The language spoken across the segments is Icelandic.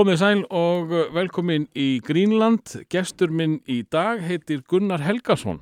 Komið sæl og velkomin í Greenland. Gestur minn í dag heitir Gunnar Helgason.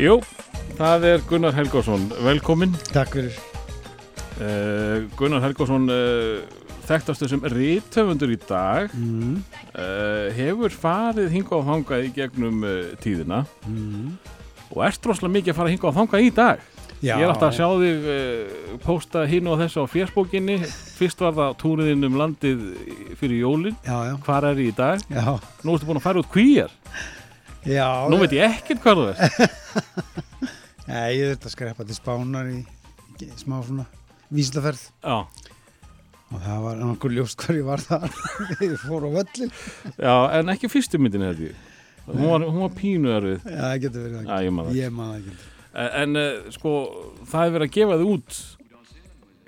Jú, það er Gunnar Helgason. Velkomin. Takk fyrir. Uh, Gunnar Helgason, uh, þekktastu sem rítöfundur í dag, Mm. uh, hefur farið hingað og þangað í gegnum tíðina Mm. og ert droslega mikið að fara hingað og þangað í dag. Já, Ég er alltaf að sjá þig uh, posta hinn og þessu á fjersbókinni. Fyrst var það túriðinn um landið fyrir jólinn. Já, já, Hvar er ég í dag? já. Nú ertu búin að fara út kvíjar. Já, Nú veit ég ekkert hvað þú ert. Nei, ég þurfti að skrepa til spánar í, smá svona vísindaferð Já, og það var nokkur ljóst hver ég var þar. ég fór á völlin. já, en ekki fyrstu myndin ég. Hún var, hún var pínu erfið. Já, það getur verið Já, ég man það. Ég man það ekki. En, en uh, sko, það er verið að gefa þið út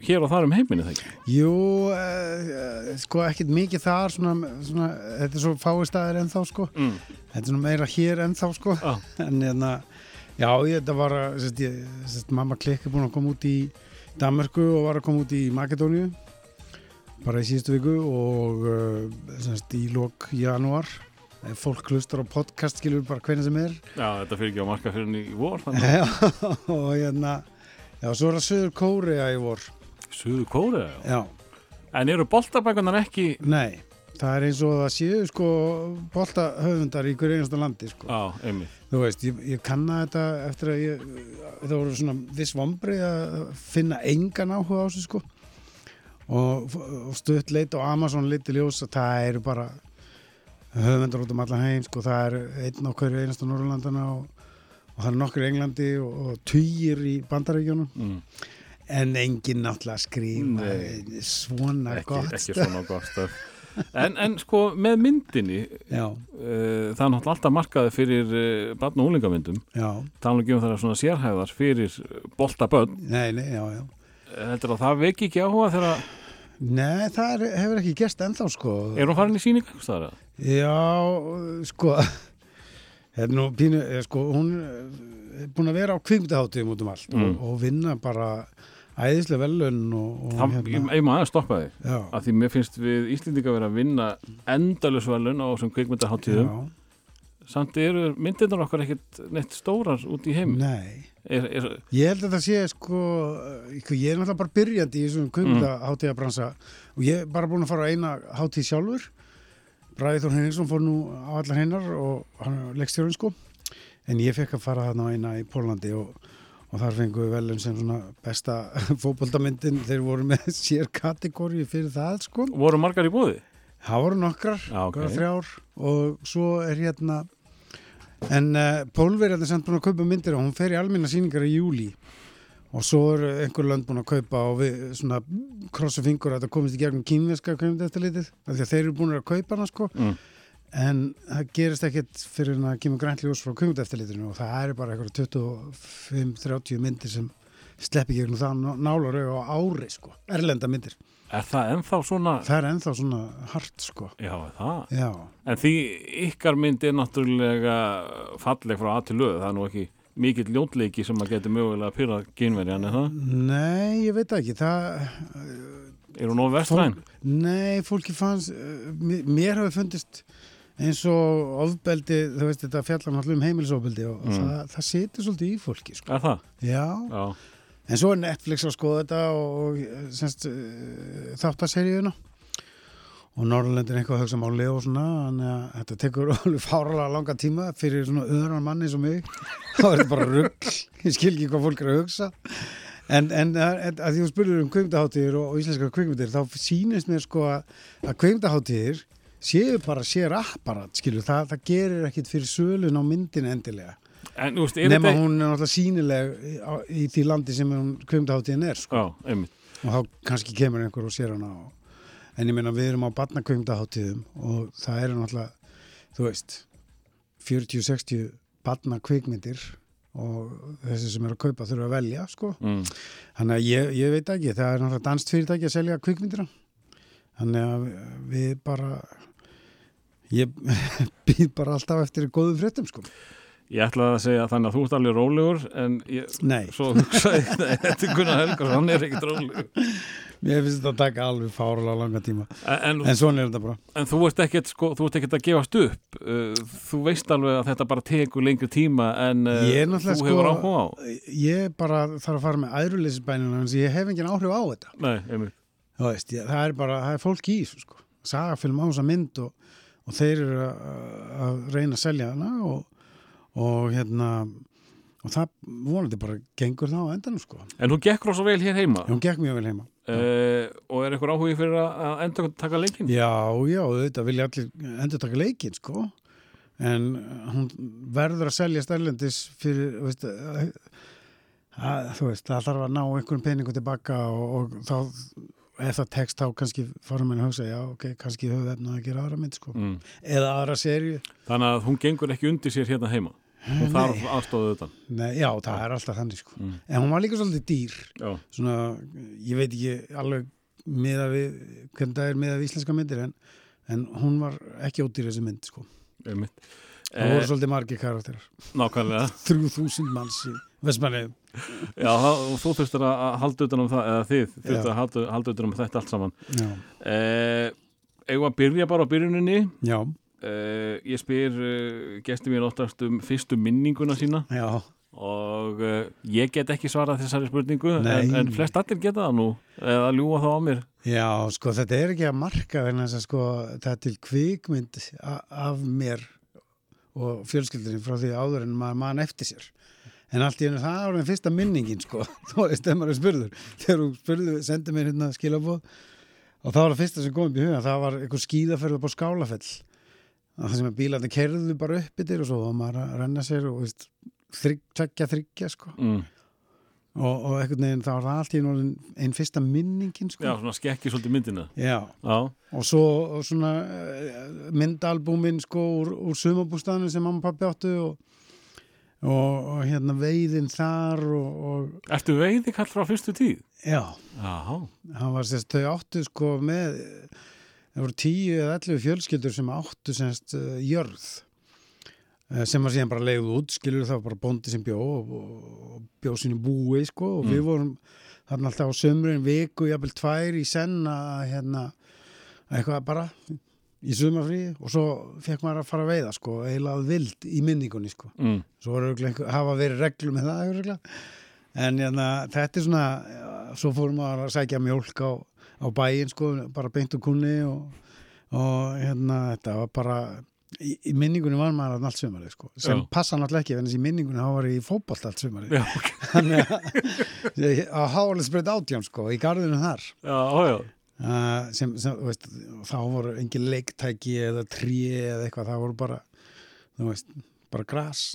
hér og þar um heiminni, það ekki? Jú, uh, sko ekkert mikið þar svona, svona, þetta er svo fáið staðir ennþá sko. Mm. Þetta er svona meira hér ennþá sko. Já. En hérna, já, ég, þetta var að, sérst, ég, sérst, mamma klikk er búin að koma út í Danmarku og var að koma út í Makedóníu bara í síðustu viku og uh, sérst, í lok janúar Ef fólk hlustar á podcast skilur bara hvernig sem er Já, þetta fyrir ekki á marka fyrir henni í vor, að já, og hérna já, svo er það Söður Kórea í vor Suðu Kórea, já. En eru boltabækunar ekki, nei það er eins og það séu sko bolta höfundar í hverju einasta landi sko. já, einmitt, þú veist, ég, ég kanna þetta eftir að ég, það voru svona viss vombri að finna engan áhuga á þessu sko og, og stutt leit á Amazon liti ljós að það eru bara höfundar út um allan heim sko, það er einn á hverju einasta Norrlandana og, og það er nokkur í Englandi og, og tugir í Bandaríkjónum mm. En enginn náttúrulega að Nei. svona ekki, gott ekki svona gott. En, en sko, með myndinni, uh, það er náttúrulega alltaf markaði fyrir uh, barn- og úlingamyndum. Tala ekki um það svona sérhæðar fyrir nei, já, já Heldur að það veki ekki áhuga þegar, Nei, það er, hefur ekki gerst ennþá sko er hún farin í eða? Já, sko nú pínu, eh, sko hún er búin að vera á kvikmyndaháttíðum út um allt Mm. og, og vinna bara æðislega velun og, og Það, ég, ég maður að stoppa þig. já, að því mér finnst við Íslendinga vera að vinna endalusvalun á þessum kvikmyndaháttíðum já, samt eru myndirnar okkar ekkert neitt stórar út í heim nei. Er, er, Ég held að það sé sko, eh, ég er náttúrulega bara byrjandi í þessum kvikmyndaháttíðabransa og ég er bara búin að fara á eina háttíð sjálfur. Bræði Þór Henningsson fór nú á allar hennar og hann er leikstjórun sko. En ég fekk að fara þarna eina í Pólandi og, og þar fengum við velum sem svona besta fótboltamyndin þeir voru með sér kategóri fyrir það sko voru margar í bóði? það voru nokkrar, okay. þrjár og svo er hérna en uh, Pólverjarnir samt búin að kaupa myndir og hún fer í almenna sýningar í júli og svo er einhver lönd búin að kaupa og við svona krossu fingur að það komist í gegnum kínveska kveimd eftir litið, af því að þeir eru búin að kaupa hana sko, Mm. En það gerist ekkert fyrir að kemur grænt ljós frá kveimd eftir litinu og það eru bara eitthvað 25-30 myndir sem sleppi gegnum það nálar á ári sko, erlenda myndir Er það ennþá svona? það er ennþá svona hart sko Já, er það. já, En því ykkar mynd er náttúrulega falleg frá að til löð, það er nú ekki mikill ljótleiki sem að geti mögulega að pyrra kynverjan, er það? Nei, ég veit ekki það, Er hún of vestræn? Nei, fólki fannst mér, mér hafi fundist eins og ofbeldi, þú veist þetta fjallar náttúrulega um heimilisofbeldi og Mm. það, það situr svolítið í fólki sko. Er það? Já, Já. en svo er Netflix að skoða þetta og, og semst, uh, þáttaseríuna og Norrlöndin eitthvað að hugsa máli og svona þannig að þetta tekur alveg fárlega langa tíma fyrir svona öðran manni sem mig þá er þetta bara rugg ég skil ekki hvað fólk er að hugsa en, en að, að því þú spurður um kveimdaháttíðir og, og íslenskar kveimdir þá sýnist mér sko að, kveimdaháttíðir séu bara sér apparat skilur, það, það gerir ekkit fyrir sölun á myndin endilega En, er nema þetta... hún er náttúrulega sínileg í, á- því landi sem hún kveimdaháttíðin er sko. Já, einmitt. og þá kannski kemur einhver og sér hana og, en ég meina við erum á barnakveimdaháttíðum og það eru náttúrulega þú veist 40-60 barnakveikmyndir og þessi sem eru að kaupa þurfa að velja sko mm. Þannig að ég, ég veit ekki, það er náttúrulega danst fyrirtæki að selja kvikmyndina. Þannig að við bara, ég býð bara alltaf eftir góðum fréttum, sko. Ég ætlaði að segja þannig að þú ert alveg rólegur en ég, Nei, svo hugsaði þetta er Gunnar Helgarsson, hann er ekkit rólegur. mér finnst þetta að taka alveg fárulega langa tíma. En, en, svona er þetta bara. en þú ert ekkit, sko, þú ert ekkit að gefast upp. Uh, Þú veist alveg að þetta bara tekur lengri tíma en uh, þú náttúrulega, hefur sko- áhuga á. Ég bara þarf að fara með æðruleysisbænina, en ég hef engin áhrif á þetta. Nei, einmitt. Þú veist, ég, það er bara, það er fólk í þessu, sko. Sagafilm á þessa mynd og, og þeir eru að, reyna að selja hana og, og hérna, og það vonandi bara gengur það á endanum, sko. En þú gekk rosa vel hér heima Hún gekk mjög vel heima. uh, og er eitthvað áhugi fyrir að- enda taka leikinn? Já, já, þetta vilja allir endur taka leikinn, sko. En hún verður að selja stærlendis fyrir, veist, að, þú veist, það þarf að ná einhverjum peningu tilbaka og, og þá, ef það tekst þá kannski fara mér að hugsa, já, ok, kannski höfum við efna að gera aðra mynd, sko. Mm. Eða aðra serju. Þannig að hún gengur ekki undir sér hérna heima. Hún þarf aðstóðu utan. Nei, já, það er alltaf þannig, sko. Mm. En hún var líka svolítið dýr. Svona, ég veit ekki alveg miða við, hvernig það er miða við íslenska myndir, en, en hún var ekki ódýr þessi mynd, sko. Það voru svolítið margir karakterar. nákvæmlega. 3000 manns í Vestmanni. Já, og þú þurftir að halda utan um það, eða þið þurftir Já. að halda, halda utan um þetta allt saman. Eh, að byrja bara á byrjuninni. Já. Eh, ég spyr uh, gestur mér óttast um fyrstu minninguna sína Já. og uh, ég get ekki svarað þessari spurningu en, en flest allir geta það nú eða ljúa þá á mér. Já, sko, þetta er ekki að marka að sko, það er til kvikmynd af mér og fjölskyldurinn frá því áður en maður mann eftir sér. En allt í hennu það var með fyrsta minningin, sko. Þú veist, þegar maður spurður. Þegar þú spurðu, sendi mér hérna skilabóð og það var það fyrsta sem kom upp í huga. Það var einhver skíðaferð upp á skálafell. Það sem að bílarnir kerðu bara upp yfir og svo var maður að renna sér og veist, þrygg, tvekja, þryggja, sko. Mm. Og, og einhvern veginn, það var það allt í hennu einn fyrsta minningin, sko. Já, svona skekki svolítið myndina. Já, Já, og svo og svona eh, myndalbúmin sko úr, úr sumabústaðinu sem mamma og pappi áttu og, og, og hérna veiðin þar og, og ertu veiði kall frá fyrstu tíð? já, Já, hann var sérst, þau áttu sko með það voru tíu eða ellu fjölskyldur sem áttu sérst uh, jörð eh, sem var síðan bara leið út skilur það var bara bóndi sem bjó og, og bjó sinni búi sko og við vorum þarna alltaf á sömurinn viku, jafnvel tvær í senn að hérna eitthvað bara í sumafrí og svo fekk maður að fara að veiða sko, eiginlega vild í minningunni sko mm. svo einhver- hafa verið reglum með það örugglega. en hérna, þetta er svona svo fórum maður að sækja mjólk á, á bæinn sko, bara beint úr kunni og, og hérna þetta var bara í, í minningunni var maður allt sumarið sko, sem Já. passa náttúrulega ekki en þessi í minningunni var ég í fótbolt allt sumarið Já, ok. þannig að ég- á háalisbreyt átján sko, í garðinu þar Já, ó, já. Uh, sem, sem veist, þá voru engin leiktæki eða trí eða eitthvað, það voru bara veist, bara gras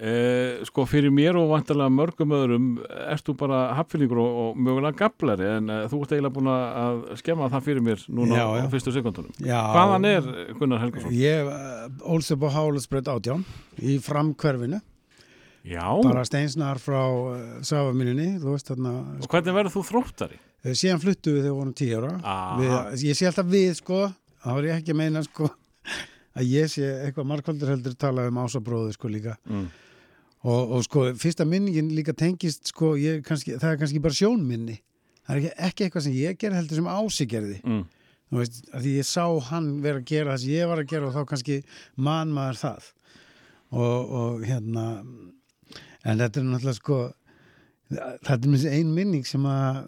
Eh, sko fyrir mér og vantarlega mörgum öðrum ert þú bara hapfyllingur og, og mögulega gablari en eh, þú ert eiginlega búin að skemma það fyrir mér núna Já, á, já. fyrstu sekundunum. Já, Hvaðan er Gunnar Helgason? Ég uh, ólst upp á Hálusbreyt átján í framkverfinu, Já, bara steinsnar frá uh, þarna og hvernig verður þú þróttari? Uh, síðan fluttu við þegar við vorum tíu ára Aha. við, ég sé alltaf við sko þá er ég ekki að meina sko að ég sé eitthvað markvöldur heldur tala um ásabróðu sko líka Mm. og, og sko fyrsta minningin líka tengist sko ég, kannski, það er kannski bara sjónminni það er ekki, ekki eitthvað sem ég gerði heldur sem ási gerði Mm. þú veist, að því ég sá hann vera að gera það sem ég var að gera og þá kannski man maður það og, og hérna en þetta er náttúrulega sko þetta er með ein minning sem að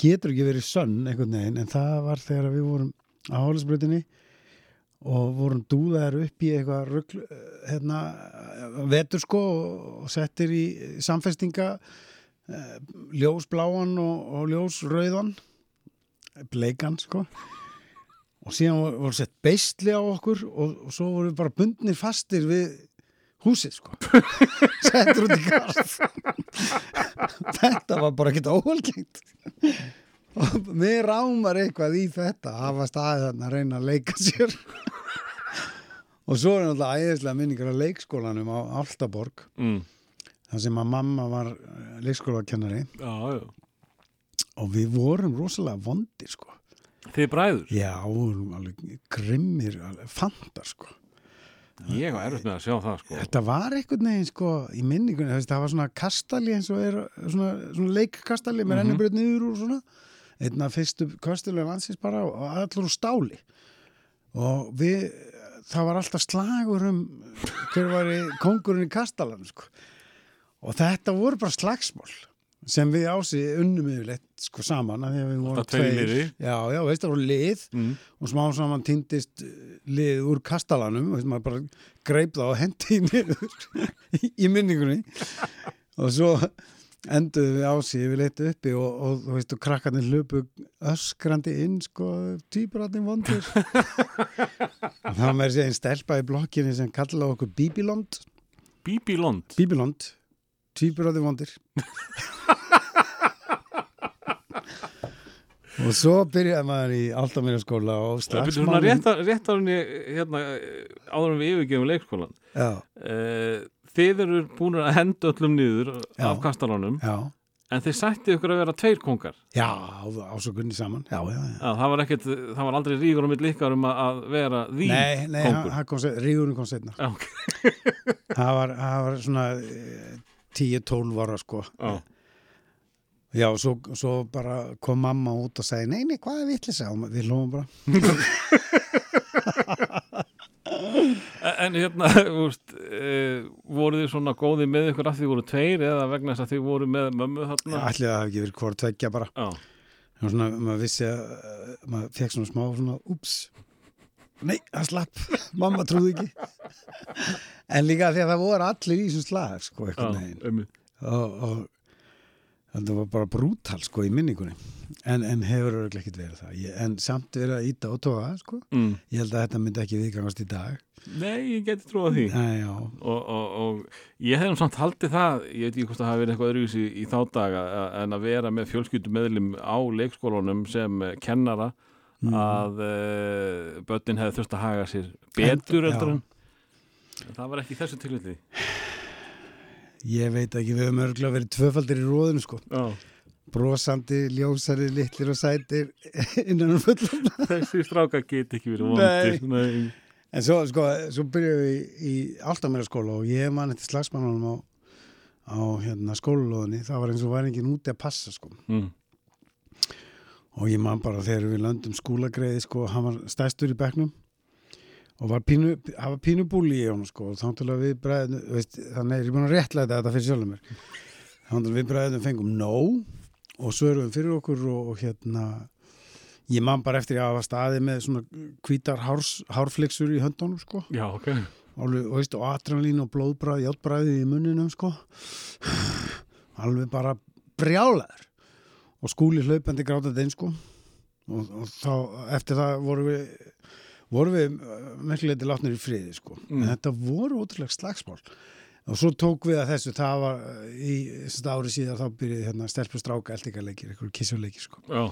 getur ekki verið sönn einhvern veginn en það var þegar við vorum á Hólisbreytinni og vorum dúðaðar upp í eitthvað rugl, hérna, vetur sko og settir í samfestinga eh, ljósbláan og, og ljósrauðan bleikan sko. Og síðan voru sett beistli á okkur og, og svo voru við bara bundnir fastir við húsið sko. Settur út í garð. Þetta var bara ekkert óhalgengt og mér rámar eitthvað í þetta að hafa staðið þarna að reyna að leika sér. Og svo er náttúrulega æðislega minningar á leikskólanum á Altaborg mm. þar sem að mamma var eh, leikskólakennari. Já, já. og við vorum rosalega vondir sko. Þið bræður? já, við vorum alveg grimmir alveg fantar sko Ég var erfitt með að sjá það, sko. þetta var einhvern veginn sko í minningunni, það var svona kastali eins og er svona, svona leikkastali með Mhm. rennibröð niður og svona einn af fyrstu kastalegu landsins bara og allur úr stáli og við það var alltaf slagur um hver var í kongurinn í kastalanum sko. og þetta voru bara slagsmál sem við ási unnum yfirleitt sko saman af því að við vorum tveir já, já, veist það voru lið Mm. og smá saman týndist lið úr kastalanum og maður bara greip það og hendi í í, minningunni. Og svo enduðu við á sig við leitt uppi og, og þú veist og krakkarnir hlupu öskrandi inn sko týpuratni vondur og það var með þessi einn stelpa í blokkinni sem kallaði okkur Bíbilond Bíbí Lond. Bíbilond, týpuratni vondir og svo byrjaði maður í Altamýraskóla og Það strax byrja svona rétt, að- en ég, hérna, áður við yfirgefum leikskólan. já, Uh, þið eru búin að henda öllum niður Já. af kastalanum, já en þið sættið ykkur að vera tveir kongar. Já, ásökunni saman Já, já, já Að það var ekkert, það var aldrei ríkur á mitt líkar um að, að vera því Nei, nei, kongur. kom set, rígurinn kom setna Já, ok. Það var, það var svona eh, 10-12 ára sko Já. Já, og svo, svo bara kom mamma út og sagði Nei, nei, hvað er vitlisa? Og við hlóðum bara En hérna, veist, uh, voru þið svona góði með ykkur að því voru tveir eða vegna þess að þið voru með mömmu þarna? Ætli það hafi ekki verið hvort tveggja bara var svona, maður vissi að eh, maður fekk svona smá svona, ups Nei, það slapp, mamma trúði ekki. En líka því að það voru allir í þessum slag sko, og, og þetta var bara brútal sko í minningunni. En, en hefur örugglega ekkert verið það. Ég, en samt verið að íta og tóa sko. Mm. ég held að þetta myndi ekki viðgangast í dag. Nei, ég geti trúið því. Já, Og, og, og ég hefðum samt haldið það, ég veit ekki hvort það hafi verið eitthvað öðruvísi í þá daga en að vera með fjölskyldumeðlim á leikskólanum sem kennara Mm. að uh, börnin hefði þurft að haga sér betur en en það var ekki þessu tilviti. ég veit ekki við höfum örgulega verið tvöfaldir í róðinu sko Já, brosandi, ljósari, litlir og sætir innan um fullan þessi stráka get ekki verið vondir. Nei. en svo, sko, svo byrjuðum við í, í alltaf skóla og ég man eftir slagsmannunum á, á hérna, skólalóðinni það var eins og var enginn úti að passa sko Mm. Og ég man bara þegar við löndum skúlagreiði sko, hann var stæstur í bekknum og var pínu, hann var pínu búli í honum sko, og þá til að við bræðum veist, þannig er ég búin að réttlæta þetta fyrir sjálfum mér. Þá til að við bræðum fengum nóg og svörum fyrir okkur og, og hérna ég man bara eftir að hafa staði með svona hvítar hárs, hárflixur í höndunum sko. Já, ok. alveg, og veist, og adrenalín og blóðbræð, játbræði í munninum sko. Alveg bara brjálaður og skúli hlaupandi grátandi einn sko og, og þá, eftir það voru við voru við merkilegði látnir í friði sko Mm. en þetta voru ótrúlega slagsmál og svo tók við að þessu það var uh, í ári síðan þá byrjuði hérna stelpur stráka eldingarleikir, eitthvað kissuleikir sko Já,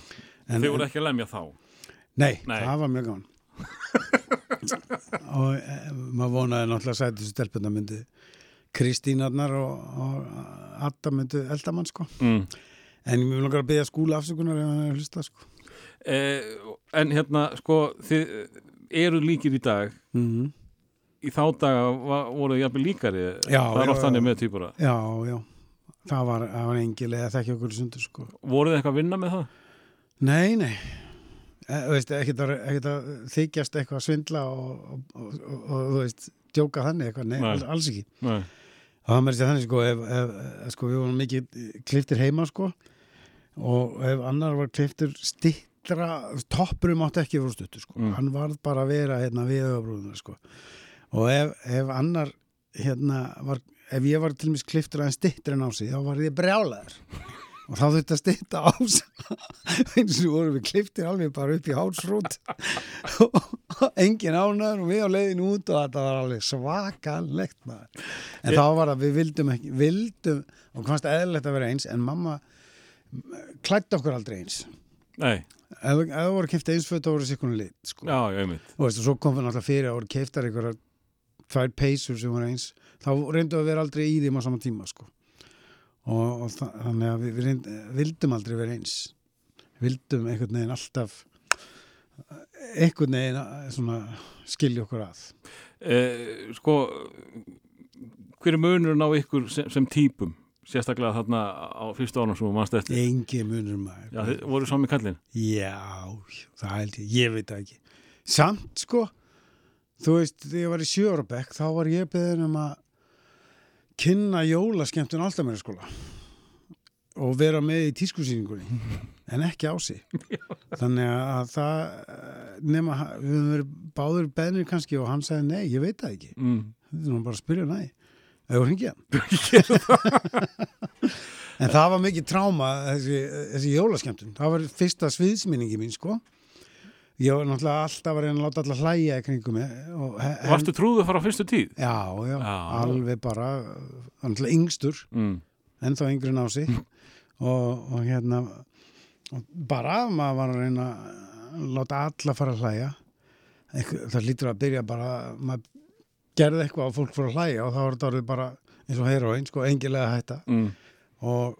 en, þið voru ekki að lemja þá. Nei, Nei. það var mjög gaman og e, maður vonaði náttúrulega að sæti þessu stelpuna myndi Kristínarnar og, og Adda myndi eldamann sko Mm. En ég mjög langar að byggja skúla afsökunar ef hann er að hlusta sko Eh, en hérna, sko, þið eru líkir í dag. mm Í þá daga voru þið jafnvel líkari. Já, það er oft þannig með týpura. Já, já, það var, það var engilega að þekki okkur sundur sko Voruð þið eitthvað að vinna með það? Nei, nei e, þú veist, ekkert að, ekkert að þykjast eitthvað að svindla og, og, og, og, þú veist, djóka þannig eitthvað, nei, Nei. alls, ekki Nei. Það var með þessi þannig sko, ef, ef sko, við vorum mikið kliftir heima sko og ef annar var kliftur stittra, toppurum átti ekki voru stuttur sko, Mm. hann varð bara að vera hérna við öðabrúðuna sko. Og ef, ef annar hérna var, ef ég var til mis kliftur aðeins stittur en á sig, þá var ég brjálaður. Og þá þurfti að stitta á eins og vorum við kliftir alveg bara upp í hálsrút. Og engin ánæður og við á leiðin út og þetta var alveg svakalegt maður. En Ég- þá var að við vildum ekki vildum og fannst eðlilegt að vera eins en mamma klætti okkur aldrei eins. Nei, ef, það voru keift einsföt þá voru sikkunum lit sko. já, já, einmitt. Og veist, og svo kom það náttúrulega fyrir að voru keiftar einhverjar tvær peysur sem voru eins. Þá reyndu að vera aldrei í þeim á sama tíma sko. og, og þa- þannig að við, við reynd, vildum aldrei vera eins. Vildum einhvern veginn alltaf einhvern veginn svona skilja okkur að. Eh, Sko hver er munurinn á ykkur sem, sem típum sérstaklega þarna á fyrstu ánum sem þú mannst eftir engi munur maður Já, þið voru sami kallinn Já, það held ég, ég veit það ekki. Samt sko, þú veist, þegar ég var í sjórabekk, þá var ég beðin um að kynna jólaskemmtun alltaf mér skóla og vera með í tískusýningunni, en ekki á sig. Þannig að það, eh, nema, við höfum verið báður beðnir kannski og hann sagði nei, ég veit það ekki. mm. Þetta er nú bara að spyrja næ. Eða hringja en það var mikið tráma þessi, þessi jólaskemmtun. Það var fyrsta sviðsminningi mín, sko. Ég var náttúrulega alltaf að reyna að láta alla hlæja í kringum mig. og Varstu trúðu frá fyrstu tíð? Já, já, Já. alveg bara, náttúrulega yngstur, Mm. ennþá yngri ná sig. og, og hérna, og bara maður var að reyna að láta alla fara að hlæja. Það lítur að byrja bara, maður gerði eitthvað og fólk fór að hlæja og þá var þetta bara eins og heroinn, sko, engilega hætta. Mm. og,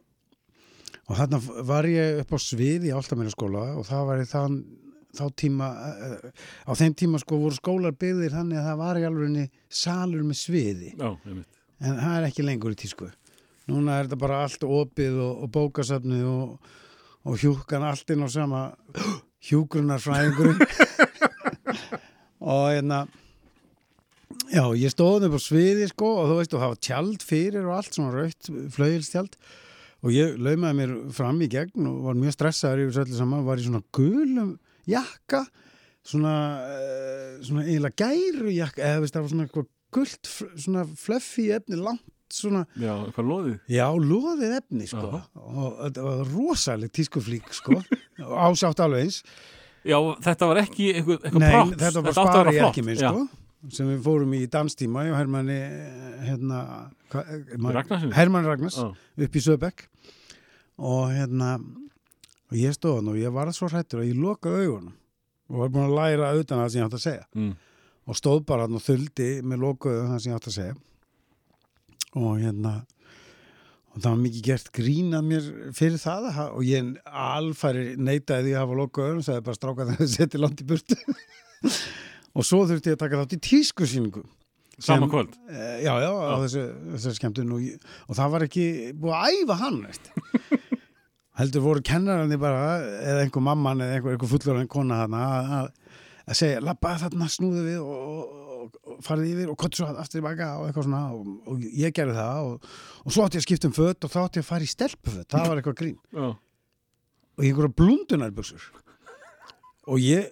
og þarna var ég upp á svið í Áltaminnaskóla og það var í þann þá tíma, uh, á þeim tíma sko voru skólar byggðir þannig að það var í alveg salur með sviði. Já, en það er ekki lengur í tísku. Núna er þetta bara allt opið og, og bókasafnið og, og hjúkan allt inn á sama hjúgrunarfræðingurinn og hérna já, ég stóð upp á sviði sko og þú veist, og það var tjald fyrir og allt svona raukt, flauðilstjald og ég laumaði mér fram í gegn og var mjög stressaður yfir öllu saman var í svona gulum jakka svona, uh, svona eiginlega gæru jakka eða veist, það var svona eitthvað gult f- svona fluffy efni langt svona Já, hvað loðið? Já, loðið efni sko Aha. og þetta var rosaleg tískuflík sko ásátt alveg eins Já, þetta var ekki eitthvað, eitthvað Nei, props þetta var átti að bara vera flott. ekki minn Já. Sem við fórum í danstíma og Hermanni hérna hva, man, Ragnarsinni? Hermann Ragnars Já. upp í Söbekk og hérna og ég stóð hann og ég var svo hrættur að ég lokaði augunum og var búin að læra utan það sem ég átt að segja Mm. og stóð bara hann og þuldi með lokaðu það sem ég átt að segja og hérna og það var mikið gert grínað mér fyrir það að og ég alfæri neitaði því að hafa lokaðu og sagði bara stráka þegar þið setið langt í burtu og svo þurfti ég að taka þátt í tískusýningu Sama Sem- kvöld? Eh, Já, já, á þessu, þessu skemmtun og, og það var ekki búið að æfa hann heldur voru kennarandi bara eða einhver mamman eða einhver, einhver fullorðin kona þarna að, segja, lappa þarna snúðu við og, og, og, farið yfir og kottu svo aftur í baka og eitthvað svona og, og ég gerði það og, og svo átti ég að skipta um fött og þá átti ég að fara í stelpufött það var eitthvað grín. Já, og ég einhverja blundunarbuxur. Og ég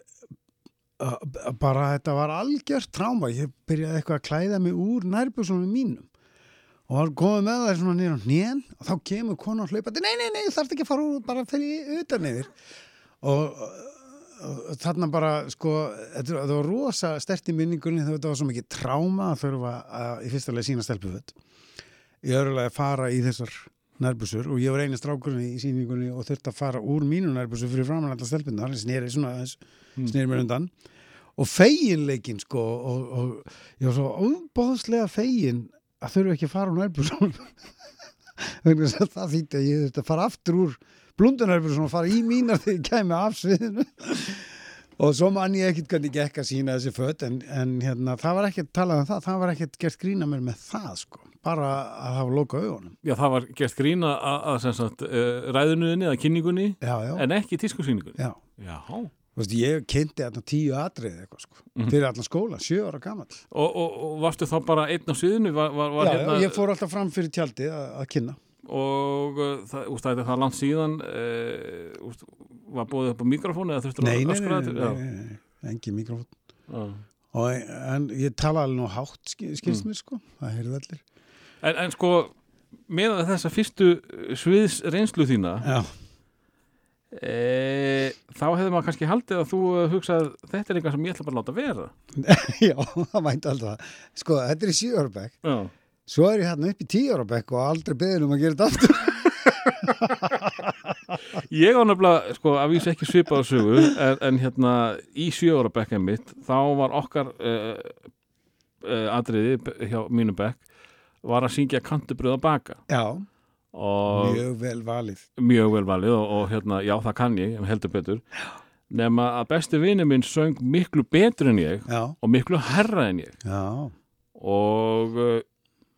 bara þetta var algjört tráma ég byrjaði eitthvað að klæða mig úr nærbuxunum mínum og var komið með það svona niður á hnén og þá kemur konu og hlaupandi nei, nei, nei, þú þarft ekki að fara úr bara fyrir utan niður og, og þarna bara sko, þetta var rosa stert í minningunni þegar þetta var svo mikið tráma að þurfa að í fyrsta leið sína stelpuföld í öðru lagi að fara í þessar nærbúsur og ég var eini strákurinn í síningunni og þurfti að fara úr mínu nærbúsur fyrir framan alltaf stelpunar, sneri svona aðeins, sneri mér undan. Og feginleikin sko og, og ég var svo óbóðslega fegin að þurfa ekki að fara úr vegna þess að það þýtti að ég þurfti að fara aftur úr blundunærbúsum og fara í mínar þegar ég kæmi af sviðinu. Og svo man ég ekkit hvernig gekk að sína þessi fött en, en hérna, það var ekkert talað um það það var ekkert gert grína mér með það sko bara að hafa loka augunum Já, það var gert grína að, að uh, ræðunuðinni eða kynningunni já, já, en ekki tískusýningunni. já. Já. Veist, ég kynnti þarna tíu atrið eitthvað sko, fyrir allan skóla, sjö ára gamall Og, og, og varstu þá bara einn á sviðinu? Var, var, var já, hérna, já, ég fór alltaf fram fyrir tjaldið að, að kynna Og uh, það, úst, það er það langt síðan, uh, úst, var búið upp á mikrofónu eða þurftur að öskra nei, þetta? nei, nei, nei, engin mikrofón og, en ég tala alveg nú hátt sk- skilst Mm. mér sko, það heyrðu allir En, en sko, með þessa fyrstu sviðs reynslu þína, já, e, þá hefði maður kannski haldið að þú uh, hugsað, þetta er eitthvað sem ég ætla bara að láta vera. já, það mænt alltaf sko, þetta er í sjö ára bekk Já. svo er ég hérna upp í tíu ára bekk og aldrei beðin um að gera þetta aftur Ég á nefnilega, sko, að vísa ekki svipað á sögu en, en hérna í sjöóra bekkið mitt þá var okkar uh, uh, atriði hjá mínum bekk var að syngja kantubröð á baka. Já, mjög vel valið. Mjög vel valið og, og hérna, já það kann ég heldur betur. Nema að besti vini minn söng miklu betur en ég Já, og miklu herra en ég. Já, og uh,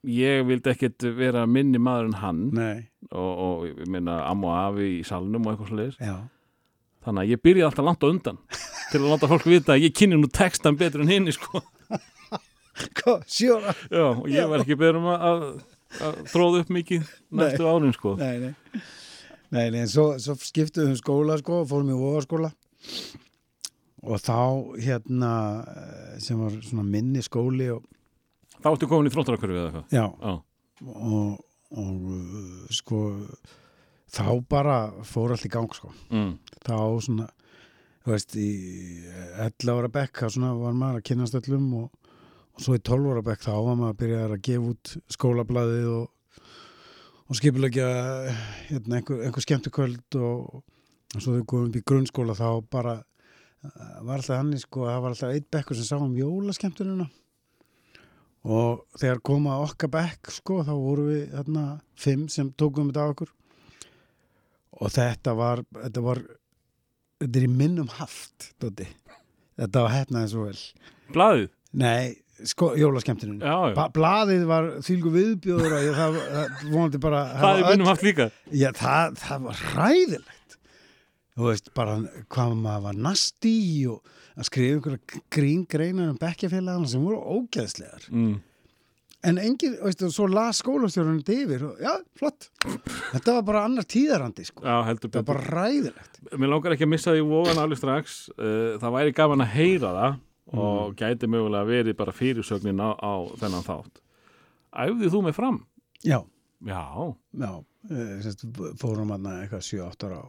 ég vildi ekkit vera minni maður en hann. Og, og ég minna amma og afi í salnum og eitthvað sliðis já. Þannig að ég byrjaði alltaf langt á undan til að láta fólk vita að ég kynni nú textan betur en hinn sko. Hvað, sjóra? já, og ég var ekki beður um að, að, tróða upp mikið næstu árin sko. Nei, nei. Nei, nei, svo, svo skiptuðum skóla sko og fórum í vogaskóla. Og þá hérna eh, sem var svona minni skóli og, þá ertu komin í þróttarakurfi eða eitthvað já, já, og, og sko þá bara fór allt í gang sko. Mm. þá svona þú veist í 11 ára bekk þá svona var maður að kynast öllum og, og svo í 12 ára bekk þá var maður að byrja að gefa út skólablaðið og, og skipulegja hérna, einhver, einhver skemmtukvöld og, og svo þau komum upp í grunnskóla þá bara eh, var alltaf hann sko, það var alltaf eitt bekkur sem sá um jólaskemmtununa og þegar koma okkar bekk sko, þá voru við þarna fimm sem tókum þetta á okkur. Og þetta var þetta var þetta er í minnum haft þetta var hefnaði svo vel. Blaðið, nei, sko, Ba blaðið var þýlgu viðbjóður og ég, það, vonandi bara það er minnum haft líka. Já, það, það var hræðilegt. Þú veist, bara hvað maður var nasti og að skrifa einhverja grín greinar um bekkjafélagana sem voru ógeðslegar. Mm. en engin, veistu, svo las skólastjórunum þetta yfir og já, flott. Þetta var bara annar tíðarandi, sko. Já, það var bara hræðilegt. Mér langar ekki að missa því vógan alveg strax. Uh, það væri gaman að heyra það. Og gæti mögulega verið bara fyrirsögnin á, á þennan þátt. Æfðið þú mig fram? já, Já, já, semst, fórum hann eitthvað 7-8 ára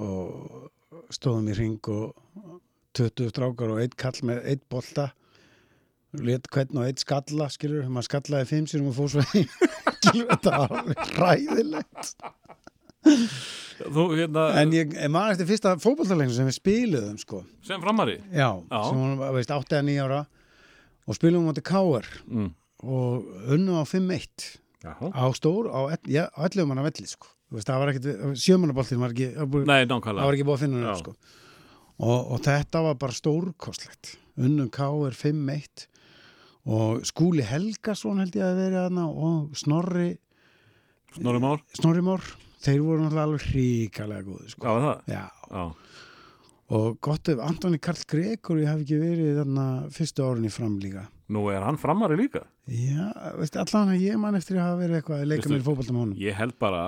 og, stóðum í ring og 20 strákar og eitt kall með eitt bolta. Let hvern og eitt skalla skilur, maður skallaði fimm sérum og fór svo heim. Skilur, þetta var ræðilegt þú hérna en ég, man eftir fyrsta fótballtalegin sem við spiluðum sko, sem framari já, Já. sem var veist 8 eða 9 ára og spilum á þetta K.R. mm. og unnum á 5-1 Já, á stór, á, ell- já, á 11 manna velli sko. Það var ekkit, sjömannaboltin var ekki það nei, það nákvæmlega var ekki búið að finna upp sko. og, og þetta var bara stórkostlegt unnum K.R. 5-1 og Skúli Helgason held ég að vera hana og Snorri Snorri Már, Snorri Mór, þeir voru náttúrulega alveg hríkalega góði sko. hvað var það? Já, Já, og gott ef Antoni Karl Gregor ég hef ekki verið þarna fyrstu árinni fram líka. Nú er hann framari líka? Já, veist, allan að ég man eftir að hafa verið eitthvað að leika Veistu- mér í fótboltum honum. Ég held bara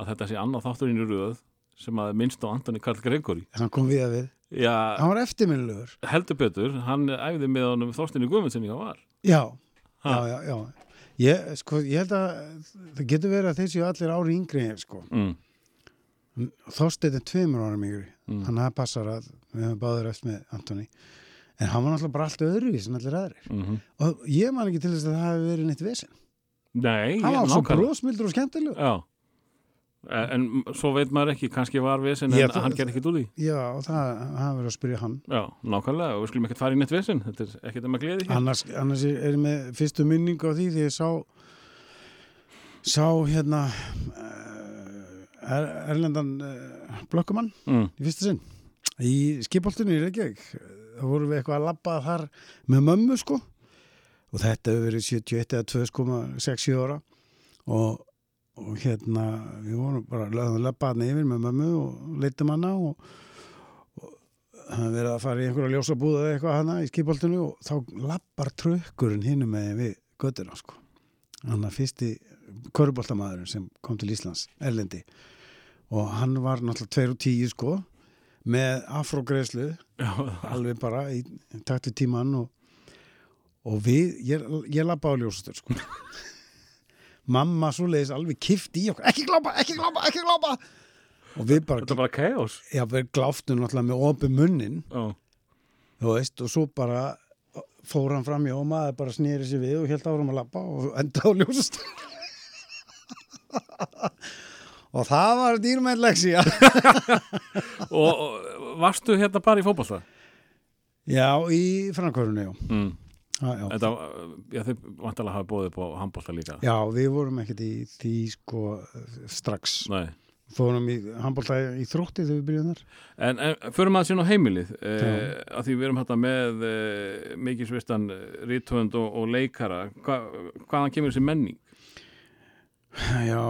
að þetta sé annað þátturinn í röð sem að minnst á Antoni Karl Gregori. Hann kom við að við, Já, hann var eftirminnilegur. Heldur betur, hann æfði með honum Þorstinni Guðmundsinni á var Já, Ha. já, já, já. Ég, sko, ég held að það getur verið að séu allir ári yngri ég, sko. mm. Þorsteinn er tveimur ára yngri. Mm. Hann hafði passar að við höfum báður eftir með Antoni. En hann var náttúrulega bara allt öðruvís en allir aðrir. Mm Og ég man ekki til þess að það hafi verið neitt vesen. Nei, Hann var svo brósmildur og skemmtilegur. Já En svo veit maður ekki, kannski var vesen en hann gerði ekkit úr því. Já, það verið að spyrja hann. Já, nákvæmlega, og við skulum ekkert fara í neitt vesen Þetta er ekkert að gleði hér. Annars, annars er ég með fyrstu minningu á því því ég sá sá hérna uh, er, Erlendan uh, blokkumann mm. í fyrsta sinn. Í skipoltinu í Reykjavík. Þá vorum við eitthvað að labba þar með mömmu sko. Og þetta hefur verið 71 eða 2,67 ára. Og, og hérna við vorum bara að labba hann yfir með mömmu og leitum hana og, og hann verið að fara í einhverja ljósabúða eða eitthvað hana í skipoltinu og þá labbar trökkurinn hinum með við göttuna sko. Hann að fyrsti köruboltamaðurinn sem kom til Íslands, Erlendi. Og hann var náttúrulega 2 og 10 sko með afrógreðslu alveg bara í takt við tíman og, og við, ég, ég labba á ljósastur sko mamma svo leiðis alveg kift í okkur. Ekki glápa, ekki glápa, ekki glápa. Og við bara, þetta er bara chaos. Já, við gláftum náttúrulega með opið munnin. Já, þú veist, og svo bara fór hann fram í og maður bara snýri sér við og held áfram að labba og enda á ljósastur og það var dýrmætt leksía og, og varstu hérna bara í fótbolta? Já, í framkvörunni, já. Mm. Já. Þetta, já, þið vantalega hafa bóðið på handbolta líka já, við vorum ekkert í því sko strax. Nei. Fórum í handbólta í þrótti þegar við byrjuðum þar. En, en förum að sín á heimilið eh, Já. að því við erum hérna með eh, mikið svistan rítvönd og, og leikara Hva, hvaðan kemur þessi menning? Já,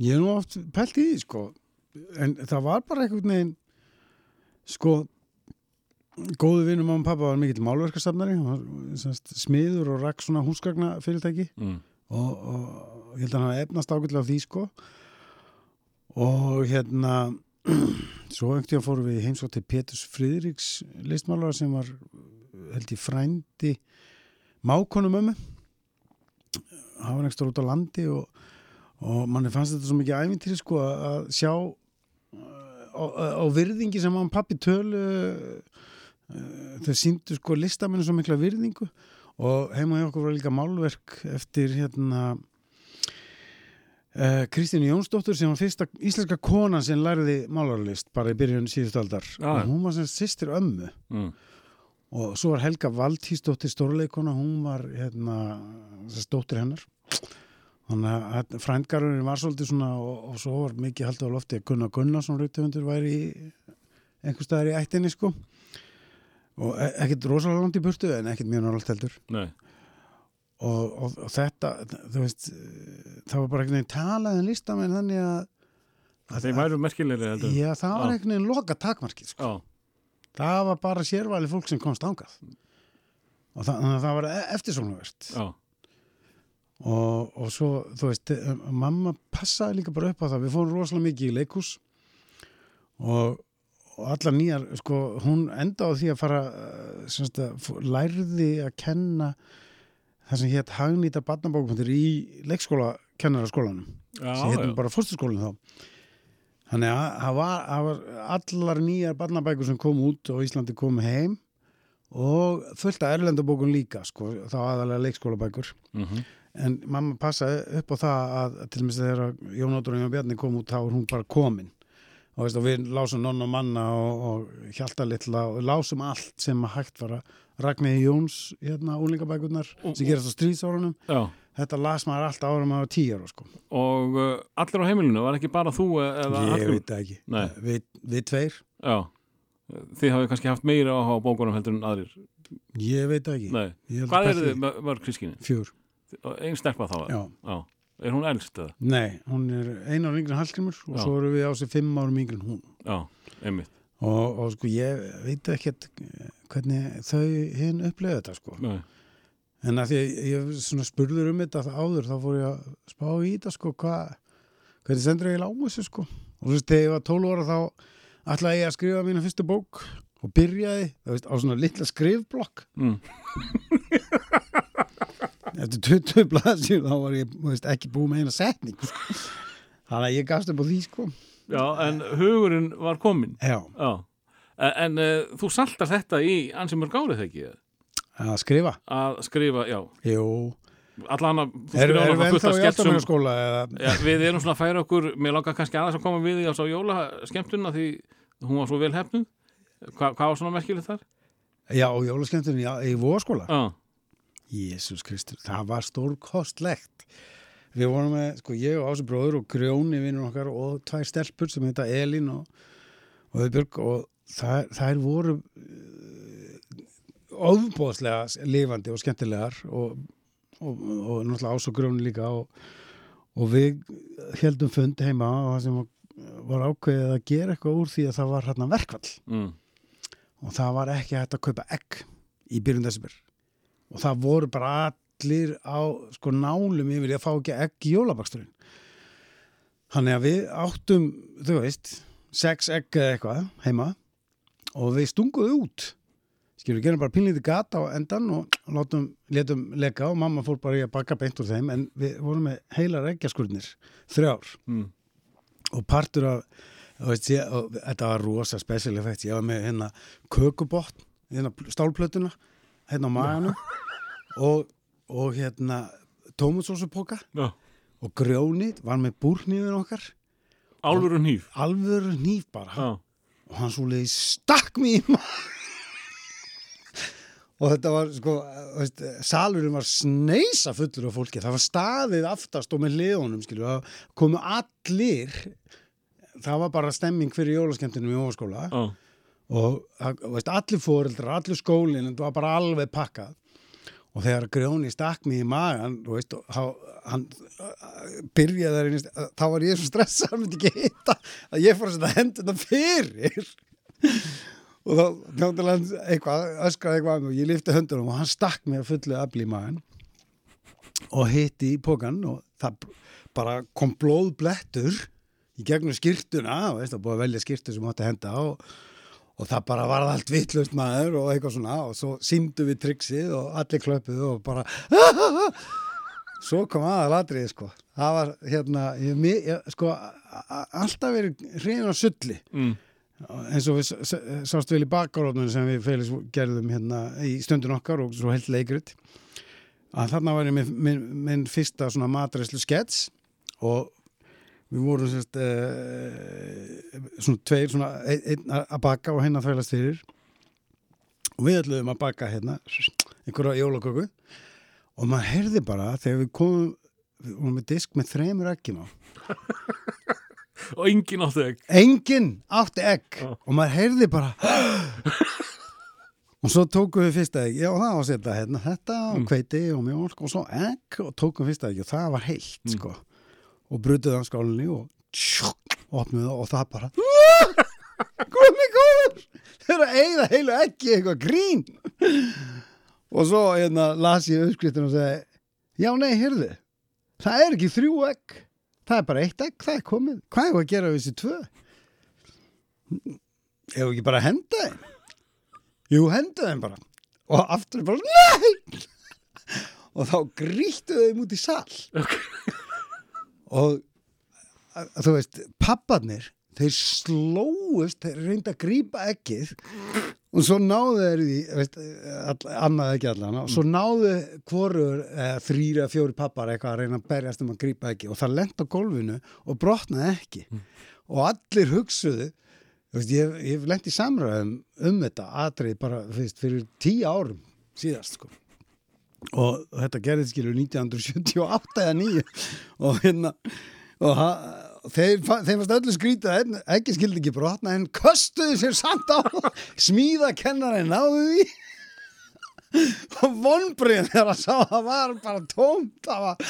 ég er nú oft pælt í því, sko. En það var bara einhvern veginn, sko, góðu vinnum mamma og pappa var mikill málverkastafnari, smiður og rakk svona húsgagna fyrirtæki Mm. og, og ég held að hann hafa efnast ágætlega á því, sko. Og hérna, svo einhvern tíðan fórum við heimsótt til Péturs Friðriks listmálara sem var, held ég, frændi mákonum ömmu. hann var ekstra út á landi og, og manni fannst þetta svo mikið æfintýri sko að sjá uh, á, á virðingi sem hann pappi tölu þau síndu sko listamennu svo mikla virðingu og heima hjá okkur var líka málverk eftir hérna uh, Kristínu Jónsdóttur sem var fyrsta íslenska kona sem lærði málarlist bara í byrjun síðust aldar Já. og hún var sem sýstir ömmu Mm. og svo var Helga Valtísdóttir stórleikona, hún var hérna, þessi dóttir hennar þannig að frændgarurinn var svolítið svona og, og svo var mikið haldið á lofti að Gunnar Gunnarsson rautöfundur væri einhver staðar í ættinni sko og e- ekkert rosalega langt í burtu en ekkert mjög náttúrulega heldur. Og, og, og þetta, þú veist það var bara einhvern veginn talað en listamenn þannig að, að Þeir væru merkilegri heldur. Já, það var einhvern veginn loka takmarkið sko. Það var bara sérvæli fólk sem komst ángað og það, það var eftirsóknarvert. Já. og, og svo, þú veist, eh, mamma passaði líka bara upp á það, við fórum rosalega mikið í leikús og, og allar nýjar, sko, hún enda á því að fara, eh, semst að lærði að kenna það sem hétt hagnýta barnabókmyndir í leikskóla kennaraskólanum Já, sem héttum bara fórstuskólinn þá. Þannig að það var, var allar nýjar barnabækur sem kom út og Íslandi kom heim og fullt af erlendabókun líka sko, þá aðalega leikskólabækur. Mhm. en mamma passaði upp á það að til og með þegar Jón Óttur og Jón Bjarni kom út þá var hún bara komin og, veist, og við lásum nonna og manna og, og hjalta litla og lásum allt sem að hægt var að Ragnæði Jóns hérna úlingabækurnar sem gerast á stríðsárunum Já. þetta las maður allt árum tíu ára sko. Og uh, allir á heimilinu, var ekki bara þú e- eða ég allir? veit það ekki Nei. við, við tveir, Já. Þið hafið kannski haft meira áhuga á bókunum heldur en aðrir. ég veit ekki. Ég Hvað að er þið mör- mörg sískinni? Fjör, Einn stelpa þá? já Já. Er hún elst eða? Nei, hún er einu ára yngri en Hallgrimur og Já. svo eru við á sig fimm árum yngri en hún Já, einmitt. og, og sko ég veit ekkert eh, hvernig þau hinn upplega þetta sko Nei. en að því að ég svona spurður um þetta áður þá fór ég að spá í þetta sko hvað hvernig sendur ég á þessu sko og þú veist þegar ég var 12 ára þá ætlaði ég að skrifa mínu fyrstu bók og byrjaði þú veist, á svona litla skrifblokk Mm. eftir 20 blaðsjur þá var ég veist, ekki búið með eina setning sko. þannig að ég gafst upp á því sko Já, en hugurinn var kominn. já, Já. En, en uh, þú saltar þetta í ansi mörg árið þegar ekki? að skrifa Að skrifa, já. jú, Allan að, þú skrifa við alveg fullt af í sketsum. eða Já, við erum svona að færa okkur, mér langar kannski aðeins að koma við í á svo jóla skemmtuna því hún var svo vel hefnuð. Hva, hvað var svona merkilegt þar? já, og jólaskemmtunni já, í voðskóla Já, Jésús Kristur, það var stórkostlegt. Við vorum með, sko, ég og Ási bróður og Grjóni vinnur okkar og tvær stelpur sem heita Elín og, og Öðbjörg og þær, þær voru uh, ofbóðslega lifandi og skemmtilegar og, og, og náttúrulega Ás og Grjóni líka og, og við heldum fund heima og það sem var, ákveðið að gera eitthvað úr því að það var hérna verkvall mm. og það var ekki hægt að kaupa egg í byrjun desember og það voru bara allir á sko nálum yfir því að fá ekki egg í jólabaksturinn. Þannig að við áttum þú veist, sex egg eða eitthvað heima og við stunguðu út. Skilur, gerum bara pínlítið gata á endan og látum, letum leka og mamma fór bara í að baka beint úr þeim en við vorum með heilar eggjaskurðnir þrjár. Mm. og partur af veist, ég, þetta var rosa special effect ég var með hérna kökubotn hérna stálplötuna hérna á maganum. Og, og hérna tómatsósupoka og og grjóni var með búrnýðun okkar. Og nýf alvöru nýf bara. Já, og hann svo leiði stakk mér í maður og þetta var sko veist, salurinn var sneisa fullur af fólki. Það var staðið aftast og með liðunum skilju, það komu allir. Það var bara stemming fyrir jólaskemmtunum í óskóla já, og veist, allir fóreldrar, allir skólinn þetta var bara alveg pakkað. Og þegar grjóni stakk mig í magan veist, þá- hann uh, byrjaði þar þá var ég svo stressað hann myndi ekki hitta að ég fór að setja hendurna fyrir. Og þá þjóttilega hann eitthvað, öskraði eitthvað og ég lifti höndunum og hann stakk að fullu afli í magan og hitti í pókan og það bara kom blóðblettur í gegnum skýrtuna og það búið að velja skýrtu sem átti að henda og og það bara varð allt vittlust maður og eitthvað svona. Og svo símdu við tryggsið og allir klöpuðu og bara svo kom aðal atriði sko. Það var hérna ég, sko alltaf verið hrein og sulli. Mm, eins og við sást vel í bakgaróðunum sem við Felix gerðum hérna í stundin okkar og svo heilt leikrit. Að þarna var ég minn fyrsta svona matræslu skets og við vorum sérst uh, svona tveir svona ein, einn að baka og henn að þvælast fyrir. Og við ætluðum að baka hérna einhverja jólaköku. Og maður heyrði bara þegar við komum við vorum með disk með þremur eggjum á. Og enginn áttu ekki enginn átti egg. Já. og maður heyrði bara og svo tókum við fyrsta egg. Já það var setja hérna þetta og Mm. hveiti og mjólk og svo egg og tókum fyrsta egg. Og það var heilt Mm. sko og brutuð á skálinni og tjók, opnuð það og það bara komi góður þeir eru að eigða heilu eggi eitthvað grín. Og svo hérna las ég uppskriftin og segi já nei, heyrðu það er ekki þrjú egg það er bara eitt egg, það er komið. Hvað er að gera við þessi tvö? Ef ekki bara að henda þeim? Jú, henda þeim bara. Og aftur bara, nei! Og þá grýttu þeim út í sal og þú veist, papparnir þeir slóust, þeir reynda að grípa ekkið og svo náðu þeir því, veist, all, annað ekki allan og svo náðu hvorur eh, þrýra, fjóri pappar eitthvað að reyna að berjast um að grípa ekki og það lent á gólfinu og brotnaði ekki. Og allir hugsuðu veist, ég, ég í samræðum um þetta atrið bara þú veist, fyrir tíu árum síðast sko og þetta gerðið skilur 1978 eða 9 og hérna og þeim varst öllu skrítið ekki skildi ekki brotna en köstuðu sér samt á smíða kennarinn náðu því og vonbriðin þegar að sá að það var bara tómt var,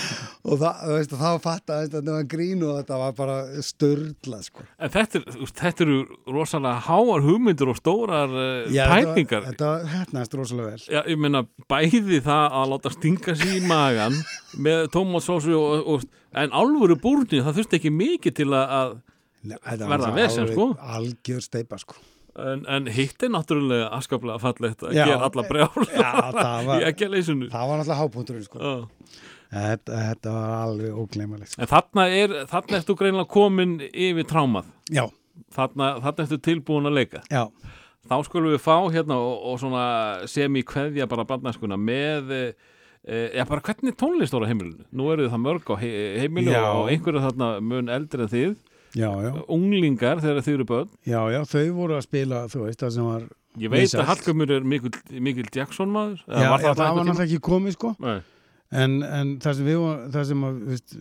og það, veist, þá fattaði að þetta var grín og þetta var bara störla sko. En þetta, þetta eru rosalega háar hugmyndir og stórar uh, Já, pælingar Þetta var hefnaðist rosalega vel Já, ég meina bæði það að láta stinga sig í magan með tómatsósu en álfuru búrni, það þurfti ekki mikið til að, Nei, Verða vesen, sko. Algjör steipa sko en, en hitt er náttúrulega askaplega fallegt að gera alla brjál í ekki að leysinu það var náttúrulega hápunkturinn sko. Þetta, þetta var alveg ógleymalegt sko. En þarna er, þarna ertu greinilega komin yfir trámað. Þarna, þarna ertu tilbúin að leika. Já, þá skulum við fá hérna og, og sem í kveðja bara barnæskuna með e, já bara hvernig tónlist voru á heimilinu? Nú eru það mörg á he heimilu Já. og einhverju þarna mun eldri en þið já, já, unglingar þegar þið eru börn já, já þau voru að spila, þú veist, það sem var ég veit Vinsælt. að Hallgrimur er mikil, Jackson maður Já, var það, já, það var náttúrulega ekki komið sko en, en það sem við það sem að, veist,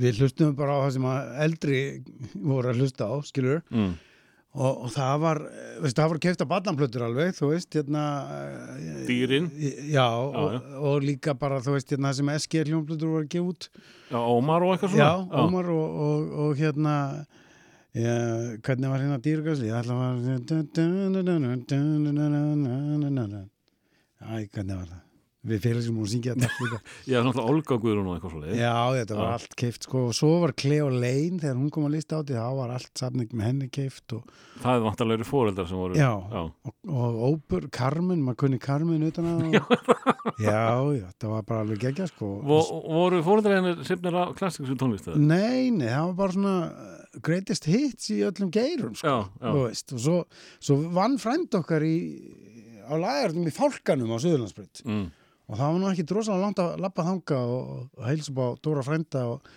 við hlustum bara á það sem að eldri voru að hlusta á, skilur mm. og, og það var, veist, það var kefta barnamplötur alveg, þú veist, hérna eh, Dýrin. Já, og, já. og líka bara, þú veist, hérna sem SG hljómplötur voru að gefa út já, Ómar og eitthvað Já, svona Ómar og, og, og hérna já, hvernig var hérna dýrgasli? Ég ætla að var Æ, hvernig var það? Við sem hún syngja þetta líka já, náttúrulega Olga Guðrún og eitthvað svona Já, þetta var allt keift sko og svo var Cleo Lane þegar hún kom að lista á því þá var allt safning með henni keift og, það er vantarlega fóreldrar sem voru Já. já. og, og Ópur, Carmen, maður kunni Carmen utan að já. já, það var bara alveg geggja sko Vo, voru fóreldrar hennar sefnir af klassiksum tónlist eða? Nei, nei, það var bara svona greatest hits í öllum geirum sko. já, já, veist, og svo, svo vann frænd okkar í, á lagartum í fálkanum á Suðurlandsbreyt mm. og það var nú ekki drosalega langt að lappa þanga og, og heilsa upp á Dóra frænda og,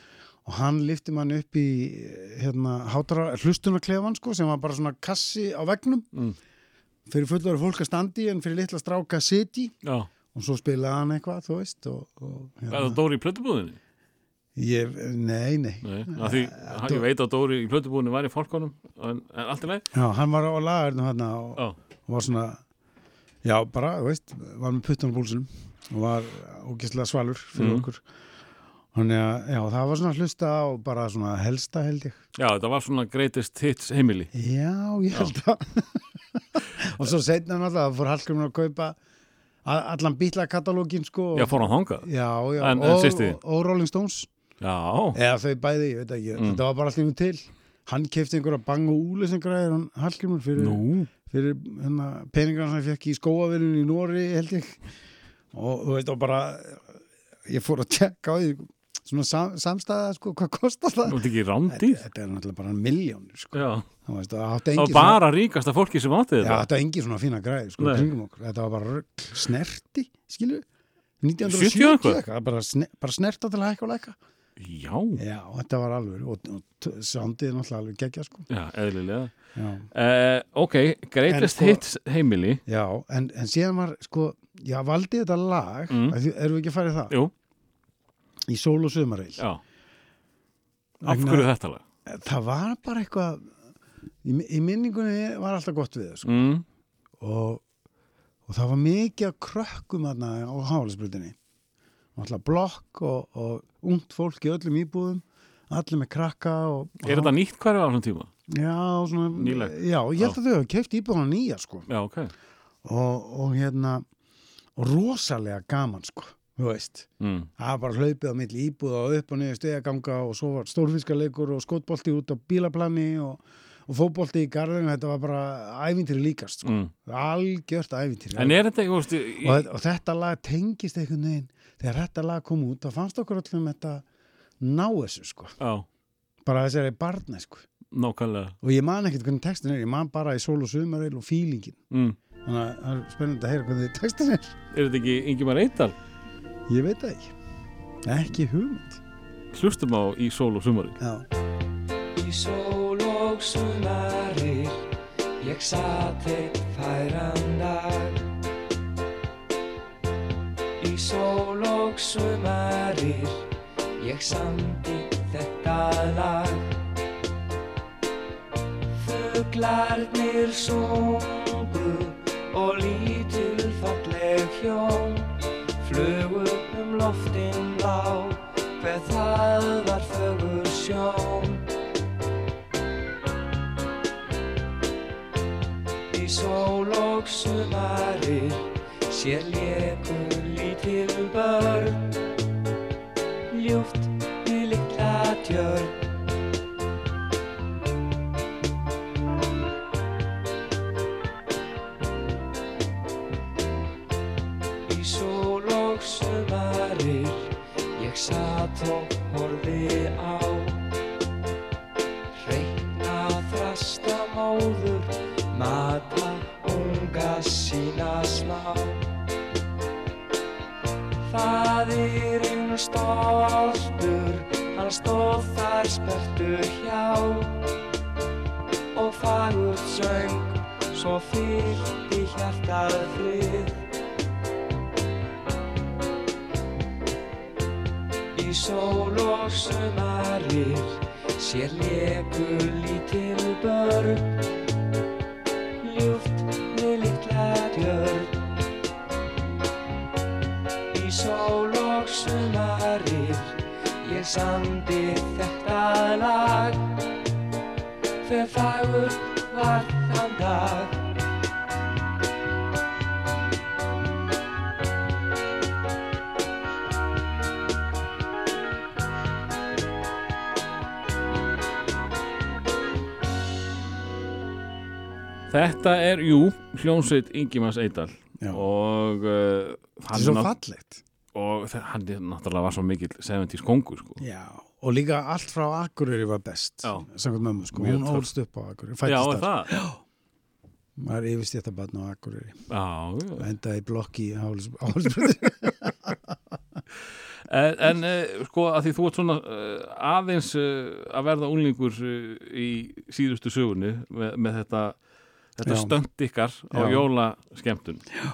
og hann lifti mann upp í hérna, hlustunarklefan sko, sem var bara svona kassi á vegnum mm. fyrir fullari fólk að standi en fyrir litla stráka að sitji Já, og svo spilaði hann eitthvað, þú veist og, og, er það Dóri í plötubúðinni? Ég, nei, nei Nei, því, ég veit að Dóri í plötubúðinni var í fólkonum en, en allt í leið? Já, hann var á lagarnum hérna og, og var svona já, bara, þú veist, var með puttan á búlsunum og var ógislega svalur fyrir Mhm. okkur Þannig að, já, það var svona hlusta á bara svona helsta held ég já, þetta var svona greatest hits heimili Já, ég held að og svo setna náttúrulega fór Hallgrimur að kaupa allan bílakatalógin sko og- Já, fór hann þangað? já, já En- en og, þín? og, og Rolling Stones eða þau bæði, ég veit ekki, Mm. þetta var bara allir til. Hann kefti einhverja bang og græðir hann Hallgrimur fyrir, fyrir hérna, peningar hann fekk í skóaverðinu í Nóri held ég. Og þú veist og bara ég fór að tjekka á því svona sam, samstæða sko, hvað kostar það? Þetta er náttúrulega bara miljónir sko. Var bara ríkasta fólki sem átti Já, þetta. þetta var engin svona fína græði sko. Þetta var bara snerti, skilju 70 1970 eitthvað? eitthvað, bara, sne, bara snerta til að hækka og lækka Já, Já, þetta var alveg og, og er náttúrulega alveg geggja sko. já, eðlilega Já, uh, Ok, greatest En sko- hits heimili já en, en síðan var sko, já, valdi þetta lag Mm. mm. erum við ekki að fara í það? Jú, Í sól og sumareil já Af Vegna- hverju þetta lag? Það var bara eitthvað í, í minningunni var alltaf gott við sko. Mm. og, og það var mikið að krökkum þarna á hálisbrutinni alltaf blokk og, og ungt fólk í öllum íbúðum allir með krakka og, Er þetta nýtt hverju á þessum tíma? Já, svona, já, ég held að þau hafa keift íbúðana nýja sko. Já, ok. Og, og hérna og rosalega gaman sko þú veist, mm. það var bara hlaupið á milli íbúða og upp og niður stegaganga og svo var stórfiskarleikur og skotbolti út á bílaplani og, og fótbolti í garðinu, þetta var bara ævintýri líkast sko, Mm. algjört ævintýri. En er þetta eitthvað í, og, og þetta lag tengist einhvern veginn þegar þetta lag kom út, þá fannst okkur öllum þetta ná þessu sko. Já, bara þessari barna sko. Nákvæmlega. Og ég man ekkert hvernig textin er, ég man bara í sól og sumaril og fílingin. Mm. þannig að það er spennandi að heyra hvernig textin er. Er þetta ekki Ingimar Eidal? ég veit það ekki. Ekki hugmynd. Hlustum á í sól og sumari já, Í sól og sumarir Ég satt eitt færan dag. Í sól og sumarir. Ég samdi þetta lag. Fuglarnir sungu Og lítil falleg hjón Flugu um loftin á Hver það var fögur sjón. Í sól og sumarir sér lékur lítil börn. Ljúft við litla tjörn. Í sól og sumarir Fadirinn stoltur, hann stóð þar spertur hjá og fagurt söng, svo fyllt í hjartað frið. Í sól og sumarir sér leku lítil börn samdi þetta lag. Hver fagur var þann dag? Þetta er, jú, hljónsveit Ingimars Eidal já. og uh, hann, er svo fallegt og hann er náttúrulega var svo mikill 70s kongur sko. já, og líka allt frá Akureyri var best Já. mömmu sko, hún ólst upp á Akureyri Já, þar. það? maður yfirst þetta barn á Akureyri Já, endaði í blokki í Hálsbröð En, en uh, sko að því þú ert svona uh, aðeins uh, að verða úlingur uh, í síðustu sögunni með, með þetta, þetta stönd ykkar á Já.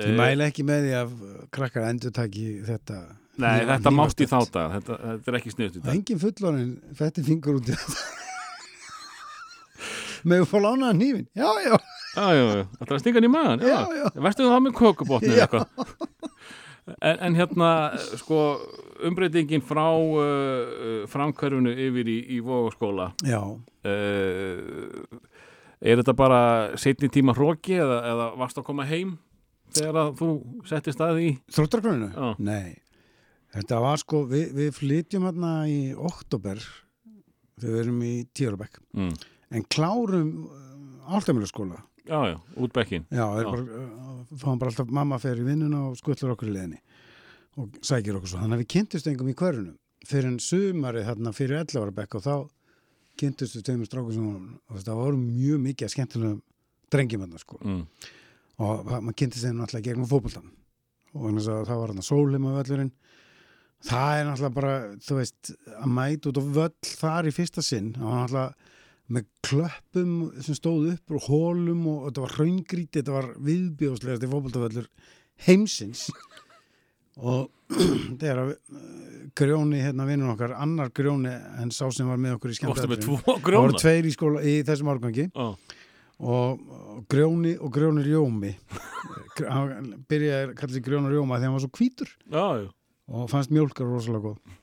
Ég mæla ekki með því að krakkar endur taki þetta Nei, þetta mátt í hnífastönd. þá dag, þetta, þetta er ekki sniðut í Það dag. engin fullorinn fetti fingur út í þetta. Með að fá lánaða nýfin Já, já, Já, já, já, þetta er stingan í maðan, já, já. Vestu það með kökubotni eða eitthvað? En, en hérna, sko, umbreytingin frá uh, framkverfinu yfir í, í Vogaskóla, Já, uh, er þetta bara setni tíma hróki eða, eða varst að koma heim þegar að þú settist að í? þróttarkrönu? Já. Nei, þetta var sko Við, við flytjum hérna í oktober þegar við erum í Tíurabæk Mm. En klárum áltamjöluskóla Já, já, út bekkin. Já, Já. bara, uh, fáum bara alltaf mamma fer í vinnuna og skutlar okkur í leðinni og sækir okkur svo. Þannig að við kynntumst engum í hverjunum fyrir en sumarið þarna fyrir 11 ára bekk og þá kynntumst við tveimur strákum sem og það voru mjög mikið að skemmtilegum drengjum þarna sko Mm. Og það- maður kynntist þeim náttúrulega gegnum fótboltan og það var þarna sólheima völlurinn. Það er náttúrulega bara þú veist að mæta út á völl þar í fyrsta sinn það var náttúrulega með klöppum sem stóð upp og hólum og þetta var hraungríti, þetta var viðbjóðslegast í fótboltavöllur heimsins. Og þegar að uh, grjóni hérna vinnur okkar, annar grjóni en sá sem var með okkur í tvo það voru tveir í skóla í þessum árgangi. Og, og grjóni og grjóni rjómi. Gr- hann byrjaði að kalla sig grjóni rjóma því hann var svo hvítur. Já, já. og fannst mjólkar rosalega góð.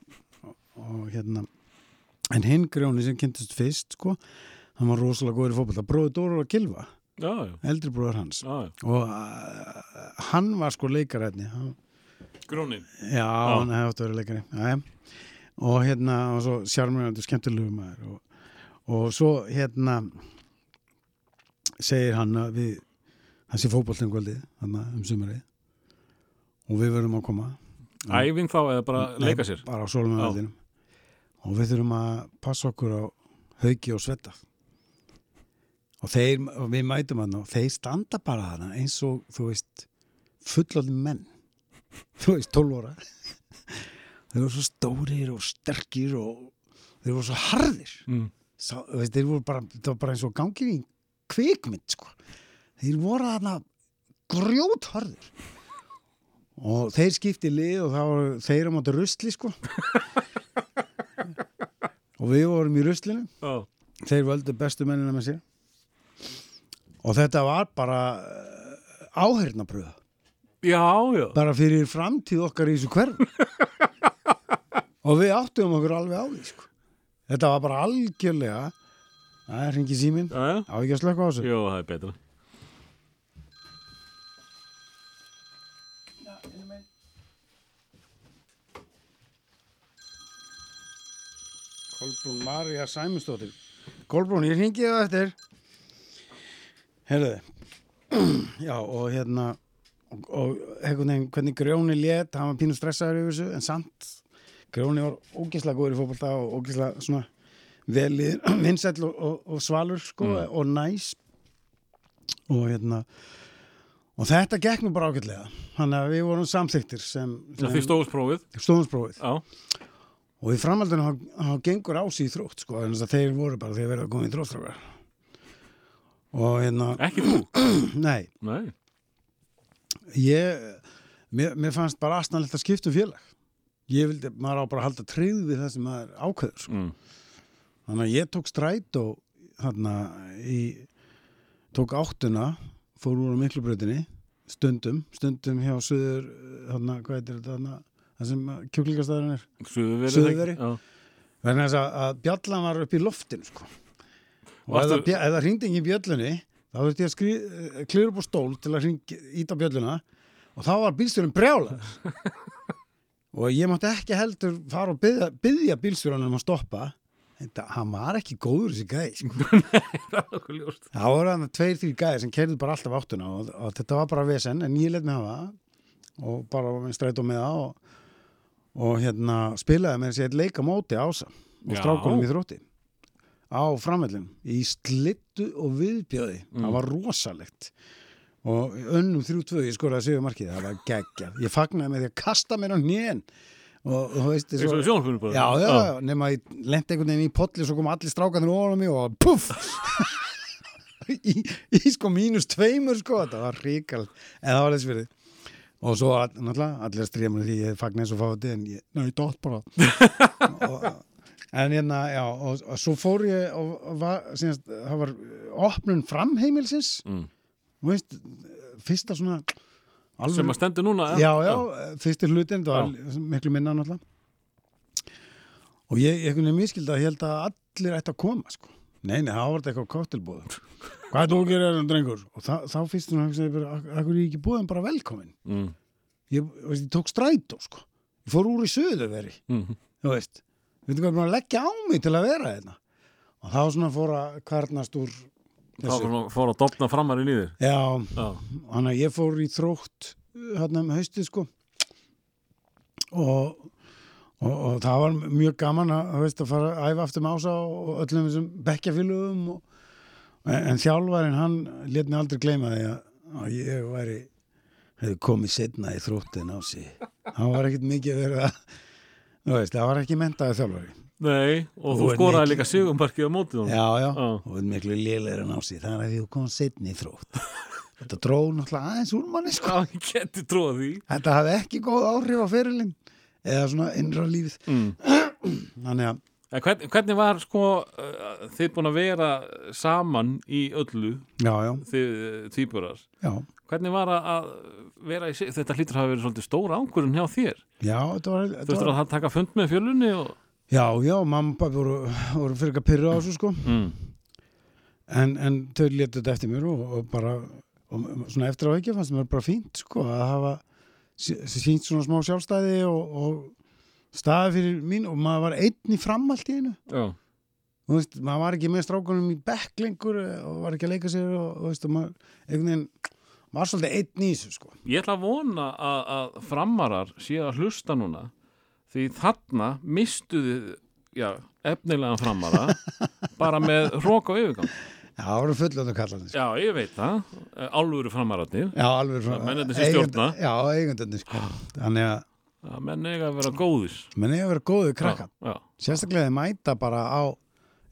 Og, og hérna en hinn grjóni sem kynntist fyrst sko, hann var rosalega góður í fótbolta. Bróði Dóru að Gilva, Já, eldri bróður hans. Og uh, hann var sko leikarætni hann, Grónin. já, hann hefði átt að vera leikari. Og hérna og svo sjármjörnandi skemmtilegu maður. Og, og svo hérna segir hann að við það sé fótboltin kvöldið þarna um sumarið. Og við verðum að koma. Æfing þá eða bara Nei, leika sér? bara á sólumöðinum og við þurfum að passa okkur á hauki og svetta. Og þeir og við mætum hann og þeir standa bara þarna eins og þú veist fullorðin menn. Þú veist 12 óra þeir voru svo stórir og sterkir og þeir voru svo harðir. Mm. Sá, veist, þeir voru bara, það var bara eins og gangið í kvikmynd sko. þeir voru þarna grjótharður og þeir skipti lið og voru þeir á móti rusli sko. Og við vorum í ruslinu. Já, þeir völdu bestu mennina með sér. Og þetta var bara áhörnabröða já, já. bara fyrir framtíð okkar í þessu hverf og við áttum okkur alveg á því sko. þetta var bara algjörlega það er hringi síminn. Á ekki að slökka á þessu? Jó, það er betra. Kolbrún Marja Sæmundsdóttir. Kolbrún, ég hringi það eftir. Herðu. Já, og hérna og, og veginn, hvernig Grjóni lét hann var pínu stressaður yfir þessu en samt Grjóni var ógeðslega góður í fótbolta og ógeðslega svona velið, vinsæll og, og, og svalur sko, og næs og hérna og þetta gekk nú bara ágætlega þannig að við vorum samþyktir sem, Það því stóðust prófið. stóðumsprófið Já, og í framhaldinu hann, hann gengur á sig í þrótt sko, en þeir voru bara þeir verið að koma í þróttstrákar og hérna, ekki þú. nei Nei. ég, mér, mér fannst bara aðstæðanlegt að skipta um félag ég vildi, maður á bara að halda tryggð við það sem maður ákveður sko. Mm. Þannig að ég tók stræt og þarna í tók áttuna fór úr á miklubrautinni stundum, stundum hjá söður þarna, hvað heitir þetta þarna það sem kjúklingastæðurinn er? Já. vegna þess að, að bjallan var upp í loftinu sko. og ef það, hringdi ekki í bjöllunni þá þurfti ég að skrí, klýra upp á stól til að hringi, íta á bjölluna og þá var bílstjórinn brjálar og ég mátti ekki heldur fara og byggja, bílstjóranum að stoppa þetta, hann var ekki góður þessi gæði sko. Það voru hann tveir, þrjir gæði sem kerðu bara alltaf áttuna og, og þetta var bara vesen en ég let mig hafa og bara var með strætó með það og, og hérna spilaði með þessi eitt leika móti ása og strákunum í þrótti á framvellin í slittu og viðbjöði Mm. það var rosalegt. Og önnum þrjú tvö ég skoraði sigur markið, það var geggjað. Ég fagnaði með því að kasta mér á hnén og þú veist eins og sjónfjörnum bara. Já, já, já, nema ég lendi einhvern veginn í potli svo kom allir strákanir ofan á mig og puff! Í, í sko mínus tveimur sko, þetta var ríkal en það var þess fyrir og svo náttúrulega allir mér því ég fagn eins og fáti en ég, ná, ég dótt bara. Og, en hérna, já og, og svo fór ég og, og var, síðast, það var opnun framheimilsins. Mm. veist, fyrsta svona alveg, sem að stendur núna já, já, fyrsti hlutin það var miklu minna náttúrulega. Og ég, ég kunni miskildi að ég held að allir ætti að koma sko. nei, nei, það var þetta eitthvað káttilbúð hvað er þú að gera hérna, drengur? Og það, þá fyrst hún að hugsa akkur er ég ekki búðan bara velkomin mm. ég, veist, ég tók strætó sko. ég fór úr í söðuveri Mm. þú veist, við veitum hvað er búin að leggja á mig til að vera hérna. Og þá svona fór að kvarnast úr þá fór, að dopna framar í nýðir já, Þannig að ég fór í þrótt hérna um haustið sko. Og, og, og það var mjög gaman að, veist, að fara að æfa aftur með ása og öllum þessum bekkjafélugum og, en, en þjálfarinn hann let mig aldrei gleyma því að, að ég væri hefði komið setna í þróttin á sig. Hann var ekkit mikið verið að það var ekki mentaði þjálfari nei, og Þú skoraði mikil- líka sigumbarkið á mótið honum. já, já, Já. og við miklu á sig það er að því þú komið setna í þrótt. Þetta dró náttúrulega aðeins úr manni sko. Já, ég geti tróða því. Þetta hafði ekki góð áhrif á fyrirlin eða svona innra lífið. Mm. þannig að, En hvern, hvernig var sko uh, þið búin að vera saman í öllu? Já, já, þið tvíburar. Já. Hvernig var að- vera í sig þetta hlýtur að hafa verið svolítið stóra ángurinn hjá þér. Já, þetta var, þú veist að taka fund með fjölunni og já, já, mamma og pappi voru, voru fyrir ekki að pyrra á þessu sko. Mm. en, en þau letu þetta eftir mér og, og bara og svona eftir á ekki fannst mér bara fínt sko að hafa sí- sínt svona smá sjálfstæði og, og staði fyrir mín og maður var einn í framalt í einu. Já, þú veist, maður var ekki með strákunum í bekk lengur og var ekki að leika sér og, og veist, og maður einhvern veginn var svolítið einn í þessu sko. Ég ætla að vona að, að framarar séu að hlusta núna því þarna mistuði já, efnilega framara bara með hrók og yfirgang Já, það voru fullöndu kallarnir. sko. já, ég veit það, álfuru framararnir Já, alveg frá. Já, mennirnir sem stjórna. Já, eigendunni, sko. Þannig að að menn eiga að vera góðis menn eiga að vera góðu krakka. já, já. Sérstaklega þeir mæta bara á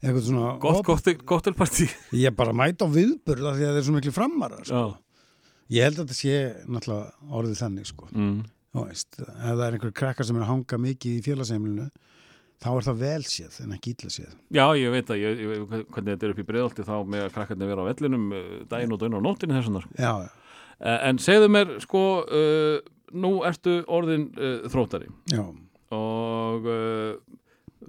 eitthvað svona... gott gottel, gottelpartí Ég bara mæta á viðburða því að þeir eru svo miklu framarar, sko. já, Ég held að þetta sé náttúrulega orðið þannig, sko. mm. Veist, ef það er einhver krakkar sem er að hanga mikið í félagsheimilinu, þá er það vel séð en ekki illa séð. Já, ég veit að ég, ég, hvernig þetta er upp í breiðalti þá með krakkarnir vera á vellinum eh, daginn og daginn og nóttinni þessuna sko. Já, já, Eh, En segðu mér, sko, uh, nú ertu orðin uh, þróttari já. og uh,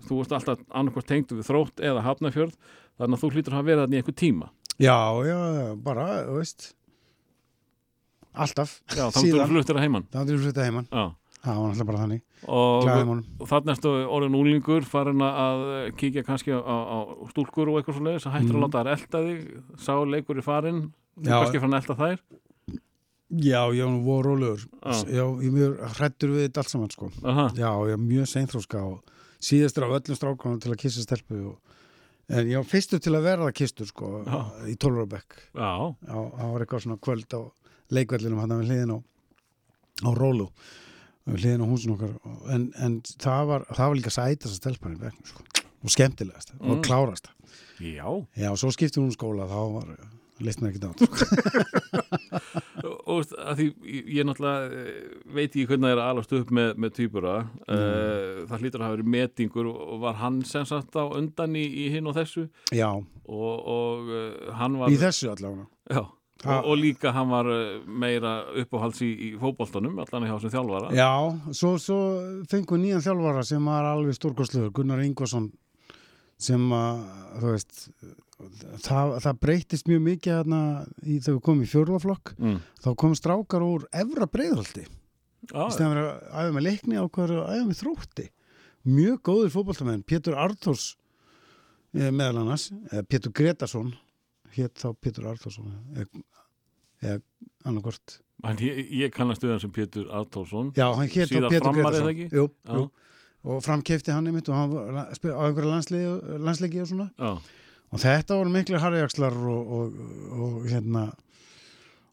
þú ert alltaf annarkvært tengdu við þrótt eða hafnafjörð þannig að þú hlýtur að verið þarna í einhver tíma Já, já, bara, veist, alltaf. Já, þá þú fluttir að heiman Þá er þetta heimann. Já, Það var náttúrulega bara þannig. og, og þannig ertu orðin úlingur farin að kíkja kannski á, á stúlkur og eitthvað svo leiðis að hættur Mhm. að láta þær elta þig sá leikur í farin þú Já. kannski farin að elta þær Já, nú voru rólegur. Já. Já, ég mjög hrættur við þetta allt saman, sko. Já, ég er mjög seinþróska og síðastur af öllum strákunum til að kissa stelpu og en ég var fyrstur til að verða kistur, sko, Já. í tólurabekk. Já, Já, það var eitthvað svona kvöld á leikvellinum hann við hliðin á, á rólu við hliðin á húsin okkar og- en, en það, var, það var líka sætast að stelpa hann í bekknum, sko, og skemmtilegast Mm. og klárast. já Já, svo skipti hún skóla, þá var leist mér ekki dát, sko. og og að því ég- ég náttúrulega eh, veit ekki hvernig það er að alast upp með, með týpura mm. það hlýtur að hafa verið metingur og og var hann sem sagt á undan í, í hinn og þessu Já, og, og uh, hann var í þessu allavega. já, og, og líka hann var eh, meira uppáhalds í, í fótboltanum allan hjá sem þjálfara. Já, svo, svo fengur nýjan þjálfara sem var alveg stórkostlegur, Gunnar Ingvarsson sem að, þú veist það, það breytist mjög mikið þarna í þegar við komum í fjórlaflokk mm. þá kom strákar úr efra breyðhaldi í stæðan að æfa með leikni á hverju að æfa með þrótti. Mjög góður fótboltamenn, Pétur Arþórs eh, meðal annars eh, Pétur Gretarsson hétt þá Pétur Arþórsson eða, hann, ég, ég kannast við hann sem Pétur Artórsson Já, hann hétt þá Pétur jú. og framkeifti hann einmitt og hann var á einhverja landsleiki, landsleiki og svona. Já, og þetta voru miklu harjakslar og, og, og hérna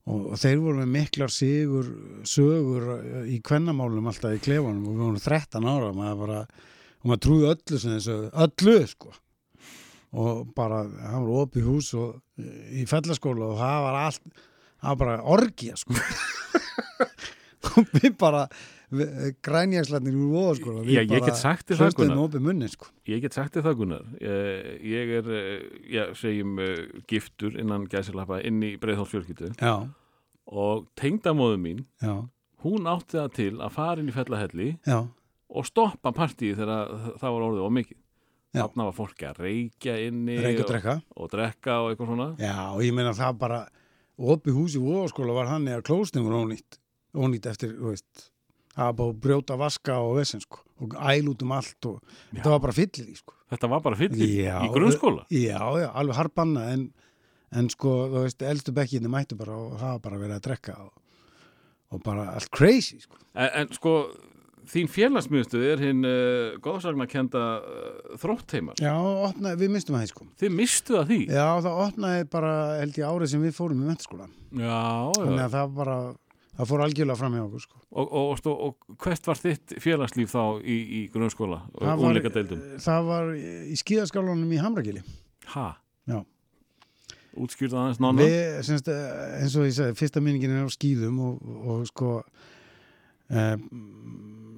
og, þeir voru með miklar sigur sögur í kvennamálum alltaf í klefanum. Og við vorum 13 ára og maður bara, og maður trúði öllu sem þessu, öllu sko og bara, það var opið hús og eh, í fellaskóla og það var allt það var bara orgía sko. Og við bara grænjagslarnir úr voðaskóla Já, ég get sagt þér það, hlustum Gunnar. með opið munni sko. Ég get sagt þér það Gunnar. Ég, ég er, eh, já, segjum uh, giftur innan gæsilappa inn í já, og tengdamóðu mín já, hún átti það til að fara inn í fellahelli já, og stoppa partíi þegar það var orðið og mikið. Þarna var fólki að reykja inni reyngi og og, drekka. og drekka og eitthvað svona. Já, og ég meina það bara opið hús í voðaskóla var hann eða klóstum var ónýtt, ónýtt eftir, þú veist það var bara brjóta vaska og vesinn sko og æl út um allt og þetta var bara fyllir í sko. Þetta var bara fyllir Já, í grunnskóla. Já, já, alveg harbanna en, en sko, þú veist, eldstu bekkinni mættu bara og það var bara verið að drekka og, og bara allt crazy sko. En, en sko þín félagsmynduð er hinn uh, góðsagnakenda uh, þróttheimar Já, opnaði, við mistum það sko. Þið mistu það því? Já, það opnaði bara, held ég, árið sem við fórum í mentaskóla já, þannig já. að það bara, það fór algjörlega fram hjá okkur sko. Og, og, og, og hvert var þitt félagslíf þá í, í grunnskóla og úleika deildum Það var í skíðaskálanum í Hamragili. Ha? Já. útskýrða aðeins nána Við, semst, eh, eins og ég sagði, fyrsta minningin er á skíðum og, og sko eh,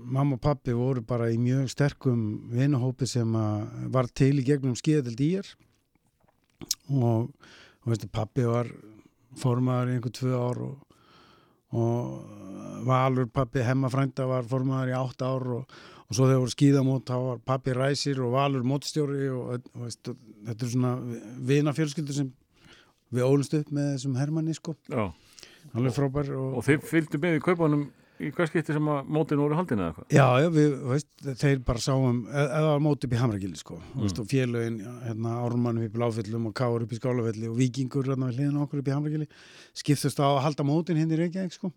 mamma og pappi voru bara í mjög sterkum vinahópi sem var til í gegnum skíðadelt í er og, og veistu, pappi var formaður í einhver tvö ár og, og Valur pappi hemmafrænda var formaður í átt ár og, og svo þegar voru skíðamót þá var pappi ræsir og Valur mótstjóri og, veistu, þetta er svona vinafjölskyldur sem við ólumst upp með þessum Hermanni sko, já. alveg frábær og, og þið fylgdu með í kaupanum í hvað skipti sem að mótin voru haldin eða eitthvað? Já, já, við, veist, þeir bara sáum eða eða var mót upp í Hamragili sko. Mm. veist, og félögin, hérna, Ármann upp í Láfellum og Káur upp í Skálafelli og Víkingur hérna við hliðina á okkur upp í Hamragili skiptust á að halda mótin hindi í Reykjavík sko.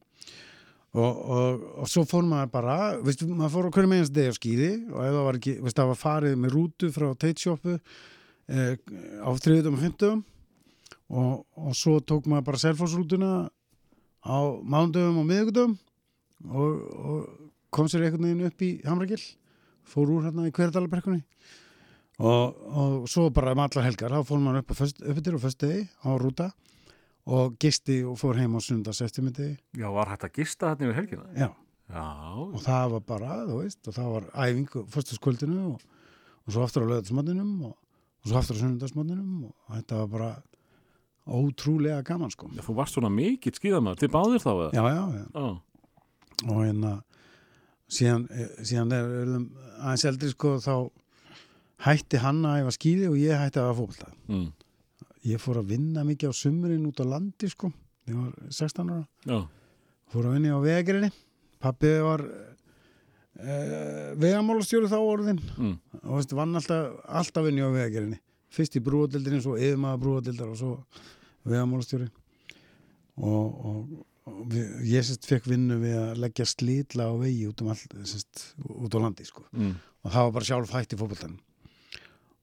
Og, og, og svo fór maður bara veist, maður fór hverju meginst degi á skýði og það var ekki, veist, það var farið með rútu frá Teitsjópu eh, á þriðutum fymtum og, og svo tók maður bara selfosrútuna á mándöfum og miðugudöfum og, og kom sér einhvern veginn upp í Hamragil fór úr hérna í hverjadalabrekkunni og, og svo bara um allar helgar þá fór maður upp, á föst, upp yfir og föst degi á rúta og gisti og fór heim á sundags eftirmyndi já, var hægt að gista þarna yfir helgina? Já, já, og það var bara, þú veist og það var æfing fyrstaskvöldinu og, og svo aftur á löðarsmotninum og, og svo aftur á sundagsmotninum og þetta var bara ótrúlega gaman sko. Já, þú varst svona mikill skíðamaður, þið báðir þá eða? já, já, já. Já. Og hérna síðan, eh, síðan er aðeins eldri sko þá hætti hann að æfa skýði og ég hætti að æfa fókbalta Mm. ég fór að vinna mikið á sumurinn út á landi sko ég var 16 ára Já. fór að vinna á vegerinni pappi var uh, vegamálastjóri þá orðin Mm. og veist, vann alltaf, alltaf vinni á vegerinni fyrst í brúadildinni, svo yfirmaða brúadildar og svo vegamálastjóri og, og, ég sérst fekk vinnu við að leggja slítla á vegi út um all, sérst, út á landi sko. Mm. og það var bara sjálf hætt í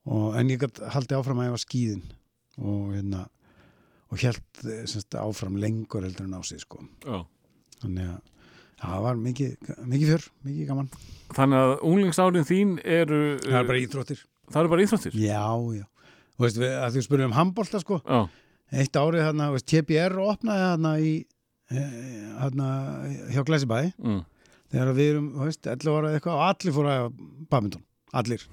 og en ég gætt haldi áfram að ég var skýðin og hérna og held semst, áfram lengur heldur en á sig sko. Já. þannig að það var mikið, mikið fjör, mikið gaman. Þannig að unglingsárin þín eru það er bara íþróttir. Það eru bara íþróttir? Já, já, og veist við, að þú spurðum um handbolta sko, Já, eitt árið veist, TPR opnaði þarna í eh, þarna hjá Glæsibæ. Mm. þegar við erum, þú veist, 11 ára eitthvað og allir fóru að badminton, allir.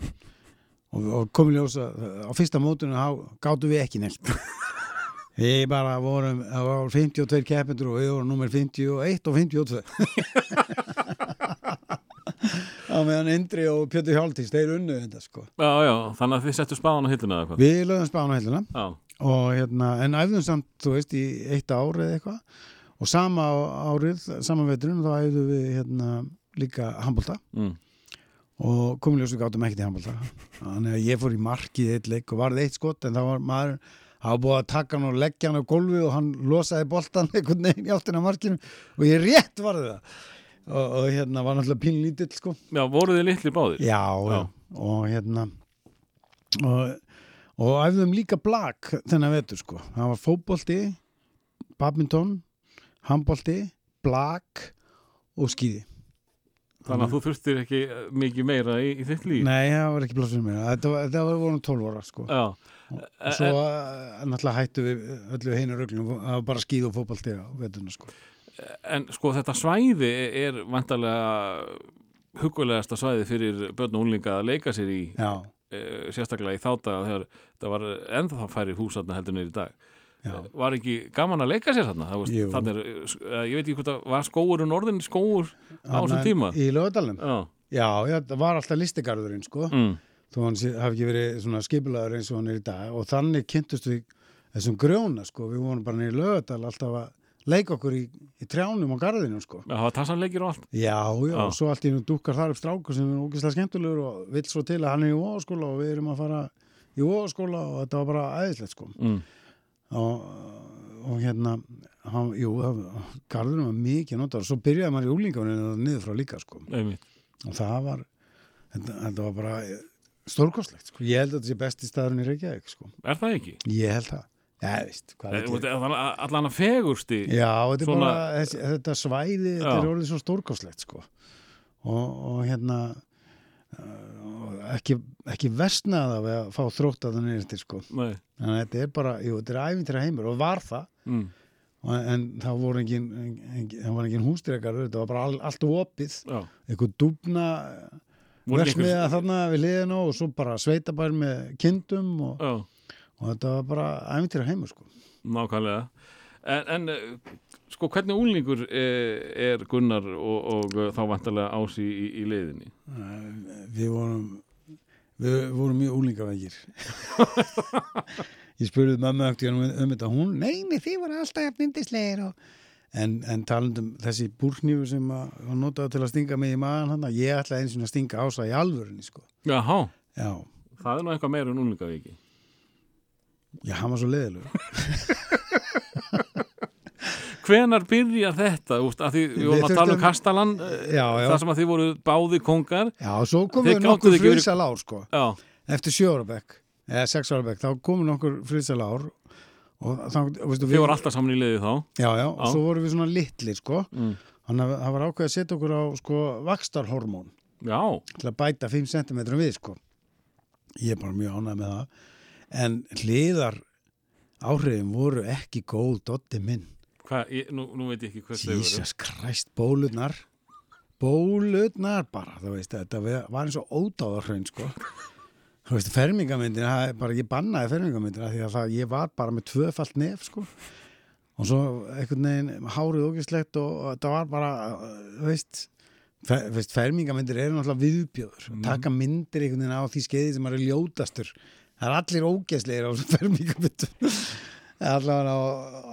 Og, og komið ljósa á fyrsta mótunum þá gáttu við ekki neitt við bara vorum það var 52 keppendur og við vorum nummer 51 og 52 á meðan Indri og Pjötur Hjáltís þeir unnu þetta sko. Já, já, þannig að þið settu spáðan á hilluna við lögum spána heilina Já, og hérna, en æfðum samt, þú veist, í eitt árið eða eitthvað og sama árið, sama veturinn þá æfðum við hérna líka handbolta. Mm. og komið ljósu gátum ekkert í handbolta. Þannig að ég fór í markið eitt leik og varði eitt skott en það var maður var búið að taka hann og leggja hann á gólfi og hann losaði boltan einhvern veginn í áttina markinu. Og ég rétt varði það. Og, og hérna var náttúrulega pínlítill sko. Já voruð þið litli báðir? já, Já. og hérna og, og æfðum líka blag þennan vetur sko. Það var fótbolti badminton handbolti, blak og skýði Þannig að þú þurftir ekki eh, mikið meira í, í þitt líf? Nei, það var ekki plássum mér þetta þetta var vorum 12 ára sko. Já, og svo uh, náttúrulega hættu við öllu heinu röglum það var bara skýð og fótbolti á veturna sko. en sko þetta svæði er vantarlega hugulegasta svæði fyrir börn og úlinga að leika sér í Já, e, sérstaklega í þáta þegar það var ennþá færi hús þarna heldur í dag já, var ekki gaman að leika sér þarna þannig er, eh, ég veit ekki hvort að var skóurinn orðin skóur á þessum tíma Í lögadalum Já, Já, já, það var alltaf listigarðurinn sko. mm, þó hann hafi ekki verið svona skipulaður eins og hann er í dag og þannig kynntust við þessum grjóna sko. við vorum bara niður í lögadal alltaf að leika okkur í, í trjánum á garðinu sko. það var tassanleikir og allt Já, já, Já. og svo allt í nú dúkkar þar upp strákur sem er ógeðslega skemmtulegur og vill svo til að hann er í óskóla og við erum að fara í óskóla og þetta var bara æðislegt sko. mm, og, og hérna hann, jú, garðinu var mikið notar og svo byrjaði maður í úlingafuninu niður frá líka sko. einmitt. og það var þetta, þetta var bara stórkostlegt sko. ég held að þetta sé besti staðurinn í Reykjavík sko. Er það ekki? ég held það Já, hvað Eh, Allan að fegursti Já, þetta Svona- bara þetta svæði, þetta er orðið svo stórkostlegt sko. og, og hérna ekki, ekki versnaða við að fá þrótt að það nýrtir sko. Nei, þannig að þetta er bara, jú, þetta er æfintýra heimur og var það. Mm, og, en það voru engin, engin, engin hústýrekar þetta var bara all, allt opið. Eitthvað dúbna versmiða þarna við liðinu og svo bara sveitabær með kindum og, og þetta var bara æfintýra heimur sko. nákvæmlega En, en eh, sko, hvernig úlingur er, er Gunnar og, og eh, þá vantarlega Ási í, í leiðinni? Við vorum við vorum mjög úlingavegir ég spurði eftir um, um þetta hún, nei, nei, þið voru alltaf jafn yndislegir og en, en talandum þessi búrknífu sem að, var notað til að stinga mig í maðan hann ég ætlaði eins og að stinga ása í alvörunni sko. Jaha, já, það er nú eitthvað meira en úlingaviki já, hann var svo leiðilegur Hvenar byrjar þetta? Úst, að því við Við vorum að tala um Kastalan já, þar sem að þið voru báði kongar já, svo komum við nokkur friðsal ár sko. Já, eftir bekk eða sex ára bekk, þá komum nokkur friðsal ár og þá, veistu, þið voru alltaf saman í leiði þá já, já, og svo vorum við svona litlir sko mm. Þannig að það var ákveð að setja okkur á sko vakstarhormón Já, til að bæta 5 cm við sko. Ég er bara mjög ánægð með það. En hliðar áhrifin voru ekki góð dotti minn. Hvað, ég, nú, nú veit ég ekki hvað þau voru Jesus Christ, bólurnar. Bólurnar bara, þú veist, þetta var eins og ódáðarhraun sko. Þú veist, er bara, ég bannaði fermingamyndina því að það, ég var bara með tvöfalt nef sko. Og svo einhvern veginn hárið ógislegt og, þetta var bara, þú veist, fer, veist fermingamyndir eru náttúrulega viðbjöður. Mm. Taka myndir einhvern veginn á því skeiði sem er ljótastur. Það er allir ógeðslegir á þessum fermingamyndum. Allavega og,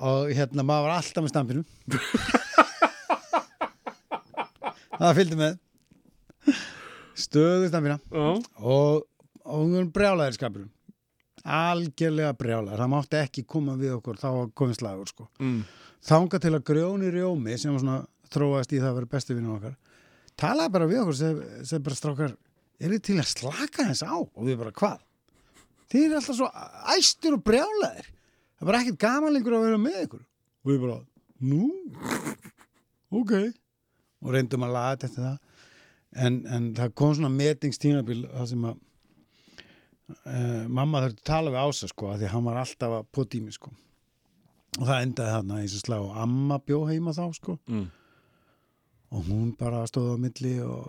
og hérna, maður var alltaf með stampinu. það fylgdi með. Stöðu stampina Já, og, og við erum brjálæðir skapurinn algjörlega brjálæðir það mátti ekki koma við okkur þá var komið slagur sko. mm. þanga til að grjóni rjómi sem var svona þróast í það að vera bestu vinnum okkar talaði bara við okkur sem, sem bara strákar er þið til að slaka þess á og við bara hvað þið er alltaf svo æstur og brjálæðir það bara ekkert gaman lengur að vera með ykkur og við bara, nú ok og reyndum að laga þetta það en, en það kom svona metingstímabil það sem að uh, mamma þurfti að tala við Ása sko, af því að hann var alltaf að pota í mig sko. og það endaði þarna í slag og amma bjó heima þá sko. Mm. og hún bara stóð á milli og,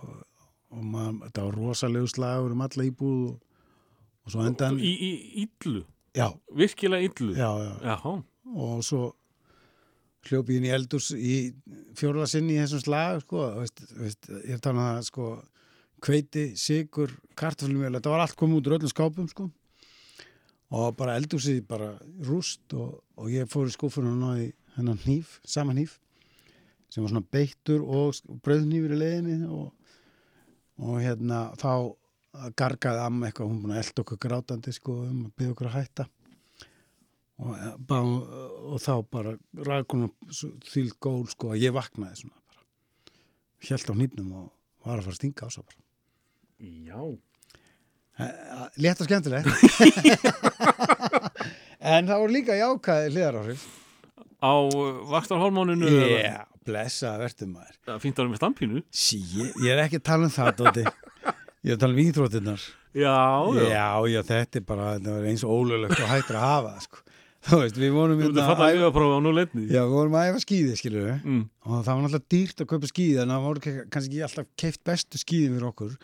og man, þetta var rosalegu slagur um alla íbúð og, og svo endaði hann Í, í illu, já, virkilega illu. Já, já, og svo hljópi inn í eldurs í fjórða sinni í þessum slag sko, veist, veist, ég er talað um það sko, kveiti, sigur, kartaflumjöl þetta var allt komið út úr öllum skápum sko. og bara eldursi bara rúst og, og ég fór í skúfunum og náði hennan hníf, sama hníf sem var svona beittur og bröðnýfur í leiðinni og, og hérna þá gargaði amma eitthvað, hún búin að elda okkur grátandi sko um að byggja okkur að hætta. Og, eh, bá, og þá bara rækunum því gól sko að ég vaknaði svona bara. Hjælt á hnýpnum og var að fara að stinga á svo bara. Já. Létt og skemmtilegt. En það voru líka jákæði hliðaráhrif. Á vakstarhormóninu yeah, blessa verðum maður. Eða fínt árum með stampínu. Sí, ég, ég er ekki að tala um það Dóti. Ég er að tala um íþróttirnar Já, já, já, já, þetta er bara þetta var eins og ólulegt og hættur að hafa sko. þú veist, við vorum Þú ert hérna að falla að að æfa- prófa á nú leitni já, við vorum að æfa skíði, skilur við mm. og það var náttúrulega dýrt að kaupa skíði en það voru kannski ekki alltaf keift bestu skíði fyrir okkur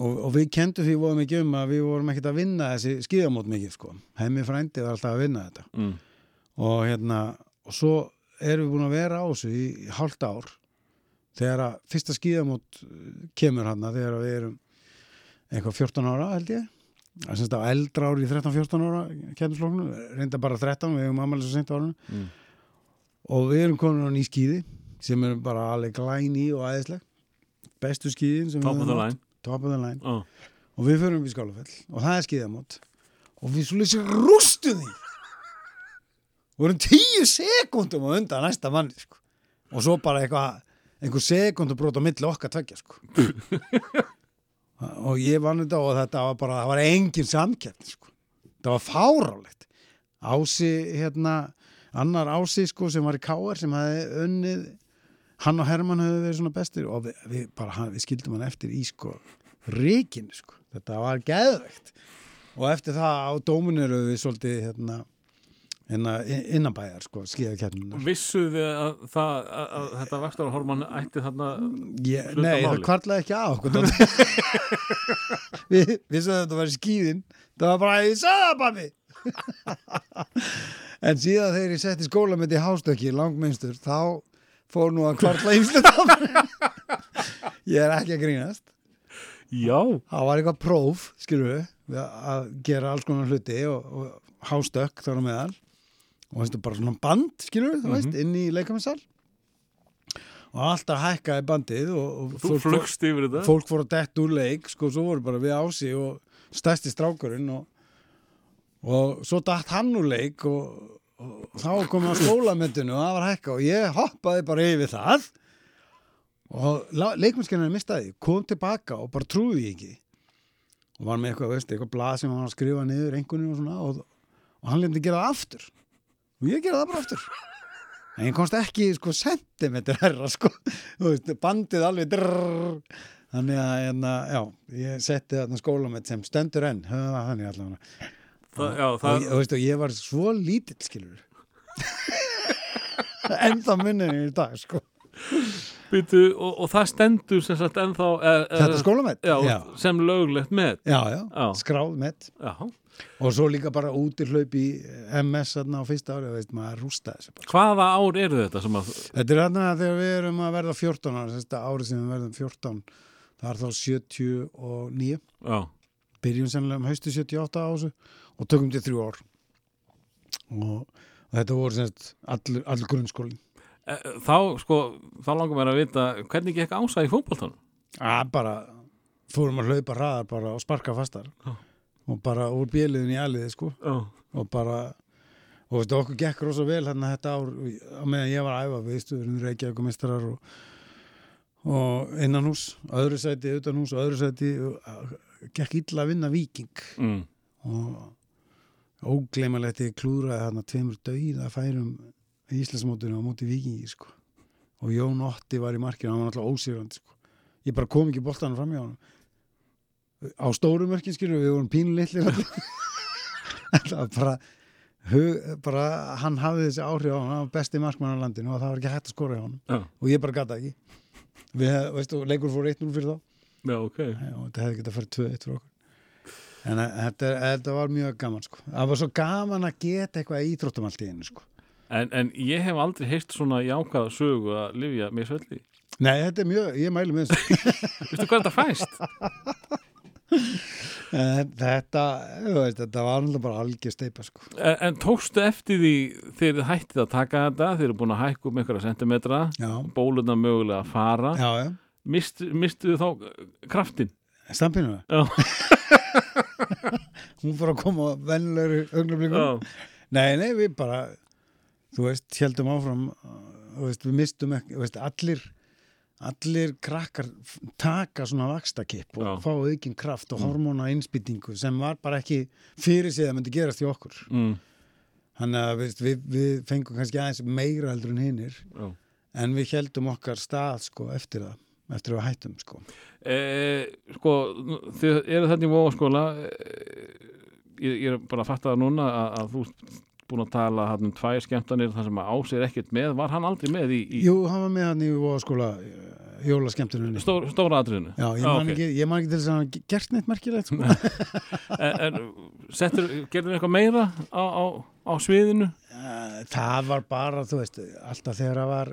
og, og við kendum því vorum ekki um að við vorum ekkert að vinna þessi skíðamót mikið sko. hemmi frændi var alltaf að vinna þetta Mm. og hérna og svo erum við búin að vera á þessu í, í hálft ár þegar að fyrsta skíðamót uh, kemur hann þegar við erum eitthvað 14 ára held ég það semst á eldra ári í 13-14 ára kemurslóknu, reynda bara 13 við hefum ammæli svo seint á árinu Mm. og við erum komin á ný skíði sem er bara alveg glæni og æðisleg bestu skíðin sem Top við of the höfum line átt. top of the line oh. og við förum í skálafell og það er skíðamót og við svo lýsum rústu því vorum tíu sekundum á undan næsta manni sko. og svo bara eitthvað einhver sekundum brot á milli okkar tveggja sko. og ég vann þetta og þetta var bara það var engin samkeppni sko. það var fárálegt Ási hérna annar Ási sko sem var í Káar sem hefði unnið hann og Hermann hefði verið svona bestir og við, við, bara, hann, við skildum hann eftir í sko ríkinu sko, þetta var geðvegt og eftir það á dóminu eru við svolítið hérna, hérna innanbæjar sko, skíðakeppnum Vissuð þið að, það, að, að þetta vakstarhormón ætti þarna hluta nei, það máli. kvarlaði ekki á okkur við, sagðum að þetta var skíðin. Það var bara, ég sagði það banni en síðan þegar ég setti skóla með í hástöki langminnstur, þá fór nú að mér ég er ekki að grínast. Já, það var eitthvað próf, skilur við að gera alls konar hluti og, og hástökk þar á meðal og veistu, bara svona band, skilur þú veist, inn í leikamissal og alltaf hækkaði bandið og, og þú fólk- flugst yfir þetta? fólk fór að detta úr leik sko, svo voru bara við ási og stærsti strákurinn og, og svo datt hann úr leik og, og þá kom að skólamyndinu og það var hækka og ég hoppaði bara yfir það. Og leikmennskennarinn mistaði, kom tilbaka og bara trúði ekki. Og var með eitthvað, veist, eitthvað blað sem hann var að skrifa niður einhvern og svona og, og hann lefndi gera það aftur og ég gera það bara aftur. En ég komst ekki sko sentimeter herra sko. Veist, bandið alveg drrrr. þannig að hérna, já, ég setti þarna skólamett sem stendur enn. Þannig allavega. Það, Já, og, það, ég- og, veist, og ég var svo lítill skilur en það minnir í dag sko Býtu, og, og það stendur sem sagt ennþá er, er, þetta skólamett já, já, sem löglegt Já. skráð met. Og svo líka bara út í hlaup í MS á fyrsta ári, veist, Hvaða ár eru þetta að Þetta er þarna þegar við erum að verða 14 ára, þetta árið sem við verðum 14 það er þá 79 Já, byrjum sennilega um haustu 78 á þessu og tökum til þrjú ár. Og, og þetta voru allur, allur grunnskólin E, þá sko þá langar mér að vita hvernig gekk ása í fótboltanum? Að bara fórum að hlaupa hraðar bara og sparka fastar. Já. og bara úr bjöliðin í aliði sko. Já, og bara og veistu, okkur gekk rosa vel hérna þetta ár á meðan ég var að æfa við stuðurum Reykjavík og mistrar og, og innan hús öðru sæti, utan hús öðru sæti gekk illa að vinna viking mm. og ógleymalegt ég klúðraði þarna tveimur dauða færum í Íslandsmótinu á móti vikingi sko. og Jón Otti var í markinu hann var náttúrulega ósýrandi sko. ég bara kom ekki boltanum fram hjá hann á stóru mörkin skilur við vorum var bara, bara hann hafði þessi áhrif á hann hann var besti markmann á landinu og það var ekki hægt að skora hjá hann Já, og ég bara gata ekki við, veistu, leikur fór 1-0 fyrir þá já, ok og þetta hefði getað að fara 2-1 fyrir okkur en þetta, þetta var mjög gaman sko. það var svo gaman að geta eitthvað í íþróttum allt í einu sko. En, en ég hef aldrei heyrt svona jákvæða sögu að lifja mér svelli nei, þetta er mjög, ég mælu með þessu. Vistu hvað þetta fæst? En þetta, veist, þetta var náttúrulega bara algjör steipa sko. En, en tókstu eftir því þegar þið hættið að taka þetta þeir eru búin að hækka um einhverja sentimetra bóluna mögulega að fara. Já, já, Mist, mistu þá kraftin stampinu? Já, hún fór að koma á vennilegri augnablikum já, nei, nei, við bara þú veist, heldum áfram þú veist, við mistum ekki, þú veist, allir allir krakkar taka svona vakstakipp og Já. fá aukinn kraft og hormóna innspýtingu sem var bara ekki fyrir sig að myndi gerast í okkur mm, Þannig að við, við fengum kannski aðeins meira heldur en hinnir en við heldum okkar stað sko eftir það, eftir að við hættum sko. E, sko, þið eru þetta í Vóaskóla e, ég, ég er bara að fatta það núna að, að þú búin að tala hann um tvær skemmtanir þar sem að ásir ekkert með, var hann aldrei með í, í Jú, hann var með hann í skóla jólaskemmtunni stór, stóra atriðinu? Já, ég man, ok. ekki, ekki til þess að hann gert neitt merkilegt sko. en, en settur, gerður eitthvað meira á, á, á sviðinu? Eh, Það var bara, þú veist, alltaf þegar það var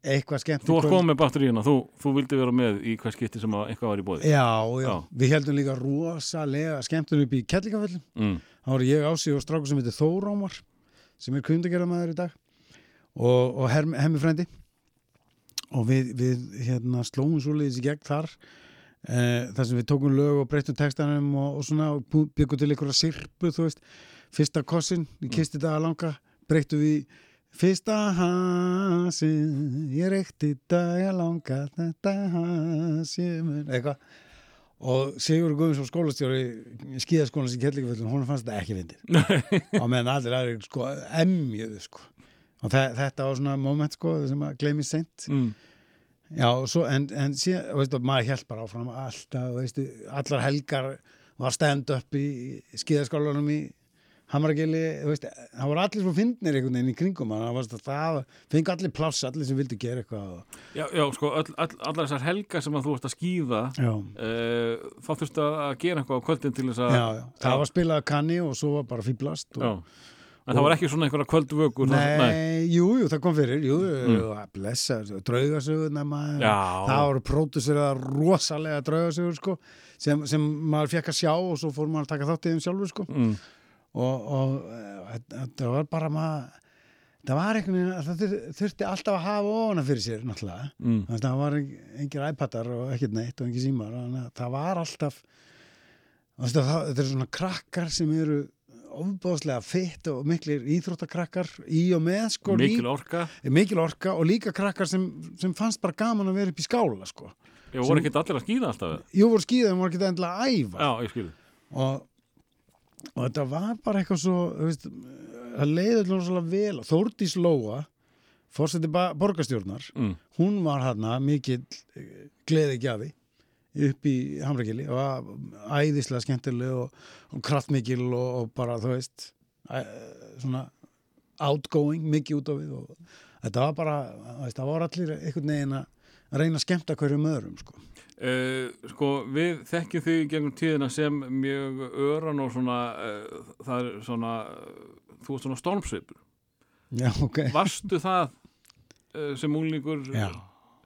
eitthvað skemmt Þú varst komið með batteríuna, þú, þú vildi vera með í hvers skipti sem að eitthvað var í bóði Já, já, Já. við heldum líka rosalega skemmtun upp í Kellingaföllum mm. þá var ég ási og strákur sem heitir Þórómar sem er kundagerðamæður í dag og, og herm, hemmi frendi og við, við hérna, slóum svo leiðis í gegn þar eh, þar sem við tókum lög og breyttum textanum og, og svona og byggum til einhverja sirpu þú veist, fyrsta kossin við kisti daga langa, breyttum við fyrsta hansin ég reykti daga langa þetta hansin eitthvað og Sigur Guðmundsson skólastjóri skíðaskólans í Kellingaföllum, hún fannst þetta ekki fyndið. Og meðan allir aðrir sko emjuðu sko. Og þe þetta var svona moment sko sem að gleymi seint. Mm. já, og svo, en, en síðan, veistu, maður held bara áfram alltaf, veistu, allar helgar var stand up í skíðaskólanum í Veist, það voru allir svo fyndnir einhvern veginn í kringum það, var- það fengi allir pláss, allir sem vildu gera eitthvað og, Já, já, sko, öll, all, allar þessar helgar sem að þú ert að skýða uh, þá þurftu að gera eitthvað á kvöldin til þess að já, já, það var spilað kanni og svo var bara fýblast og, Já. En það var ekki svona einhverja kvöldvökur Nei, nei. jú, jú, það kom fyrir jú, Mm. jú, að blessa, Já. það voru próduseraða rosalega draugasögur sko, sem, sem maður fekk að sjá og svo fór maður að taka þátt í þeim sjálfur sko. Mm. Og, og eh, þetta var bara maður það var einhvern veginn að það þur- þurfti alltaf að hafa ofana fyrir sér náttúrulega Mm. þannig að það var engir iPadar og ekkert neitt og engir símar það var alltaf þetta eru svona krakkar sem eru ofbáðslega fitt og miklir íþróttakrakkar í og með sko Mikil líka, orka mikil orka og líka krakkar sem, sem fannst bara gaman að vera upp í skála sko. Ég voru ekki allir að skýða alltaf? Jú voru skíðum voru ekki endilega að æfa Já, ég skil og, og þetta var bara eitthvað svo veist, það leiði alltaf vel Þórdís Lóa fórseti borgarstjórnar mm. hún var hérna mikill gleði gjafi upp í Hamrakili og var æðislega skemmtileg og, og kraftmikil og, og bara þú veist æ, svona outgoing mikið út á við og þetta var bara, það var allir einhvern veginn að reyna að skemmta hverjum öðrum sko. Uh, sko, við þekkjum þig gegnum tíðina sem mjög öran og svona uh, það er svona uh, þú ert svona stormsveipur. Já, ok. Varstu það uh, sem úlíkur Já,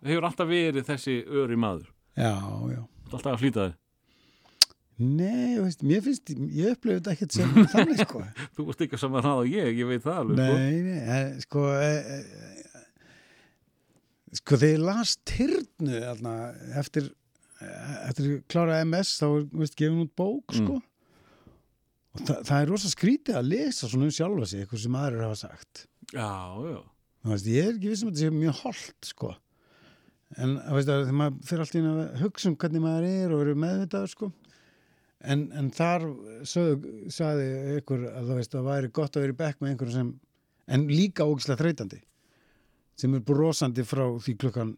hefur alltaf verið þessi öri maður? Já, já. Alltaf að flýta þig Nei, veist, mér finnst, ég upplifði þetta ekkert sem þannig, sko. Þú varst ekki að ég, ég veit það alveg sko. Nei, nei, eh, sko, eh, eh, sko, þegar ég las Tyrnu, eftir, eh, eftir að klára MS, þá er, veist, gefin út bók, sko. Og það, það er rosa skrítið að lesa svona um sjálfa sig, eitthvað sem aðrir hafa sagt. Já, já veist, ég er ekki vissum að þetta sé mjög holdt, sko. En, veist, að þegar maður fyrir alltaf inn að hugsa um hvernig maður er og eru meðvitaður, sko. En, en þar sögðu, sagði ykkur að veist, að það væri gott að vera í bekk með einhverjum sem, en líka ógislega þreytandi, sem er brosandi frá því klukkan